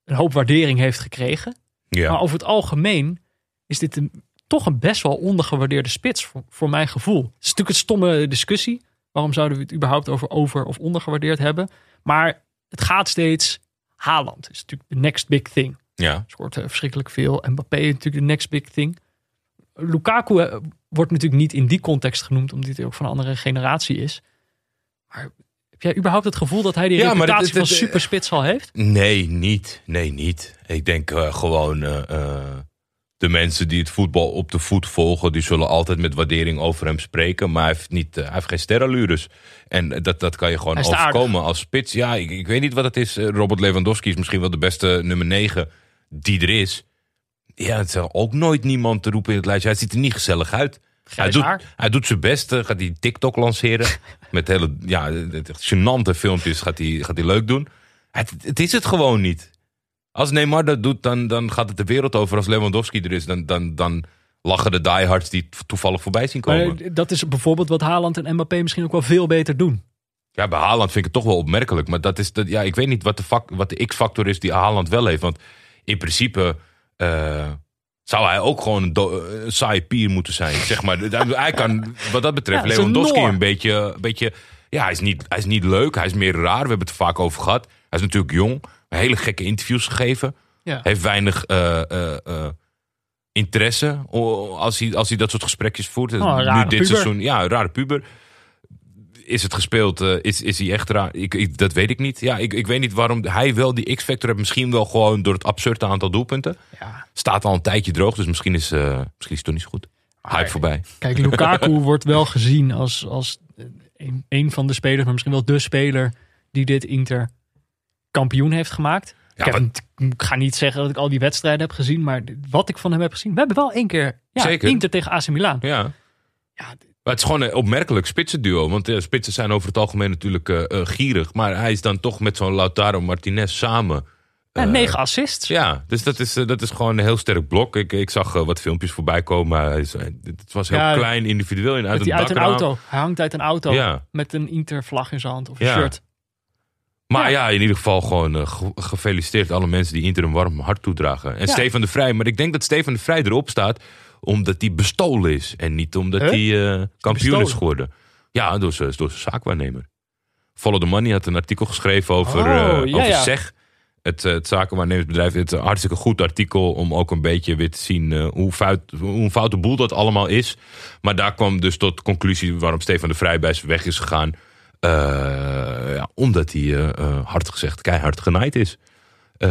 een hoop waardering heeft gekregen. Ja. Maar over het algemeen is dit een, toch een best wel ondergewaardeerde spits voor, voor mijn gevoel. Het is natuurlijk een stomme discussie. Waarom zouden we het überhaupt over over- of ondergewaardeerd hebben? Maar het gaat steeds. Haaland is natuurlijk de next big thing. ja. Scoort eh, verschrikkelijk veel. Mbappé is natuurlijk de next big thing. Lukaku eh, wordt natuurlijk niet in die context genoemd, omdat hij ook van een andere generatie is. Maar heb jij überhaupt het gevoel dat hij die Ja, reputatie van het- superspits al heeft? Nee, niet. Nee, niet. Ik denk eh, gewoon eh, de mensen die het voetbal op de voet volgen, die zullen altijd met waardering over hem spreken. Maar hij heeft, niet, hij heeft geen sterrenlures. En dat, dat kan je gewoon overkomen als spits. Ja, ik, ik weet niet wat het is. Robert Lewandowski is misschien wel de beste nummer 9 die er is. Ja, het zal ook nooit niemand te roepen in het lijstje. Hij ziet er niet gezellig uit. Hij doet, hij doet zijn best. eh, Gaat hij TikTok lanceren. met hele ja, echt gênante filmpjes gaat hij, gaat hij leuk doen. Het, het is het gewoon niet. Als Neymar dat doet, dan, dan gaat het de wereld over. Als Lewandowski er is, dan, dan, dan lachen de diehards die toevallig voorbij zien komen. eh, dat is bijvoorbeeld wat Haaland en Mbappé misschien ook wel veel beter doen. Ja, bij Haaland vind ik het toch wel opmerkelijk. Maar dat is dat, ja, ik weet niet wat de, wat de X-factor is die Haaland wel heeft. Want in principe eh, zou hij ook gewoon een, een saaie pier moeten zijn. Zeg maar. Hij- kan, wat dat betreft, Ja, een Lewandowski een beetje, een beetje... Ja, hij is, niet, hij is niet leuk. Hij is meer raar. We hebben het er vaak over gehad. Hij is natuurlijk jong. Hele gekke interviews gegeven. Ja. Heeft weinig eh, eh, interesse als hij, als hij dat soort gesprekjes voert. Oh, nu dit puber. seizoen, ja, een rare puber. Is het gespeeld? eh, is, is hij echt raar? Ik, ik, dat weet ik niet. Ja, ik, ik weet niet waarom hij wel die X-factor heeft. Misschien wel gewoon door het absurde aantal doelpunten. Ja. Staat al een tijdje droog, dus misschien is, eh, misschien is het toch niet zo goed. Hype voorbij. Kijk, Lukaku wordt wel gezien als, als een, een van de spelers, maar misschien wel de speler die dit Inter kampioen heeft gemaakt. Ja, ik, heb, wat- ik ga niet zeggen dat ik al die wedstrijden heb gezien, maar wat ik van hem heb gezien, we hebben wel één keer ja, Zeker. Inter tegen AC Milan. Ja. Ja, Maar het is gewoon een opmerkelijk spitsenduo. Want eh, spitsen zijn over het algemeen natuurlijk eh, eh, gierig. Maar hij is dan toch met zo'n Lautaro Martinez samen... Ja, Eh, negen assists. Ja, dus dat is, dat is gewoon een heel sterk blok. Ik, ik zag wat filmpjes voorbij komen. Hij is- hij- Het was heel Ja, klein, individueel. En uit een uit een auto. Hij hangt uit een auto. Ja. Met een Inter-vlag in zijn hand of een Ja. shirt. Maar Ja. ja. in ieder geval gewoon ge- gefeliciteerd alle mensen die Inter een warm hart toedragen. En Ja. Stefan de Vrij. Maar ik denk dat Stefan de Vrij erop staat omdat hij bestolen is. En niet omdat hij eh, kampioen Bestolen? is geworden. Ja, door zijn door zijn zaakwaarnemer. Follow the Money had een artikel geschreven over, Oh, eh, ja, over ja. SEG. Het, eh, het zakenwaarnemersbedrijf. Het is een hartstikke goed artikel om ook een beetje weer te zien eh, hoe, fout, hoe een foute boel dat allemaal is. Maar daar kwam dus tot de conclusie waarom Stefan de Vrij bij zijn weg is gegaan. Eh, ja, omdat hij, eh, eh, hard gezegd, keihard genaaid is. Eh,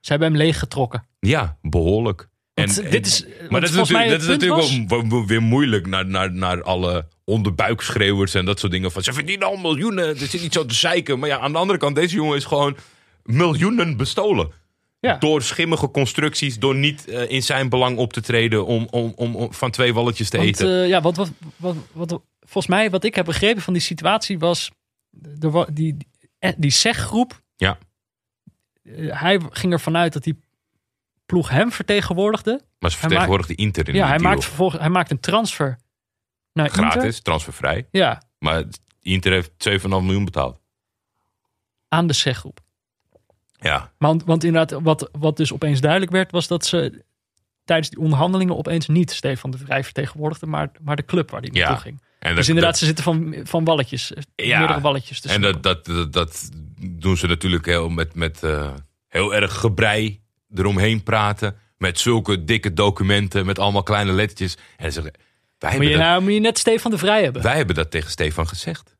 Ze hebben hem leeggetrokken. ja, behoorlijk. Want dit is- maar want dat is volgens mij natuurlijk, dat is natuurlijk weer moeilijk naar, naar, naar alle onderbuikschreeuwers en dat soort dingen. Van ze verdienen al miljoenen, er zit niet zo te zeiken. Maar ja, aan de andere kant, deze jongen is gewoon miljoenen bestolen. Ja. Door schimmige constructies, door niet eh, in zijn belang op te treden om, om, om, om van twee walletjes te Want, eten. eh, ja, wat, wat, wat, wat, volgens mij, wat ik heb begrepen van die situatie was. Die, die, eh, die SEG-groep. Ja. hij ging ervan uit dat die ploeg hem vertegenwoordigde. maar ze vertegenwoordigde Inter in Ja, hij maakt, vervolgens, hij maakt een transfer naar Inter. Gratis, transfervrij. Ja, Maar Inter heeft 7,5 miljoen betaald. aan de SEG-groep. Ja, Want, want inderdaad, wat, wat dus opeens duidelijk werd, was dat ze tijdens die onderhandelingen opeens niet Stefan de Vrij vertegenwoordigden, maar, maar de club waar die Ja. naartoe ging. en dus inderdaad, dat- ze zitten van, van walletjes, eh, Ja, meerdere walletjes. te En dat, dat, dat doen ze natuurlijk heel met, met eh, heel erg gebrei eromheen praten. Met zulke dikke documenten, met allemaal kleine lettertjes. En ze zeggen, wij moet, hebben, je, dat, nou, moet je net Stefan de Vrij hebben. wij hebben dat tegen Stefan gezegd.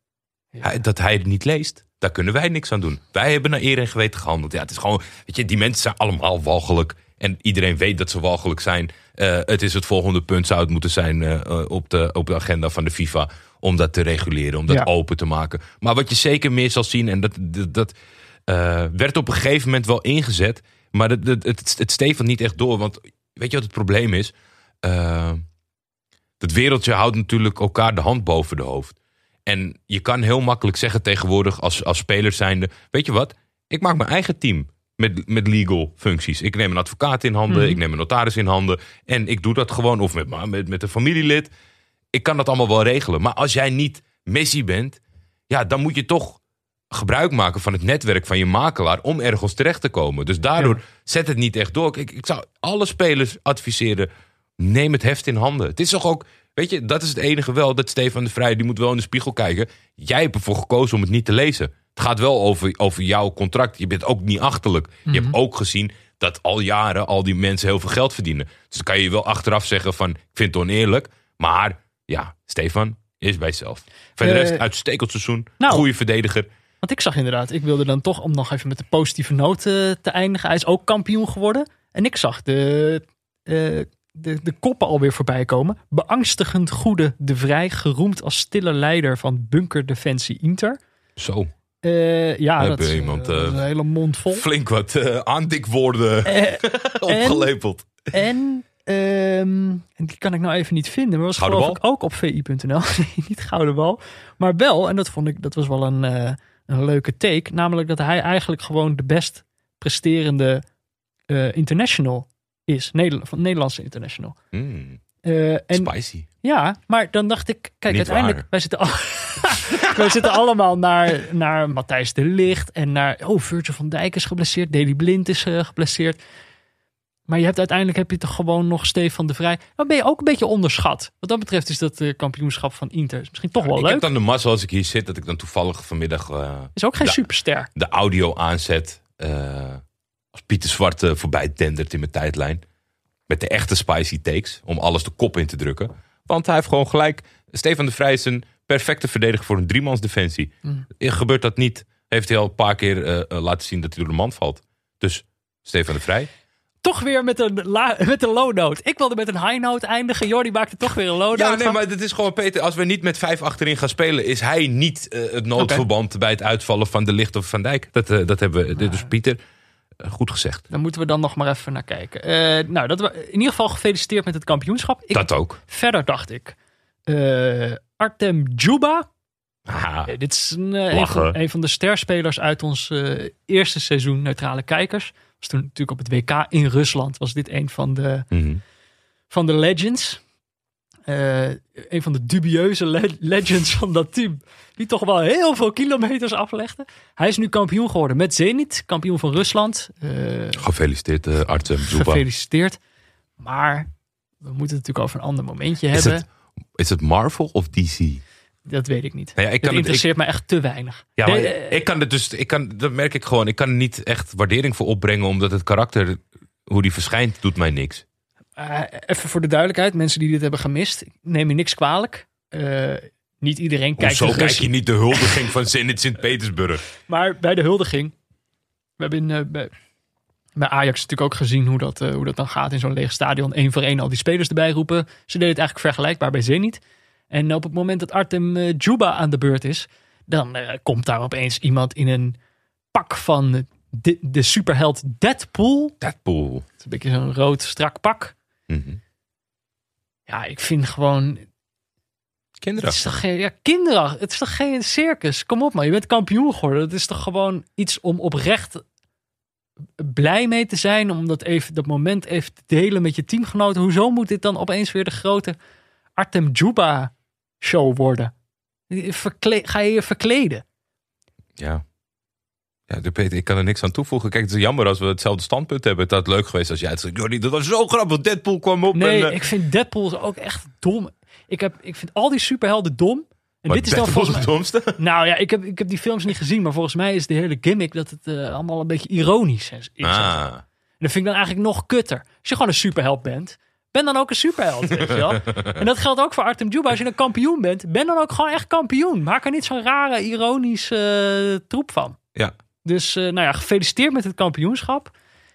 Hij- dat hij het niet leest, daar kunnen wij niks aan doen. Wij hebben naar eer en geweten gehandeld. Ja, het is gewoon, weet je, die mensen zijn allemaal walgelijk. En iedereen weet dat ze walgelijk zijn. Eh, het is het volgende punt, zou het moeten zijn eh, eh, op, de, op de agenda van de FIFA. Om dat te reguleren, om dat Ja. open te maken. Maar wat je zeker meer zal zien, en dat, dat, dat werd op een gegeven moment wel ingezet. Maar het, het, het, het Stefan niet echt door. Want weet je wat het probleem is? Eh, het wereldje houdt natuurlijk elkaar de hand boven de hoofd. En je kan heel makkelijk zeggen tegenwoordig als, als speler zijnde... weet je wat, ik maak mijn eigen team met, met legal functies. Ik neem een advocaat in handen, Mhm. ik neem een notaris in handen... en ik doe dat gewoon, of met, met, met een familielid. Ik kan dat allemaal wel regelen. Maar als jij niet Messi bent, ja, dan moet je toch gebruik maken van het netwerk van je makelaar... om ergens terecht te komen. Dus daardoor Ja. zet het niet echt door. Ik, ik zou alle spelers adviseren, neem het heft in handen. Het is toch ook... Weet je, dat is het enige wel, dat Stefan de Vrij, die moet wel in de spiegel kijken. Jij hebt ervoor gekozen om het niet te lezen. Het gaat wel over, over jouw contract. Je bent ook niet achterlijk. Je hebt ook gezien dat al jaren al die mensen heel veel geld verdienen. Dus dan kan je wel achteraf zeggen van, ik vind het oneerlijk. Maar ja, Stefan is bij zelf. Verder Eh, rest uitstekend seizoen. nou. goede verdediger. Want ik zag inderdaad, ik wilde dan toch om nog even met de positieve noot eh, te eindigen. Hij is ook kampioen geworden. En ik zag de, eh, de, de koppen alweer voorbij komen. Beangstigend goede De Vrij, geroemd als stille leider van bunkerdefensie Inter. Zo, Eh, ja, Heb dat is, eh, iemand, dat is een hele mond vol. flink wat eh aandikwoorden opgelepeld. En, ehm, en die kan ik nou even niet vinden, maar was Gouden geloof ik ook op vi.nl. niet Gouden Bal. Maar wel, en dat vond ik, dat was wel een, een leuke take. Namelijk dat hij eigenlijk gewoon de best presterende eh, international is. Neder van Nederlandse international. Mm, Eh, en, spicy. ja, maar dan dacht ik, kijk, Niet uiteindelijk, waar. wij zitten, al, wij zitten allemaal naar, naar Matthijs de Ligt en naar, oh, Virgil van Dijk is geblesseerd, Deli Blind is eh, geblesseerd. Maar je hebt uiteindelijk heb je toch gewoon nog Stefan de Vrij. Dan ben je ook een beetje onderschat. Wat dat betreft is dat eh, kampioenschap van Inter is misschien toch wel ik leuk. heb dan de mazzel als ik hier zit dat ik dan toevallig vanmiddag eh, Is ook geen superster. de audio aanzet. eh, als Pieter Zwart eh, voorbij dendert in mijn tijdlijn. Met de echte spicy takes. Om alles de kop in te drukken. Want hij heeft gewoon gelijk. Stefan de Vrij is een perfecte verdediger voor een driemans defensie. Mm. Gebeurt dat niet, heeft hij al een paar keer laten zien dat hij door de man valt. Dus Stefan de Vrij. Toch weer met een, la, met een low note. Ik wilde met een high note eindigen. Jordi maakte toch weer een low note. Ja, nee, van. maar het is gewoon Peter. Als we niet met vijf achterin gaan spelen, is hij niet eh, het noodverband bij het uitvallen van de Licht of Van Dijk. Dat, eh, dat hebben we. Dus Pieter, eh, goed gezegd. Daar moeten we dan nog maar even naar kijken. Nou, dat we, in ieder geval gefeliciteerd met het kampioenschap. Ik, dat ook. Verder dacht ik, Artem Djuba Ah, dit is een, van, een van de sterspelers uit ons eerste seizoen Neutrale Kijkers. Was toen natuurlijk op het WK in Rusland. Was dit een van de, mhm. van de legends. Eh, een van de dubieuze le- legends van dat team. Die toch wel heel veel kilometers aflegde. Hij is nu kampioen geworden met Zenit. Kampioen van Rusland. Eh, Gefeliciteerd, uh, Artem Zuba. gefeliciteerd. Maar we moeten het natuurlijk over een ander momentje Is hebben. het, is het Marvel of DC? Dat weet ik niet. Nou ja, ik kan het- interesseert me echt te weinig. Ja, maar ik kan het dus, ik kan, dat merk ik gewoon. Ik kan er niet echt waardering voor opbrengen, omdat het karakter, hoe die verschijnt, doet mij niks. Eh, even voor de duidelijkheid, mensen die dit hebben gemist, neem je niks kwalijk. Eh, niet iedereen kijkt de kijk je niet de huldiging van Sint-Petersburg? Maar bij de huldiging, we hebben in, eh, bij, bij Ajax natuurlijk ook gezien hoe dat, hoe dat dan gaat in zo'n leeg stadion. Eén voor één al die spelers erbij roepen. Ze deden het eigenlijk vergelijkbaar bij Zenit. En op het moment dat Artem eh, Djuba aan de beurt is, dan eh, komt daar opeens iemand in een pak van de, de superheld Deadpool. Deadpool. Het is een beetje zo'n rood strak pak. Mhm. Ja, ik vind gewoon Het Kinderen. is toch geen, ja, kinderen. Het is toch geen circus? Kom op man, je bent kampioen geworden. Het is toch gewoon iets om oprecht blij mee te zijn. Om dat, even, dat moment even te delen met je teamgenoten. Hoezo moet dit dan opeens weer de grote Artem Juba show worden? Verkle- ga je je verkleden? Ja. Ja, de Peter, ik kan er niks aan toevoegen. Kijk, het is jammer als we hetzelfde standpunt hebben. Het had leuk geweest als jij het zegt. Jordi, dat was zo grappig. Deadpool kwam op. Nee, en, eh, ik vind Deadpool ook echt dom. Ik, heb, ik vind al die superhelden dom. En maar dit is dan volgens mij... domste. Nou ja, ik heb, ik heb die films niet gezien, maar volgens mij is de hele gimmick dat het eh, allemaal een beetje ironisch is. is. Ah. En dat vind ik dan eigenlijk nog kutter. Als je gewoon een superheld bent, ben dan ook een superheld, weet je wel. En dat geldt ook voor Artem Djuba. Als je een kampioen bent, ben dan ook gewoon echt kampioen. Maak er niet zo'n rare, ironische eh, troep van. Ja. Dus nou ja, gefeliciteerd met het kampioenschap.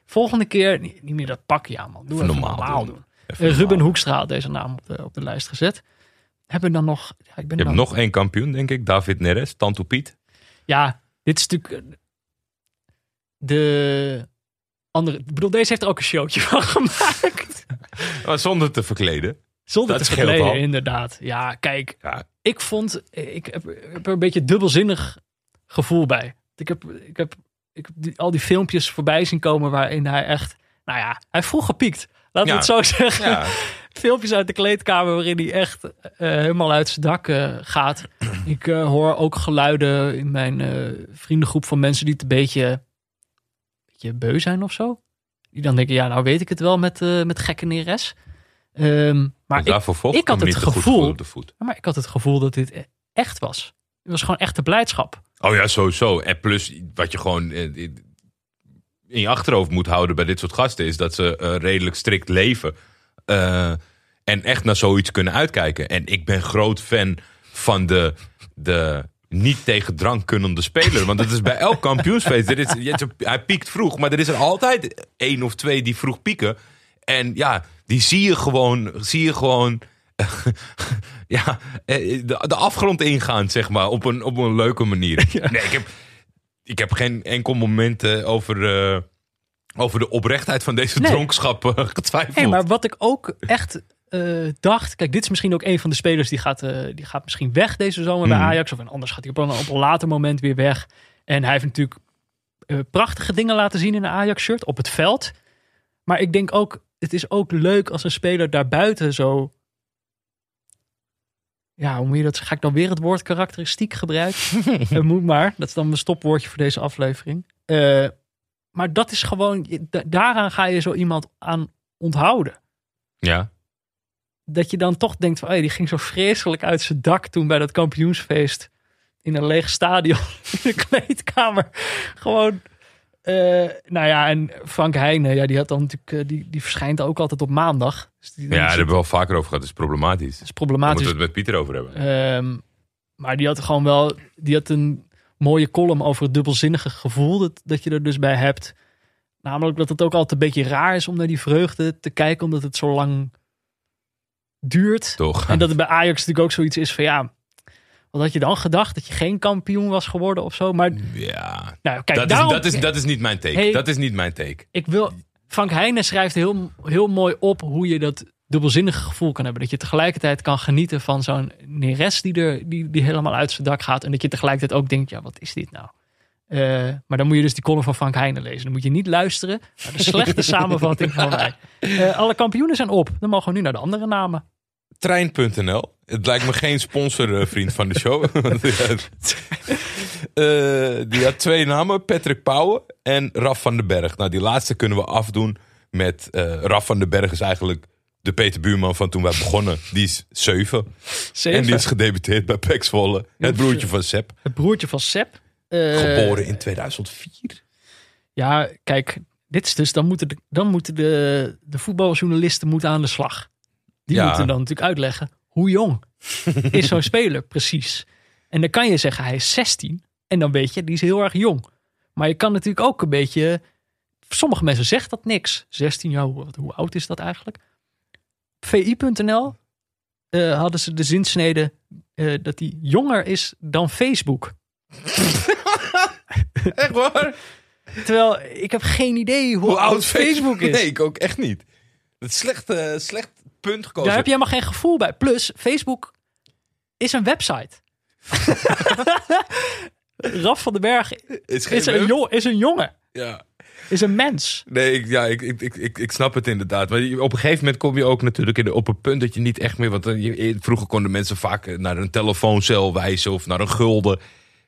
Volgende keer niet, niet meer dat pakje aan, man. Doe even, normaal, normaal doen. doen. Eh, Even Ruben normaal. Hoekstra had deze naam op de, op de lijst gezet. Hebben we dan nog... Ja, ik ben Je hebt nog één kampioen, denk ik. David Neres, Tanto Piet. Ja, dit is natuurlijk eh, de andere. Ik bedoel, deze heeft er ook een showtje van gemaakt. Maar zonder te verkleden. Zonder Dat te verkleden, al. inderdaad. Ja, kijk, Ja. ik vond, ik heb, ik heb er een beetje dubbelzinnig gevoel bij. Ik heb, ik heb, ik heb die- al die filmpjes voorbij zien komen waarin hij echt, nou ja, hij vroeg gepiekt. Laten Ja. we het zo zeggen. Ja. Filmpjes uit de kleedkamer waarin hij echt eh, helemaal uit zijn dak eh, gaat. Ik eh, hoor ook geluiden in mijn vriendengroep van mensen die het een beetje, beetje beu zijn of zo. Die dan denken, ja, nou weet ik het wel met, eh, met gekke neres. Ehm, maar ik, daarvoor ik ik had het gevoel- voor op de voet. maar ik had het gevoel dat dit e- echt was. Het was gewoon echte blijdschap. Oh ja, sowieso. En plus, wat je gewoon eh, in je achterhoofd moet houden bij dit soort gasten... is dat ze eh, redelijk strikt leven. en echt naar zoiets kunnen uitkijken. En ik ben groot fan van de, de niet tegen drank kunnende speler. Want dat is bij elk kampioensfeest. Er is, hij piekt vroeg, maar er is er altijd één of twee die vroeg pieken. En ja, die zie je gewoon... Zie je gewoon ja, eh, de, de afgrond ingaan, zeg maar, op een, op een leuke manier. Nee, ik heb, ik heb geen enkel moment eh, over, eh, over de oprechtheid van deze Nee. getwijfeld. Hey, maar wat ik ook echt eh, dacht. Kijk, dit is misschien ook een van de spelers die gaat, eh, die gaat misschien weg deze zomer bij Mhm. Ajax. Of en anders gaat hij op een, op een later moment weer weg. En hij heeft natuurlijk eh, prachtige dingen laten zien in een Ajax-shirt op het veld. Maar ik denk ook, het is ook leuk als een speler daarbuiten zo. Ja, hoe moet je dat? Ga ik dan weer het woord karakteristiek gebruiken? Moet maar. Dat is dan mijn stopwoordje voor deze aflevering. Maar dat is gewoon, daaraan ga je zo iemand aan onthouden. Ja, Dat je dan toch denkt van, hey, die ging zo vreselijk uit zijn dak toen bij dat kampioensfeest in een leeg stadion in de kleedkamer. Gewoon, eh, nou ja, en Frank Heijnen, ja, die had dan natuurlijk, eh, die, die verschijnt ook altijd op maandag. Dus die, ja daar hebben we wel vaker over gehad. Dat is problematisch. is Daar problematisch. moeten we het met Pieter over hebben. Ehm, maar die had gewoon wel, die had een mooie column over het dubbelzinnige gevoel dat, dat je er dus bij hebt. Namelijk dat het ook altijd een beetje raar is om naar die vreugde te kijken, omdat het zo lang duurt. Toch? En dat het bij Ajax natuurlijk ook zoiets is van ja, wat had je dan gedacht? Dat je geen kampioen was geworden of zo? Maar Ja, nou, kijk, dat, daarom, is, dat, is, dat is niet mijn take. Hey. Dat is niet mijn take. ik wil, Frank Heijnen schrijft heel, heel mooi op hoe je dat dubbelzinnig gevoel kan hebben. Dat je tegelijkertijd kan genieten van zo'n Neres die, er, die, die helemaal uit zijn dak gaat. En dat je tegelijkertijd ook denkt, ja, wat is dit nou? Eh, maar dan moet je dus die column van Frank Heijnen lezen. Dan moet je niet luisteren naar de slechte samenvatting van mij. Eh, alle kampioenen zijn op. Dan mogen we nu naar de andere namen. Trein.nl. Het lijkt me geen sponsorvriend van de show. Want die, had, Eh, die had twee namen. Patrick Pauwen en Raf van den Berg. Nou, die laatste kunnen we afdoen met... eh, Raf van den Berg is eigenlijk de Peter Buurman van toen wij begonnen. Die is zeven. Zeven. En die is gedebuteerd bij Pek Zwolle. Het broertje van Sepp. Het broertje van Sepp. Eh, Geboren in 2004. Ja, kijk, dit is dus, dan moeten de, dan moeten de, de voetbaljournalisten moeten aan de slag. Die Ja. moeten dan natuurlijk uitleggen hoe jong is zo'n speler precies. En dan kan je zeggen hij is 16 en dan weet je, die is heel erg jong. Maar je kan natuurlijk ook een beetje, sommige mensen zeggen dat niks. 16 jaar, hoe, hoe oud is dat eigenlijk? VI.nl eh, hadden ze de zinsnede eh, dat hij jonger is dan Facebook. Echt waar? Terwijl ik heb geen idee hoe, oud Facebook is. Nee, ik ook echt niet. Het is slecht, eh, slecht punt gekozen. Daar heb je helemaal geen gevoel bij. Plus, Facebook is een website. Raf van den Berg is, een, is een jongen. Ja. Is een mens. Nee, ik, ja, ik, ik, ik, ik, ik snap het inderdaad. Maar op een gegeven moment kom je ook natuurlijk in de, op een punt dat je niet echt meer... Want eh, je- vroeger konden mensen vaak eh, naar een telefooncel wijzen of naar een gulden.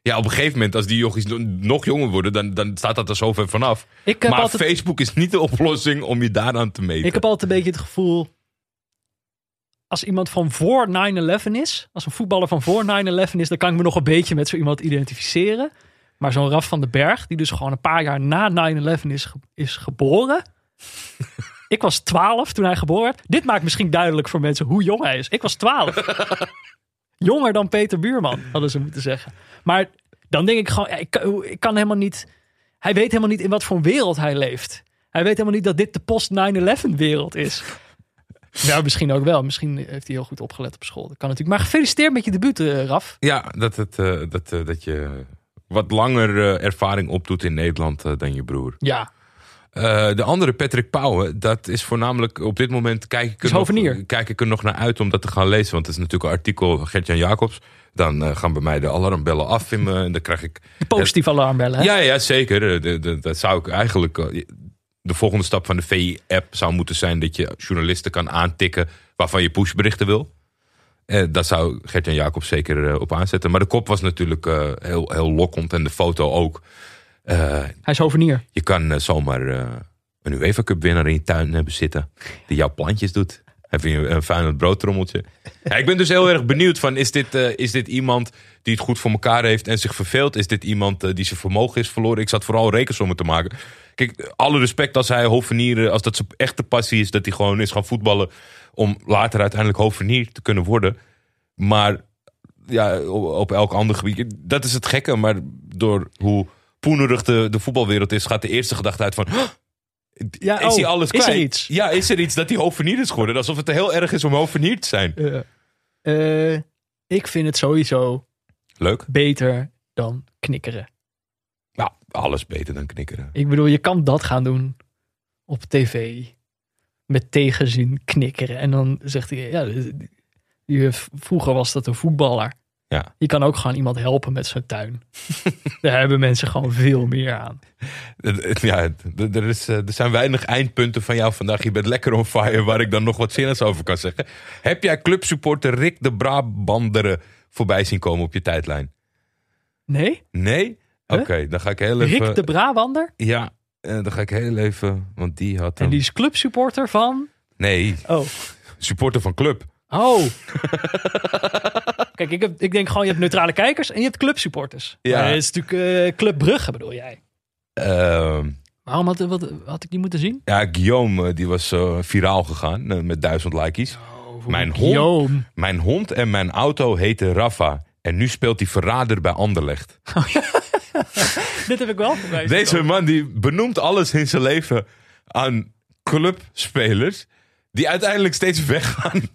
Ja, op een gegeven moment, als die jochies no- nog jonger worden, dan, dan staat dat er zo ver vanaf. Maar altijd, Facebook is niet de oplossing om je daaraan te meten. ik heb altijd een beetje het gevoel... Als iemand van voor 9-11 is, als een voetballer van voor 9-11 is, dan kan ik me nog een beetje met zo iemand identificeren. Maar zo'n Raf van den Berg, die dus gewoon een paar jaar na 9-11 is, is geboren. ik was 12 toen hij geboren werd. Dit maakt misschien duidelijk voor mensen hoe jong hij is. Ik was 12. Jonger dan Peter Buurman, hadden ze moeten zeggen. Maar dan denk ik gewoon, ja, ik, kan- ik kan helemaal niet. Hij weet helemaal niet in wat voor wereld hij leeft. Hij weet helemaal niet dat dit de post-9-11 wereld is. Ja, misschien ook wel. Misschien heeft hij heel goed opgelet op school. Dat kan natuurlijk. Maar gefeliciteerd met je debuut, eh, Raf. Ja, dat, het, eh, dat, eh, dat je wat langer eh, ervaring opdoet in Nederland dan je broer. Ja, de andere, Patrick Pauwen, dat is voornamelijk op dit moment kijk ik, Is er nog, kijk ik er nog naar uit om dat te gaan lezen. Want het is natuurlijk een artikel van Gert-Jan Jacobs. Dan gaan bij mij de alarmbellen af in me, en dan krijg ik... de positieve alarmbellen. Hè? Ja, ja, zeker. De- de- Dat zou ik eigenlijk... De volgende stap van de VI-app zou moeten zijn dat je journalisten kan aantikken waarvan je pushberichten wil. Eh, dat zou Gert-Jan Jacobs zeker eh, op aanzetten. Maar de kop was natuurlijk eh, heel, heel lokkend en de foto ook. Eh, Hij is hovenier. je kan zomaar een UEFA Cup winnaar in je tuin hebben zitten. Die jouw plantjes doet. Heb je een fijn broodtrommeltje. Ja, ik ben dus heel erg benieuwd van, is dit, is dit iemand die het goed voor elkaar heeft en zich verveelt? Is dit iemand die zijn vermogen is verloren? Ik zat vooral rekensommen te maken. Kijk, alle respect als hij hovenier, als dat zijn echte passie is, dat hij gewoon is gaan voetballen om later uiteindelijk hovenier te kunnen worden. Maar ja, op, op elk ander gebied. Dat is het gekke, maar door hoe poenerig de, de voetbalwereld is, gaat de eerste gedachte uit van... "Huh, Ja, is oh, hij alles is kwijt? er iets? Ja, is er iets dat hij hovenier is geworden? Alsof het heel erg is om hovenier te zijn. Eh, ik vind het sowieso Leuk. beter dan knikkeren. Ja, alles beter dan knikkeren. Ik bedoel, je kan dat gaan doen op tv. Met tegenzin knikkeren. En dan zegt hij, ja, je, vroeger was dat een voetballer. Ja. Je kan ook gewoon iemand helpen met zijn tuin. Daar hebben mensen gewoon veel meer aan. Ja, er, is, eh, er zijn weinig eindpunten van jou vandaag. Je bent lekker on fire, waar ik dan nog wat zinnigs over kan zeggen. Heb jij clubsupporter Rick de Brabanderen voorbij zien komen op je tijdlijn? Nee? Nee? Oké, dan ga ik heel even... Rick de Brabander? Ja, eh, dan ga ik heel even... Want die had En die is clubsupporter van... Nee, Oh. supporter van club. Oh. Kijk, ik, heb, ik denk gewoon, je hebt neutrale kijkers en je hebt clubsupporters. Ja. Maar het is natuurlijk eh, Club Brugge, bedoel jij. Ehm, Waarom had, wat, had ik die moeten zien? ja, Guillaume, eh, die was viraal gegaan met duizend likejes. mijn, hond, mijn hond en mijn auto heten Rafa. En nu speelt hij verrader bij Anderlecht. Dit heb ik wel voorbij zien Deze man die benoemt alles in zijn leven aan clubspelers. Die uiteindelijk steeds weggaan.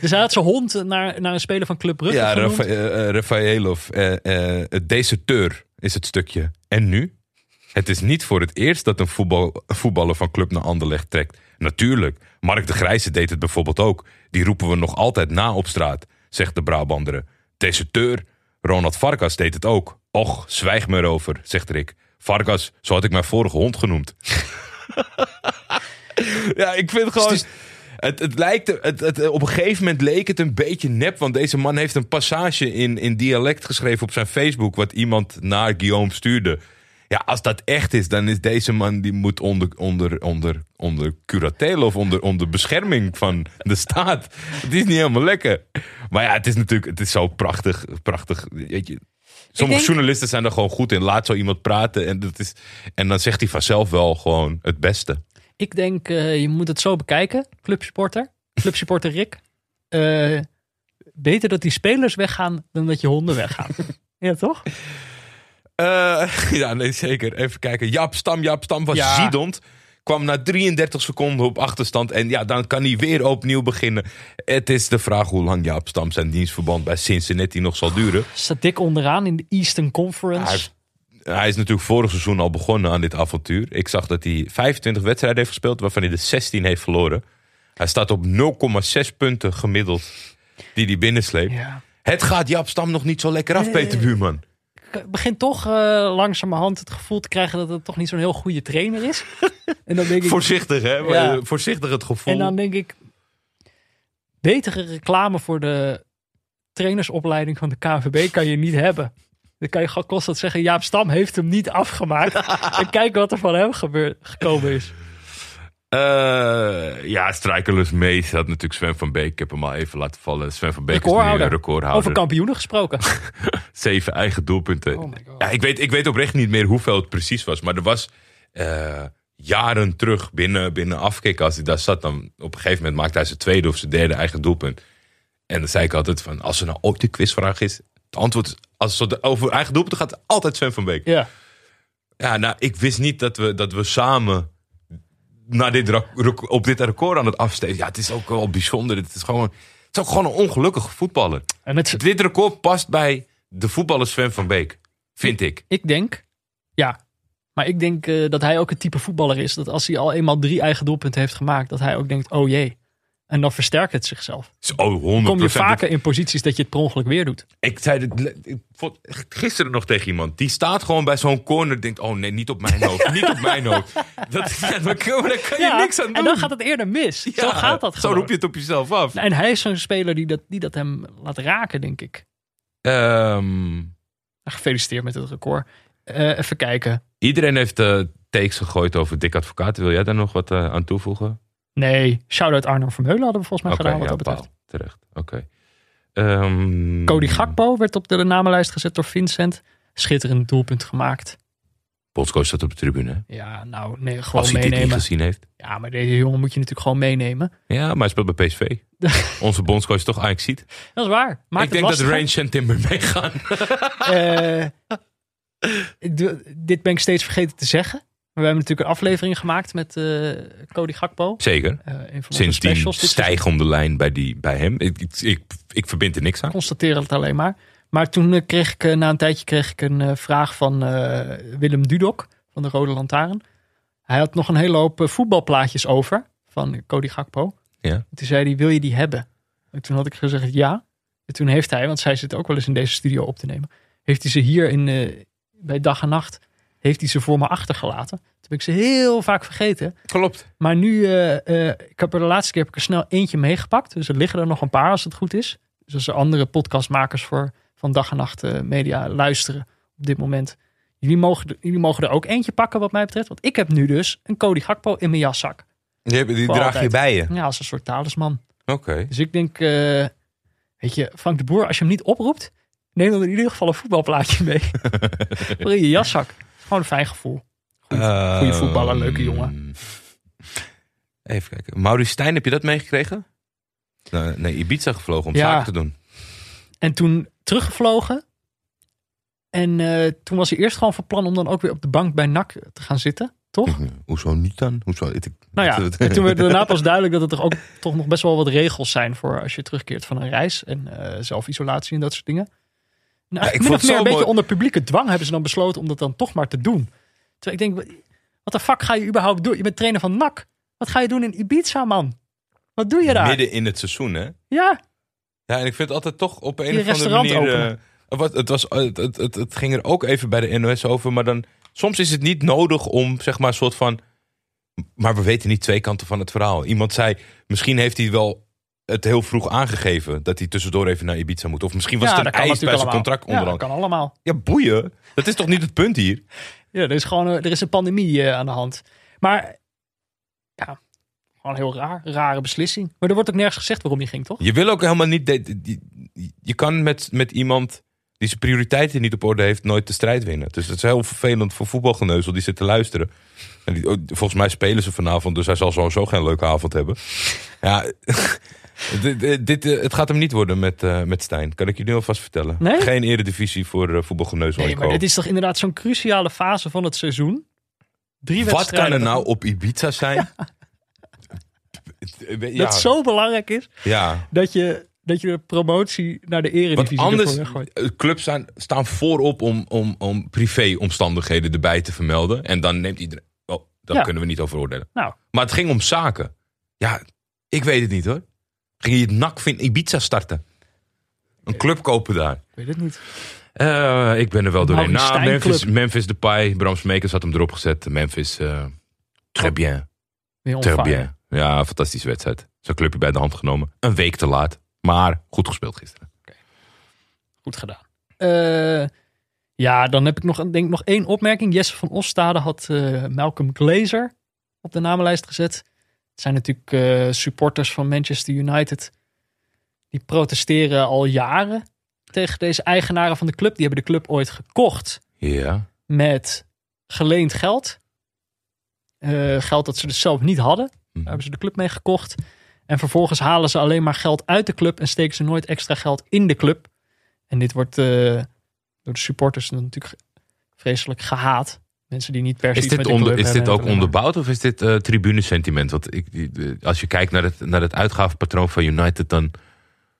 Dus hij had zijn hond naar, naar een speler van Club Brugge Ja, genoemd. Rafa, eh, Rafaelov. het deserteur is het stukje. En nu? Het is niet voor het eerst dat een voetbal, een voetballer van club naar Anderlecht trekt. Natuurlijk. Mark de Grijze deed het bijvoorbeeld ook. Die roepen we nog altijd na op straat, zegt de Brabanderen. Deserteur, Ronald Varkas deed het ook. Och, zwijg me erover, zegt Rick. Varkas, zo had ik mijn vorige hond genoemd. ja, ik vind gewoon... Het, het lijkt, het, het, op een gegeven moment leek het een beetje nep. Want deze man heeft een passage in, in dialect geschreven op zijn Facebook. Wat iemand naar Guillaume stuurde. Ja, als dat echt is, dan is deze man die moet onder, onder, onder, onder curatele of onder, onder bescherming van de staat. Het is niet helemaal lekker. Maar ja, het is natuurlijk het is zo prachtig. prachtig weet je. Sommige denk- journalisten zijn er gewoon goed in. Laat zo iemand praten. En, dat is, en dan zegt hij vanzelf wel gewoon het beste. Ik denk, eh, je moet het zo bekijken, clubsupporter. Clubsupporter Rick. Eh, beter dat die spelers weggaan dan dat je honden weggaan. ja, toch? Eh, ja, nee, zeker. Even kijken. Jap Stam, Jap Stam was Ja. Kwam na 33 seconden op achterstand. En ja, dan kan hij weer opnieuw beginnen. Het is de vraag hoe lang Jaap Stam zijn dienstverband bij Cincinnati nog zal duren. Staat dik onderaan in de Eastern Conference. Hij, is natuurlijk vorig seizoen al begonnen aan dit avontuur. Ik zag dat hij 25 wedstrijden heeft gespeeld, waarvan hij de 16 heeft verloren. Hij staat op 0,6 punten gemiddeld die hij binnensleept. Ja. Het gaat Jaap Stam nog niet zo lekker af, Peter Buurman. Ik begin toch eh, langzamerhand het gevoel te krijgen dat het toch niet zo'n heel goede trainer is. en dan denk ik, Voorzichtig, hè? Ja. Voorzichtig het gevoel. En dan denk ik, betere reclame voor de trainersopleiding van de KNVB kan je niet hebben. Dan kan je gewoon constant zeggen, Jaap Stam heeft hem niet afgemaakt. en kijk wat er van hem gebeurd, gekomen is. Eh, ja, strijkerless mees had natuurlijk Sven van Beek. Ik heb hem al even laten vallen. Sven van Beek is nu een recordhouder. Over kampioenen gesproken. Zeven eigen doelpunten. Oh ja, ik, weet, ik weet oprecht niet meer hoeveel het precies was. Maar er was eh, jaren terug binnen, binnen afkick. Als hij daar zat, dan op een gegeven moment maakte hij zijn tweede of zijn derde eigen doelpunt. En dan zei ik altijd van, als er nou ooit een quizvraag is. Het antwoord is, als het over eigen doelpunten gaat, altijd Sven van Beek. Ja. Ja, nou, ik wist niet dat we, dat we samen naar dit, op dit record aan het afsteken. Ja, het is ook wel bijzonder. Het is, gewoon, het is ook gewoon een ongelukkige voetballer. En Dit record past bij de voetballer Sven van Beek. Vind ik. ik denk, ja. Maar ik denk eh, dat hij ook het type voetballer is. Dat als hij al eenmaal drie eigen doelpunten heeft gemaakt, dat hij ook denkt, oh jee. En dan versterkt het zichzelf. 100%. Kom je vaker in posities dat je het per ongeluk weer doet. Ik zei dit ik vond- gisteren nog tegen iemand. Die staat gewoon bij zo'n corner. Denkt, oh nee, niet op mijn hoofd. niet op mijn hoofd. Dat, ja, daar kan, je niks aan doen. En dan gaat het eerder mis. zo gaat dat Zo roep je het op jezelf af. En hij is zo'n speler die dat, die dat hem laat raken, denk ik. Ehm, Gefeliciteerd met het record. Eh, even kijken. iedereen heeft eh takes gegooid over Dick Advocaat. Wil jij daar nog wat eh, aan toevoegen? Nee, shout-out Arno Vermeulen hadden we volgens mij gedaan wat ja, dat betreft. paal. Terecht, oké. Ehm, Cody Gakpo werd op de namenlijst gezet door Vincent. Schitterend doelpunt gemaakt. Bondscoach staat op de tribune. Ja, nou, nee, gewoon Als hij dit niet meenemen. gezien heeft. Ja, maar deze jongen moet je natuurlijk gewoon meenemen. Ja, maar hij speelt bij PSV. Onze bondscoach is toch Ajax ziet. Dat is waar. Maakt Ik denk dat. Range en Timber meegaan. Eh, dit ben ik steeds vergeten te zeggen. Maar we hebben natuurlijk een aflevering gemaakt met eh, Cody Gakpo. Zeker. Onze Sindsdien specials. dit seizoen. stijg om de lijn bij, die, bij hem. Ik, ik, ik, ik verbind er niks aan. constateer het alleen maar. Maar toen eh, kreeg ik, na een tijdje kreeg ik een vraag van Willem Dudok van de Rode Lantaarn. Hij had nog een hele hoop voetbalplaatjes over van Cody Gakpo. Ja. En Toen zei hij, wil je die hebben? En toen had ik gezegd ja. En toen heeft hij, want zij zit ook wel eens in deze studio op te nemen. Heeft hij ze hier in, bij dag en nacht, heeft hij ze voor me achtergelaten. Toen heb ik ze heel vaak vergeten. Klopt. Maar nu, eh, eh, ik heb er de laatste keer heb ik er snel eentje meegepakt. Dus er liggen er nog een paar als het goed is. Dus als er andere podcastmakers voor, van dag en nacht eh, media luisteren op dit moment. Jullie mogen, er- jullie mogen er ook eentje pakken wat mij betreft. Want ik heb nu dus een Cody Gakpo in mijn jaszak. Die, die draag altijd. je bij je. Ja, als een soort talisman. Oké. Dus ik denk, weet je, Frank de Boer, als je hem niet oproept, neem dan in ieder geval een voetbalplaatje mee. voor in je jaszak. Gewoon een fijn gevoel. Goeie, goeie voetballer, leuke jongen. Ehm, Even kijken. Maurice Stijn, heb je dat meegekregen? Nee, nee Ibiza gevlogen om Ja. zaken te doen. En toen teruggevlogen. En eh, toen was hij eerst gewoon van plan om dan ook weer op de bank bij NAC te gaan zitten. Toch? Hoezo niet dan? Hoezo? Ik, Nou ja, en toen werd daarna pas duidelijk dat er toch ook toch nog best wel wat regels zijn voor als je terugkeert van een reis. En eh, zelfisolatie en dat soort dingen. Nou, Ja, ik min of het meer een beetje onder publieke dwang hebben ze dan besloten om dat dan toch maar te doen. Terwijl ik denk, wat de fuck ga je überhaupt doen? Je bent trainer van NAC. Wat ga je doen in Ibiza, man? Wat doe je daar? Midden in het seizoen, hè? Ja, Ja, en ik vind het altijd toch op een of andere manier... eh, wat, het, was, het, het, het, het ging er ook even bij de NOS over, maar dan... Soms is het niet nodig om, zeg maar, een soort van... Maar we weten niet twee kanten van het verhaal. Iemand zei, misschien heeft hij wel het heel vroeg aangegeven... dat hij tussendoor even naar Ibiza moet. Of misschien was ja het dat een eis bij zijn contract Ja, dat onderhand. kan allemaal. Ja, boeien. Dat is toch niet het punt hier? Ja, er is gewoon een, er is een pandemie eh, aan de hand. Maar ja, gewoon heel raar. Rare beslissing. Maar er wordt ook nergens gezegd waarom je ging, toch? Je wil ook helemaal niet. Je kan met, met iemand die zijn prioriteiten niet op orde heeft, nooit de strijd winnen. Dus het is heel vervelend voor voetbalgeneuzel die zit te luisteren. En die, oh, volgens mij spelen ze vanavond, dus hij zal sowieso geen leuke avond hebben. Ja, dit, eh, het gaat hem niet worden met, eh, met Stijn. Kan ik je nu alvast vertellen. Nee? Geen eredivisie voor eh, voetbalgeneuzel. Nee, maar dit is toch inderdaad zo'n cruciale fase van het seizoen? Drie Wat kan er nou op Ibiza zijn? Ja, Dat zo belangrijk is ja. dat je, dat je de promotie naar de Want eredivisie anders, weggooit. eh, clubs staan, staan voorop om, om, om privéomstandigheden erbij te vermelden. En dan neemt iedereen... Daar Ja. kunnen we niet over oordelen. Nou, Maar het ging om zaken. Ja, ik weet het niet hoor. Ging je het NAC in Ibiza starten? Een club kopen daar? ik weet het niet. Eh, ik ben er wel doorheen. Nou, Memphis. Memphis Depay, Bram Smekers had hem erop gezet. Memphis, eh très bien. Très bien. Ja, fantastische wedstrijd. Zo'n clubje bij de hand genomen. Een week te laat. Maar goed gespeeld gisteren. Goed gedaan. Eh, ja, dan heb ik nog, denk ik, nog één opmerking. Jesse van Ostade had eh, Malcolm Glazer op de namenlijst gezet. Het zijn natuurlijk eh, supporters van Manchester United. Die protesteren al jaren tegen deze eigenaren van de club. Die hebben de club ooit gekocht Ja. met geleend geld. Eh, geld dat ze dus zelf niet hadden. Daar Mhm. hebben ze de club mee gekocht. En vervolgens halen ze alleen maar geld uit de club en steken ze nooit extra geld in de club. En dit wordt door de supporters natuurlijk vreselijk gehaat. Mensen die niet per se Is dit, onder, is dit ook onderbouwd of is dit eh tribune-sentiment? Want ik, als je kijkt naar het, naar het uitgavenpatroon van United, dan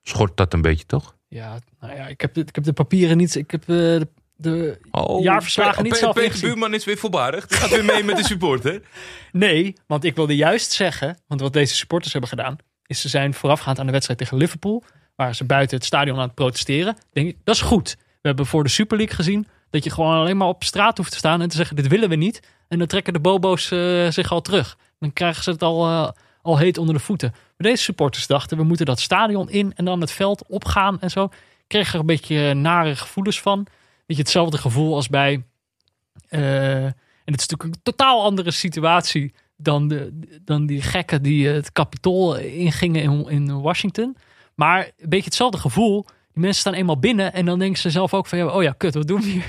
schort dat een beetje, toch? Ja, nou ja, ik heb, de- ik heb de papieren niet. Ik heb eh, de, de Oh, jaarverslagen niet zelf Peter. Buurman is weer voorbarig. Die gaat weer mee met de supporter. Nee, want ik wilde juist zeggen, want wat deze supporters hebben gedaan, is ze zijn voorafgaand aan de wedstrijd tegen Liverpool, waar ze buiten het stadion aan het protesteren. Denk ik, dat is goed. We hebben voor de Super League gezien dat je gewoon alleen maar op straat hoeft te staan en te zeggen, dit willen we niet. En dan trekken de bobo's eh, zich al terug. Dan krijgen ze het al, eh, al heet onder de voeten. Maar deze supporters dachten, we moeten dat stadion in en dan het veld opgaan en zo. Kreeg er een beetje nare gevoelens van. Weet je, hetzelfde gevoel als bij eh, en het is natuurlijk een totaal andere situatie dan, de, dan die gekken die het kapitool ingingen in, in Washington. Maar een beetje hetzelfde gevoel. Die mensen staan eenmaal binnen en dan denken ze zelf ook van... ja, oh ja, kut, wat doen we hier?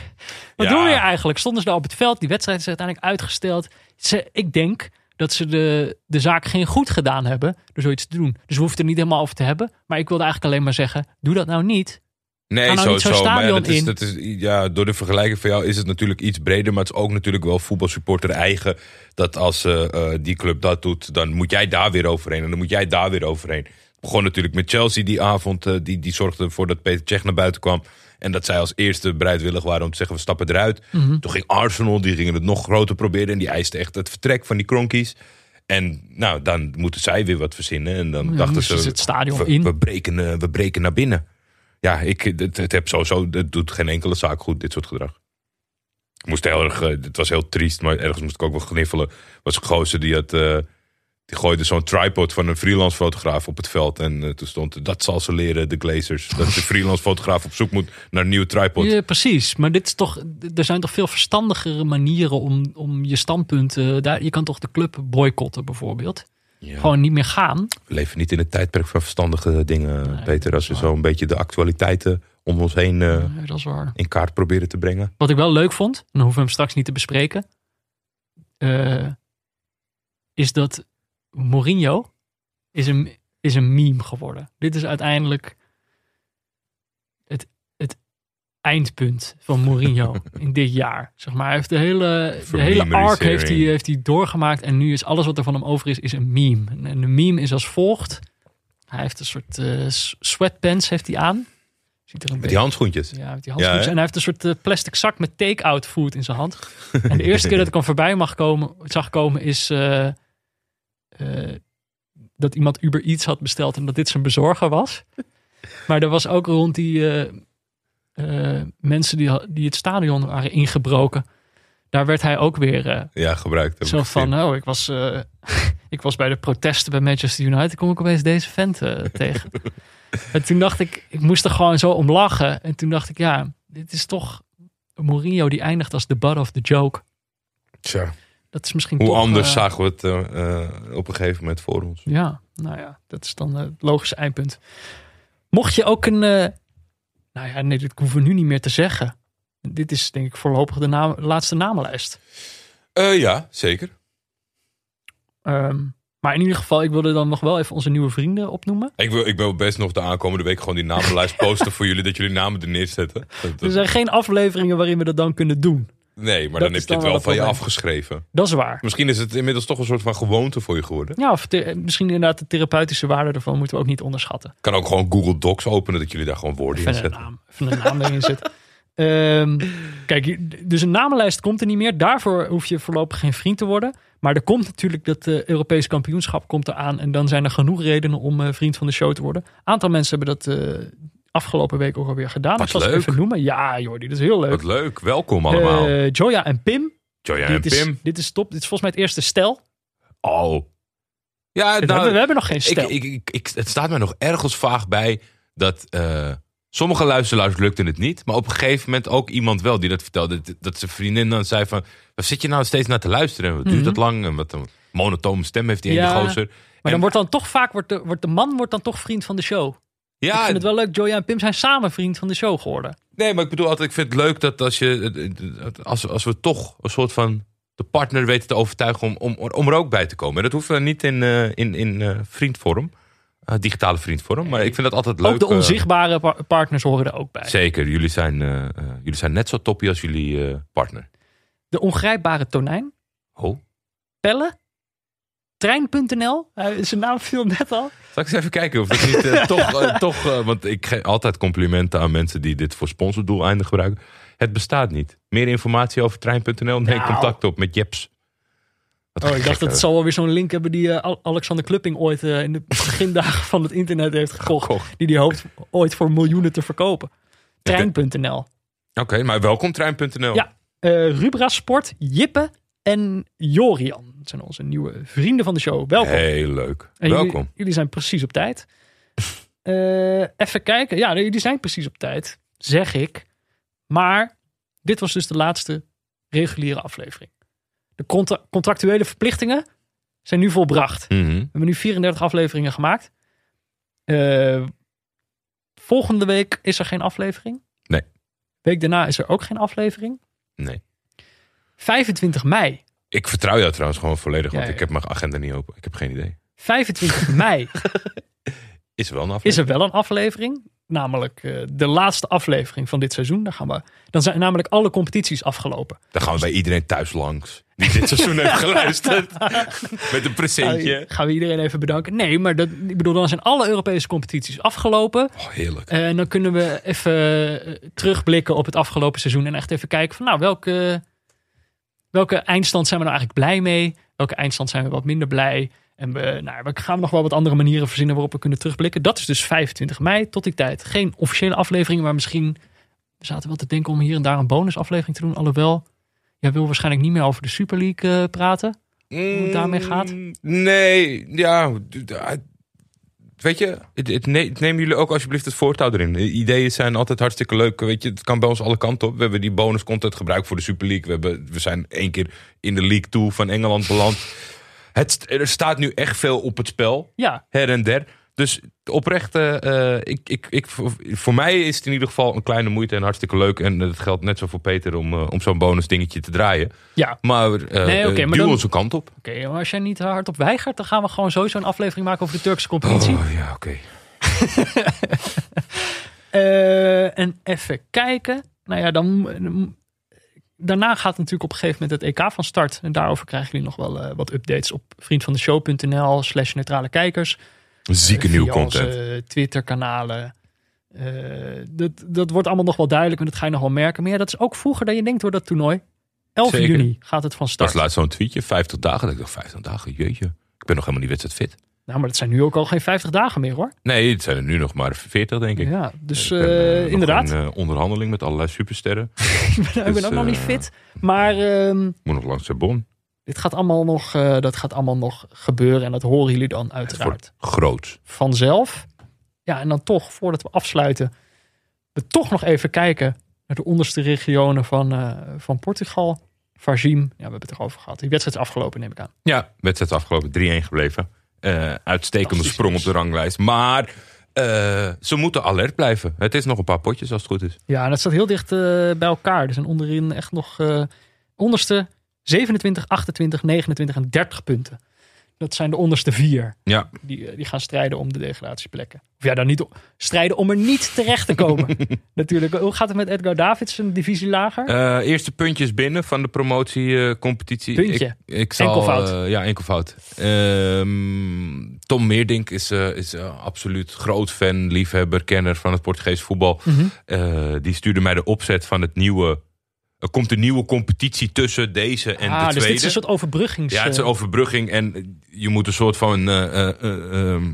Wat Ja. doen we hier eigenlijk? Stonden ze daar op het veld? Die wedstrijd is uiteindelijk uitgesteld. Ze, ik denk dat ze de, de zaak geen goed gedaan hebben door zoiets te doen. Dus we hoeven het er niet helemaal over te hebben. Maar ik wilde eigenlijk alleen maar zeggen, doe dat nou niet. Nee, nou. Maar ja, dat is, dat is, ja, door de vergelijking van jou is het natuurlijk iets breder. Maar het is ook natuurlijk wel voetbalsupporter eigen. Dat als eh, die club dat doet, dan moet jij daar weer overheen. En dan moet jij daar weer overheen. Begon natuurlijk met Chelsea die avond. eh, die, die zorgde ervoor dat Peter Cech naar buiten kwam. En dat zij als eerste bereidwillig waren om te zeggen we stappen eruit. Mhm. Toen ging Arsenal, die gingen het nog groter proberen. En die eiste echt het vertrek van die kronkies. En nou, dan moeten zij weer wat verzinnen. En dan Ja, dachten ze, het stadion we, in. we breken, eh, we breken naar binnen. Ja, ik, het, het, heb sowieso, het doet geen enkele zaak goed, dit soort gedrag. Ik moest heel erg, eh, het was heel triest, maar ergens moest ik ook wel gniffelen. was een gozer die had, die gooide zo'n tripod van een freelance fotograaf op het veld. En eh, toen stond, dat zal ze leren, de Glazers. Dat de freelance fotograaf op zoek moet naar een nieuwe tripod. Ja, precies, maar dit is toch, er zijn toch veel verstandigere manieren om, om je standpunt... eh, daar, je kan toch de club boycotten bijvoorbeeld. Ja. Gewoon niet meer gaan. We leven niet in het tijdperk van verstandige dingen, Nee, Peter. Als we zo een beetje de actualiteiten om ons heen eh, Nee, dat is waar. in kaart proberen te brengen. Wat ik wel leuk vond, en dan hoeven we hem straks niet te bespreken, is dat Mourinho is een, is een meme geworden. Dit is uiteindelijk het, het eindpunt van Mourinho in dit jaar. Zeg maar, hij heeft de hele, de hele arc heeft hij, heeft hij doorgemaakt en nu is alles wat er van hem over is, is een meme. En de meme is als volgt. Hij heeft een soort eh, sweatpants heeft hij aan. Ziet er een Met die handschoentjes. ja, met die handschoentjes. en hij heeft een soort eh, plastic zak met take-out food in zijn hand. en de eerste keer dat ik hem voorbij mag komen, zag komen is... eh, dat iemand Uber Eats had besteld en dat dit zijn bezorger was. Maar er was ook rond die eh, eh, mensen die, die het stadion waren ingebroken. Daar werd hij ook weer eh, Ja, gebruikt. zo van, gezien. oh, ik was, eh, ik was bij de protesten bij Manchester United. kom ik opeens deze vent eh, tegen. En toen dacht ik, ik moest er gewoon zo om lachen. En toen dacht ik, ja, dit is toch Mourinho die eindigt als de butt of the joke. Tja, Dat is misschien hoe toch, anders eh, zagen we het eh, eh, op een gegeven moment voor ons. Ja, nou ja, dat is dan het logische eindpunt. Mocht je ook een, nou ja, nee, dit hoeven we nu niet meer te zeggen. Dit is denk ik voorlopig de naam, laatste namenlijst. Ja, zeker. Ehm, maar in ieder geval, ik wilde dan nog wel even onze nieuwe vrienden opnoemen. Ik wil, ik wil best nog de aankomende week gewoon die namenlijst posten voor jullie. Dat jullie namen er neerzetten. Dat- dat- Er zijn geen afleveringen waarin we dat dan kunnen doen. Nee, maar dat dan heb je dan het wel van je afgeschreven. Dat is waar. Misschien is het inmiddels toch een soort van gewoonte voor je geworden. Ja, of misschien inderdaad de therapeutische waarde ervan moeten we ook niet onderschatten. kan ook gewoon Google Docs openen dat jullie daar gewoon woorden in Even een zetten. naam, even een naam erin zitten. Ehm, kijk, dus een namenlijst komt er niet meer. Daarvoor hoef je voorlopig geen vriend te worden. Maar er komt natuurlijk dat uh, Europees kampioenschap komt eraan. En dan zijn er genoeg redenen om eh, vriend van de show te worden. Een aantal mensen hebben dat eh, afgelopen week ook alweer gedaan. Wat ik zal ze leuk. even noemen. Ja, Jordi, dat is heel leuk. Wat leuk, welkom allemaal. Eh, Joya en Pim. Joja en dit, is, Pim. dit is top. Dit is volgens mij het eerste stel. Oh. Ja, we, nou, hebben, we hebben nog geen stel. ik, ik, ik, het staat mij nog ergens vaag bij dat eh, sommige luisteraars lukte het niet. Maar op een gegeven moment ook iemand wel die dat vertelde. Dat, dat zijn vriendin dan zei van, waar zit je nou steeds naar te luisteren? Wat duurt Mhm. dat lang? En wat een monotone stem heeft die ene Ja, gozer. maar En- dan wordt dan toch vaak, wordt de, wordt de man wordt dan toch vriend van de show. Ik ja, vind het wel leuk, Joya en Pim zijn samen vriend van de show geworden. Nee, maar ik bedoel altijd, ik vind het leuk dat als je, als, als we toch een soort van de partner weten te overtuigen om, om, om er ook bij te komen. En dat hoeft dan niet in, eh, in, in eh, vriendvorm, eh, digitale vriendvorm. Maar ik vind dat altijd leuk. ook de onzichtbare pa- partners horen er ook bij. zeker, jullie zijn, jullie zijn net zo toppie als jullie partner. De ongrijpbare tonijn, Oh. Pelle, Trein.nl, zijn naam viel net al. Zal ik eens even kijken of ik niet eh, toch, eh, toch eh, want ik geef altijd complimenten aan mensen die dit voor sponsordoeleinden gebruiken. Het bestaat niet. Meer informatie over trein.nl? Neem Nou. contact op met Jeps. Wat Oh, ik dacht dat het zal wel weer zo'n link hebben die Al- Alexander Klupping ooit in de begindagen van het internet heeft gekocht. Die die hoopt ooit voor miljoenen te verkopen. Trein.nl. Oké, maar welkom trein.nl. Ja, Rubra Sport, Jippe en Jorian. Dat zijn onze nieuwe vrienden van de show. Welkom. Heel leuk. En welkom. Jullie, jullie zijn precies op tijd. Eh, even kijken. Ja, jullie zijn precies op tijd, zeg ik. Maar dit was dus de laatste reguliere aflevering. De contra- contractuele verplichtingen zijn nu volbracht. Mhm. We hebben nu 34 afleveringen gemaakt. Eh, volgende week is er geen aflevering. Nee. Week daarna is er ook geen aflevering. Nee. 25 mei. Ik vertrouw jou trouwens gewoon volledig, want Ja, ik heb mijn agenda niet open. Ik heb geen idee. 25 mei Is er wel een aflevering? is er wel een aflevering. Namelijk eh, de laatste aflevering van dit seizoen. Daar gaan we, dan zijn namelijk alle competities afgelopen. Dan gaan we bij iedereen thuis langs. Die dit seizoen heeft geluisterd. Met een presentje. Gaan we iedereen even bedanken. Nee, maar dat, ik bedoel, dan zijn alle Europese competities afgelopen. Oh, heerlijk. En dan kunnen we even eh, terugblikken op het afgelopen seizoen. En echt even kijken van nou, welke, welke eindstand zijn we nou eigenlijk blij mee? Welke eindstand zijn we wat minder blij? En we, nou, we gaan nog wel wat andere manieren verzinnen waarop we kunnen terugblikken. Dat is dus 25 mei tot die tijd. Geen officiële aflevering, maar misschien... We zaten wel te denken om hier en daar een bonusaflevering te doen. Alhoewel, jij wil waarschijnlijk niet meer over de Super League eh, praten. het daarmee gaat? Mm, Nee, ja. Weet je, het, het ne- nemen jullie ook alsjeblieft het voortouw erin. De ideeën zijn altijd hartstikke leuk. Weet je, het kan bij ons alle kanten op. We hebben die bonus content gebruikt voor de Super League. We, hebben, we zijn één keer in de League 2 van Engeland beland. Het, er staat nu echt veel op het spel. Ja, her en der. Dus oprecht, eh, eh, ik, ik, ik, voor, mij is het in ieder geval een kleine moeite en hartstikke leuk. En dat geldt net zo voor Peter om, eh, om zo'n bonus dingetje te draaien. ja. Maar, eh Nee, maar duw dan- onze kant op. Oké, maar als jij niet hardop weigert, dan gaan we gewoon sowieso een aflevering maken over de Turkse competitie. Oh ja, oké. En even kijken. Nou ja, dan, daarna gaat natuurlijk op een gegeven moment het EK van start. En daarover krijgen jullie nog wel wat updates op vriendvandeshow.nl slash neutrale kijkers. Zieke nieuw content. Twitter-kanalen. Eh, dat, dat wordt allemaal nog wel duidelijk en dat ga je nog wel merken. Maar ja, dat is ook vroeger dan je denkt door dat toernooi. 11 Zeker. juni gaat het van Dat start. was laatst zo'n tweetje, 50 dagen. Dat ik dacht, 50 dagen, jeetje. Ik ben nog helemaal niet wedstrijdfit. Nou, maar dat zijn nu ook al geen 50 dagen meer hoor. Nee, het zijn er nu nog maar 40, denk ik. Ja, dus Ik ben, eh, eh, inderdaad. in, onderhandeling met allerlei supersterren. ik ben, ik ben dus, ook nog niet fit. Maar ehm, Moet nog langs de bon. Dit gaat allemaal nog, eh, dat gaat allemaal nog gebeuren. En dat horen jullie dan uiteraard groot. vanzelf. Ja, en dan toch, voordat we afsluiten, we toch nog even kijken naar de onderste regionen van, eh, van Portugal. Varzim, ja, we hebben het erover gehad. Die wedstrijd is afgelopen, neem ik aan. Ja, wedstrijd is afgelopen 3-1 gebleven. Eh, uitstekende sprong op nieuws. de ranglijst. Maar ze moeten alert blijven. Het is nog een paar potjes als het goed is. Ja, en het staat heel dicht bij elkaar. Er zijn onderin echt nog onderste 27, 28, 29 en 30 punten. Dat zijn de onderste vier. Ja, Die, eh, die gaan strijden om de degradatieplekken. Of ja, dan niet strijden om er niet terecht te komen. Natuurlijk. Hoe gaat het met Edgar Davids, een divisie lager? Eh, eerste puntjes binnen van de promotiecompetitie. Puntje. Ik, ik zal, Enkelvoud. eh, ja, enkelvoud. Ehm, Tom Meerdink is, is absoluut groot fan, liefhebber, kenner van het Portugees voetbal. Mhm. Die stuurde mij de opzet van het nieuwe... Er komt een nieuwe competitie tussen deze en ah, de dus tweede. dit is een soort overbruggings... Ja, het is een eh, overbrugging en je moet een soort van, eh, eh, eh, ehm,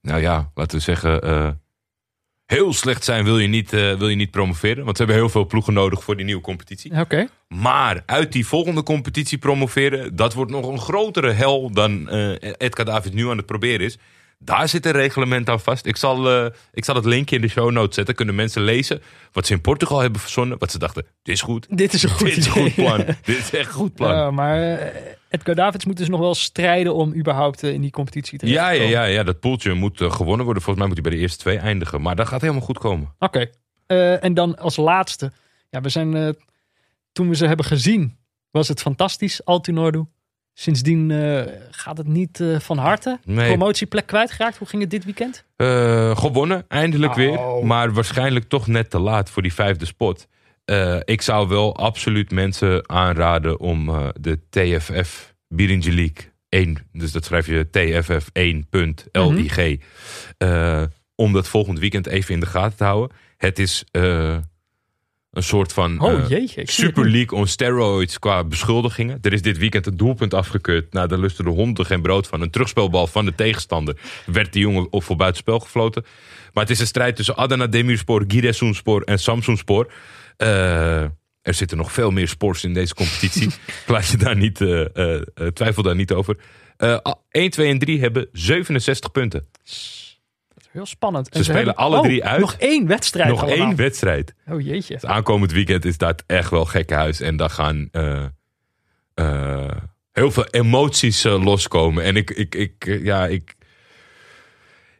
nou ja, laten we zeggen, heel slecht zijn wil je, niet, wil je niet promoveren. Want ze hebben heel veel ploegen nodig voor die nieuwe competitie. Oké. Maar uit die volgende competitie promoveren, dat wordt nog een grotere hel dan Edgar David nu aan het proberen is. Daar zit een reglement aan vast. Ik zal, eh, ik zal het linkje in de show notes zetten. Kunnen mensen lezen wat ze in Portugal hebben verzonnen. Wat ze dachten, dit is goed. Dit is een goed dit is een idee. goed plan. dit is echt een goed plan. Ja, maar eh, Edgar Davids moet dus nog wel strijden om überhaupt eh, in die competitie te Ja, ja, ja, ja, dat poeltje moet gewonnen worden. Volgens mij moet hij bij de eerste twee eindigen. Maar dat gaat helemaal goed komen. Oké. En dan als laatste. Ja, we zijn, toen we ze hebben gezien, was het fantastisch. Altonordu. Sindsdien eh, gaat het niet eh, van harte. Nee. Promotieplek kwijtgeraakt. Hoe ging het dit weekend? Eh, gewonnen, eindelijk Oh. weer. Maar waarschijnlijk toch net te laat voor die vijfde spot. Eh, ik zou wel absoluut mensen aanraden om eh, de TFF Birinji League 1, dus dat schrijf je TFF1.lig, eh, om dat volgend weekend even in de gaten te houden. Het is eh, een soort van Oh eh, jeetje. Super. League on steroids qua beschuldigingen. Er is dit weekend een doelpunt afgekeurd. Nou, daar lusten de honden geen brood van. Een terugspelbal van de tegenstander werd die jongen op voor buitenspel gefloten. Maar het is een strijd tussen Adana Demirspor, Giresunspor en Samsunspor. Eh er zitten nog veel meer sports in deze competitie. Laat je daar niet, eh, twijfel daar niet over. Eh 1, 2 en 3 hebben 67 punten. Heel spannend. Ze spelen hebben- alle oh, drie uit. Nog één wedstrijd. Nog allemaal. één wedstrijd. Oh jeetje. Het aankomend weekend is dat echt wel gekkenhuis. En daar gaan eh, eh, heel veel emoties eh, loskomen. En ik, ik, ik, ja, ik,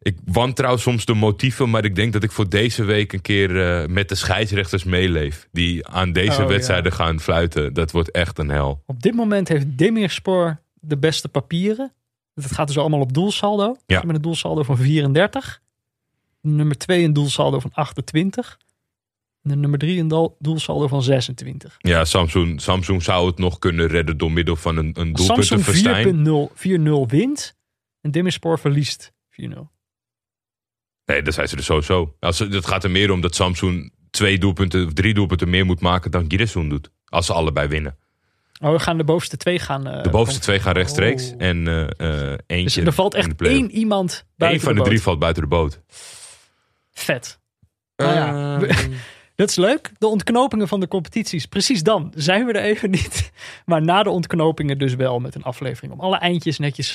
ik wantrouw soms de motieven. Maar ik denk dat ik voor deze week een keer met de scheidsrechters meeleef. Die aan deze Oh, wedstrijden gaan fluiten. Dat wordt echt een hel. Op dit moment heeft Demirspor de beste papieren. Dat gaat dus allemaal op doelsaldo. Ze hebben een doelsaldo van 34. Nummer 2 een doelsaldo van 28. En nummer 3 een doelsaldo van 26. Ja, Samsung, Samsung zou het nog kunnen redden door middel van een, een Samsung doelpuntenfestijn. 4.0 4-0 wint. En Demirspor verliest 4-0. Nee, dan zijn ze er sowieso. Als, het gaat er meer om dat Samsung twee doelpunten of drie doelpunten meer moet maken dan Giresun doet. Als ze allebei winnen. Oh, we gaan de bovenste twee gaan. eh, De bovenste twee gaan rechtstreeks. Oh. En eh, eh, Dus eentje. er valt echt één iemand buiten Eén van de, boot. drie valt buiten de boot. Vet. Nou ja, Ehm, Dat is leuk. De ontknopingen van de competities. Precies dan zijn we er even niet. Maar na de ontknopingen dus wel met een aflevering. Om alle eindjes netjes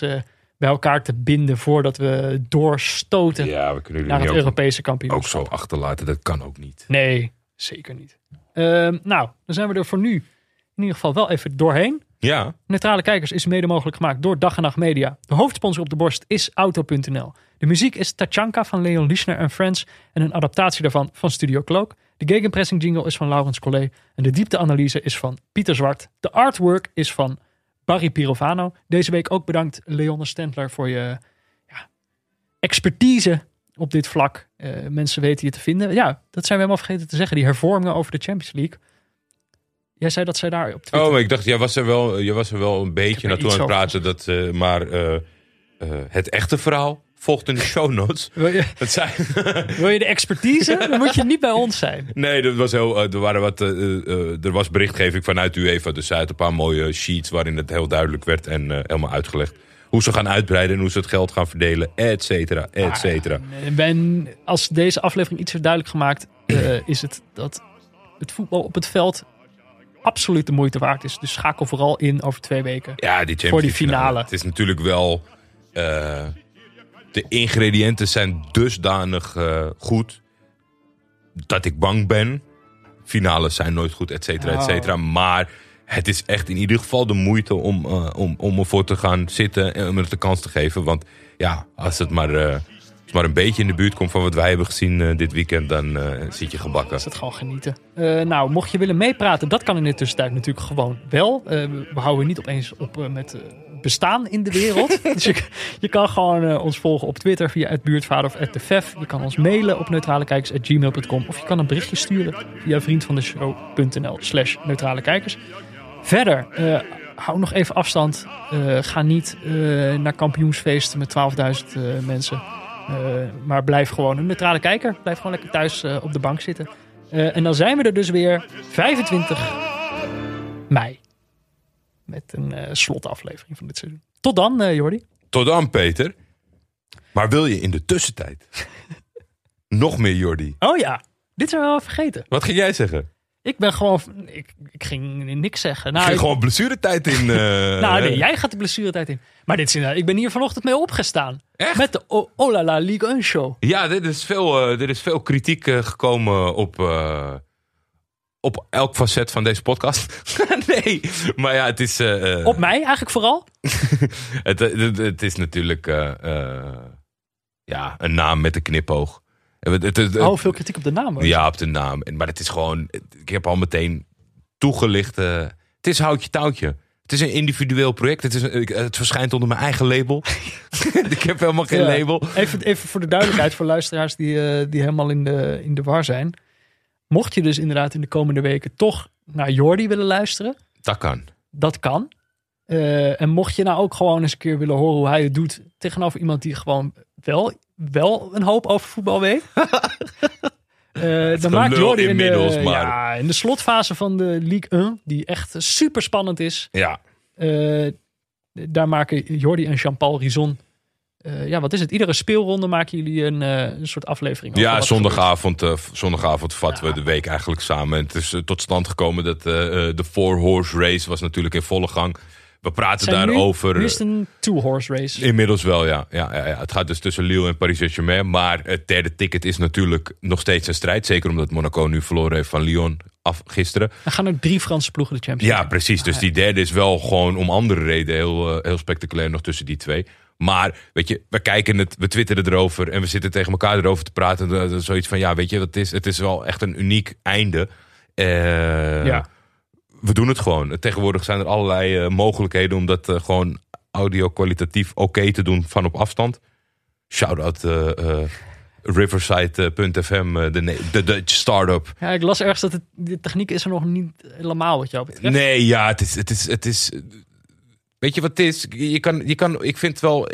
bij elkaar te binden voordat we doorstoten ja, we kunnen naar het ook, Europese ook kampioenschap. zo achterlaten. Dat kan ook niet. Nee, zeker niet. Ehm, nou, dan zijn we er voor nu in ieder geval wel even doorheen. Ja, Neutrale Kijkers is mede mogelijk gemaakt door Dag en Nacht Media. De hoofdsponsor op de borst is Auto.nl. De muziek is Tachanka van Leon Lischner en Friends en een adaptatie daarvan van Studio Cloak. De gegenpressing jingle is van Laurens Collet en de diepteanalyse is van Pieter Zwart. De artwork is van Barry Pirovano. Deze week ook bedankt Leonne Stentler voor je ja, expertise op dit vlak. Eh, mensen weten je te vinden. Ja, dat zijn we helemaal vergeten te zeggen. Die hervormingen over de Champions League. Jij zei dat zij daar op Twitter... Oh, maar ik dacht, jij was er wel, jij was er wel een beetje naartoe aan het praten. Dat, eh, maar eh, eh, het echte verhaal volgt in de show notes. Wil je, Dat zijn, wil je de expertise? Dan moet je niet bij ons zijn. nee, er was, heel, er, waren wat, er was berichtgeving vanuit UEFA. Dus zij had een paar mooie sheets waarin het heel duidelijk werd en helemaal uitgelegd hoe ze gaan uitbreiden en hoe ze het geld gaan verdelen, et cetera, et cetera. En ben, als deze aflevering iets heeft duidelijk gemaakt, is het dat het voetbal op het veld absoluut de moeite waard is. Dus schakel vooral in over twee weken. Ja, die Champions Voor die finale. Het is natuurlijk wel. eh, de ingrediënten zijn dusdanig eh, goed. dat ik bang ben. Finales zijn nooit goed, et cetera, et Oh. cetera. Maar het is echt in ieder geval de moeite om, eh, om, om ervoor te gaan zitten. en om het de kans te geven. Want ja, als het maar. Maar een beetje in de buurt komt van wat wij hebben gezien eh, dit weekend, dan eh, zit je gebakken. is het gewoon genieten. Eh, nou, mocht je willen meepraten, dat kan in de tussentijd natuurlijk gewoon wel. We houden niet opeens op met bestaan in de wereld. dus je, je kan gewoon ons volgen op Twitter via het buurtvader of de Vef. Je kan ons mailen op neutralekijkers.gmail.com of je kan een berichtje sturen via vriendvandeshow.nl slash neutralekijkers. Verder, hou nog even afstand. Ga niet naar kampioensfeesten met 12.000 eh, mensen. Eh, maar blijf gewoon een neutrale kijker. Blijf gewoon lekker thuis eh, op de bank zitten. Eh, en dan zijn we er dus weer 25 mei. Met een slotaflevering van dit seizoen. Tot dan, Jordi. Tot dan, Peter. Maar wil je in de tussentijd nog meer Jordi? Oh ja, dit zijn we wel vergeten. Wat ging jij zeggen? Ik ben gewoon... Ik, ik ging niks zeggen. Nou, Ik ging ik- gewoon blessuretijd in. eh, nou nee, jij gaat de blessuretijd in. Maar dit is inderdaad- ik ben hier vanochtend mee opgestaan. Echt? Met de O- Oh la la Ligue 1 show. Ja, er is veel, er is veel kritiek eh, gekomen op, op elk facet van deze podcast. nee, maar ja, het is. Op mij eigenlijk vooral. het, het, het is natuurlijk ja, een naam met een knipoog. Het, het, het- Oh, veel kritiek op de naam. Ja, op de naam. En- Maar het is gewoon. Ik heb al meteen toegelicht. het is houtje touwtje. Het is een individueel project. Het, is een- het verschijnt onder mijn eigen label. ik heb helemaal geen Ja. label. Even, even voor de duidelijkheid voor luisteraars die, eh, die helemaal in de, in de war zijn. Mocht je dus inderdaad in de komende weken toch naar Jordi willen luisteren, Dat kan. dat kan. Eh, en mocht je nou ook gewoon eens een keer willen horen hoe hij het doet tegenover iemand die gewoon wel, wel een hoop over voetbal weet. Eh, dan maakt Jordi in inmiddels, de, maar- ja, in de slotfase van de League 1, die echt super spannend is. Ja. Eh, daar maken Jordi en Jean-Paul Rison. eh, ja, wat is het? Iedere speelronde maken jullie een, een soort aflevering. Ja, zondagavond, zondagavond vatten we de week eigenlijk samen. En het is tot stand gekomen dat de Four Horse Race was natuurlijk in volle gang. We praten Zijn nu- daarover. Nu is het een two-horse race. Inmiddels wel, ja. Ja, ja, ja. Het gaat dus tussen Lille en Paris Saint-Germain. Maar het derde ticket is natuurlijk nog steeds een strijd. Zeker omdat Monaco nu verloren heeft van Lyon af gisteren. Er gaan ook drie Franse ploegen de Champions Ja, League. precies. Dus die derde is wel gewoon om andere redenen heel, eh, heel spectaculair nog tussen die twee. Maar weet je, we kijken het, we twitteren erover en we zitten tegen elkaar erover te praten. Is Zoiets van, ja, weet je, dat is, het is wel echt een uniek einde. Eh, Ja. We doen het gewoon. Tegenwoordig zijn er allerlei eh, mogelijkheden om dat eh, gewoon audio-kwalitatief oké te doen van op afstand. Shout-out eh, Riverside.fm, de, de Dutch start-up. Ja, ik las ergens dat het, de techniek is er nog niet helemaal wat jou betreft. Nee, ja, het is, het is, het is. Weet je wat het is? Je kan, je kan, ik vind wel,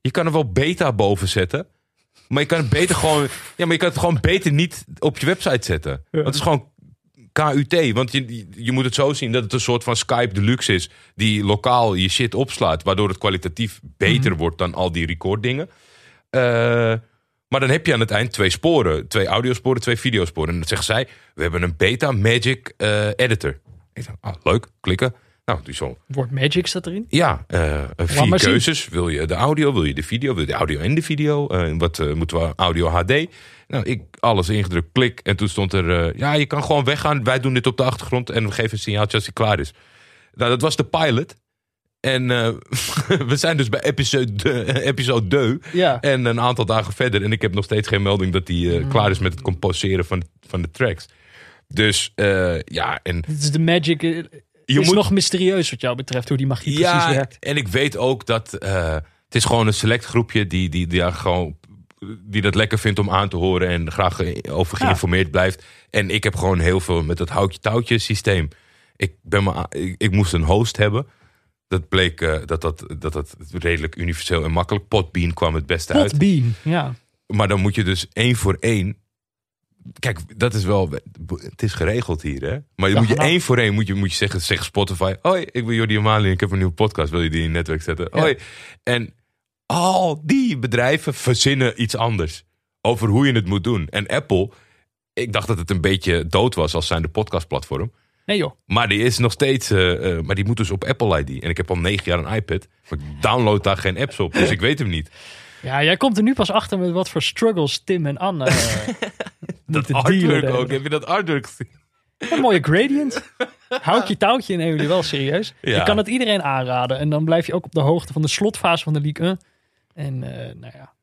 je kan er wel beta boven zetten, maar je kan het beter gewoon, ja, maar je kan het gewoon beter niet op je website zetten. Want het is gewoon KUT, want je, je moet het zo zien dat het een soort van Skype Deluxe is die lokaal je shit opslaat, waardoor het kwalitatief beter wordt dan al die recorddingen. Eh, maar dan heb je aan het eind twee sporen. Twee audiosporen, twee videosporen. En dan zegt zij, we hebben een Beta Magic eh, editor. Ik dacht, ah, leuk, klikken. Nou, die zo. Wordt Magic staat erin. Ja, eh, vier zien. keuzes. Wil je de audio, wil je de video, wil je de audio en de video? Wat moeten we, audio HD? Nou, ik alles ingedrukt, klik. En toen stond er, eh, ja, je kan gewoon weggaan. Wij doen dit op de achtergrond en we geven een signaaltje als hij klaar is. Nou, dat was de pilot. En eh, we zijn dus bij episode, episode 2. Ja. En een aantal dagen verder. En ik heb nog steeds geen melding dat hij Mm. eh, klaar is met het composeren van, van de tracks. Dus eh, ja, en Dit is de Magic. eh, Je is moet- nog mysterieus wat jou betreft, hoe die magie precies werkt. en ik weet ook dat eh, het is gewoon een select groepje die, die, die, daar gewoon, die dat lekker vindt om aan te horen en graag ge- over Ja. geïnformeerd blijft. En ik heb gewoon heel veel met dat houtje-touwtje systeem. Ik, ben maar, ik, ik moest een host hebben. Dat bleek eh, dat, dat, dat dat redelijk universeel en makkelijk. Podbean kwam het beste uit. Podbean, ja. Maar dan moet je dus één voor één kijk, dat is wel, het is geregeld hier, hè? Maar Ja, moet je nou. één voor één moet je, moet je zeggen, zeg Spotify, hoi, ik ben Jordi Amali, ik heb een nieuwe podcast, wil je die in je netwerk zetten? Ja. Hoi. En al die bedrijven verzinnen iets anders over hoe je het moet doen. En Apple, ik dacht dat het een beetje dood was als zijn de podcastplatform. Nee joh. Maar die is nog steeds, eh, eh, maar die moet dus op Apple ID. En ik heb al negen jaar een iPad, maar ik download daar geen apps op, dus ik weet hem niet. Ja, jij komt er nu pas achter met wat voor struggles Tim en Anne eh, Dat artwork ook, heb je dat artwork gezien? Een mooie gradient. Houtje touwtje nemen jullie wel serieus. Ja. Ik kan het iedereen aanraden. En dan blijf je ook op de hoogte van de slotfase van de League 1. En eh, nou ja,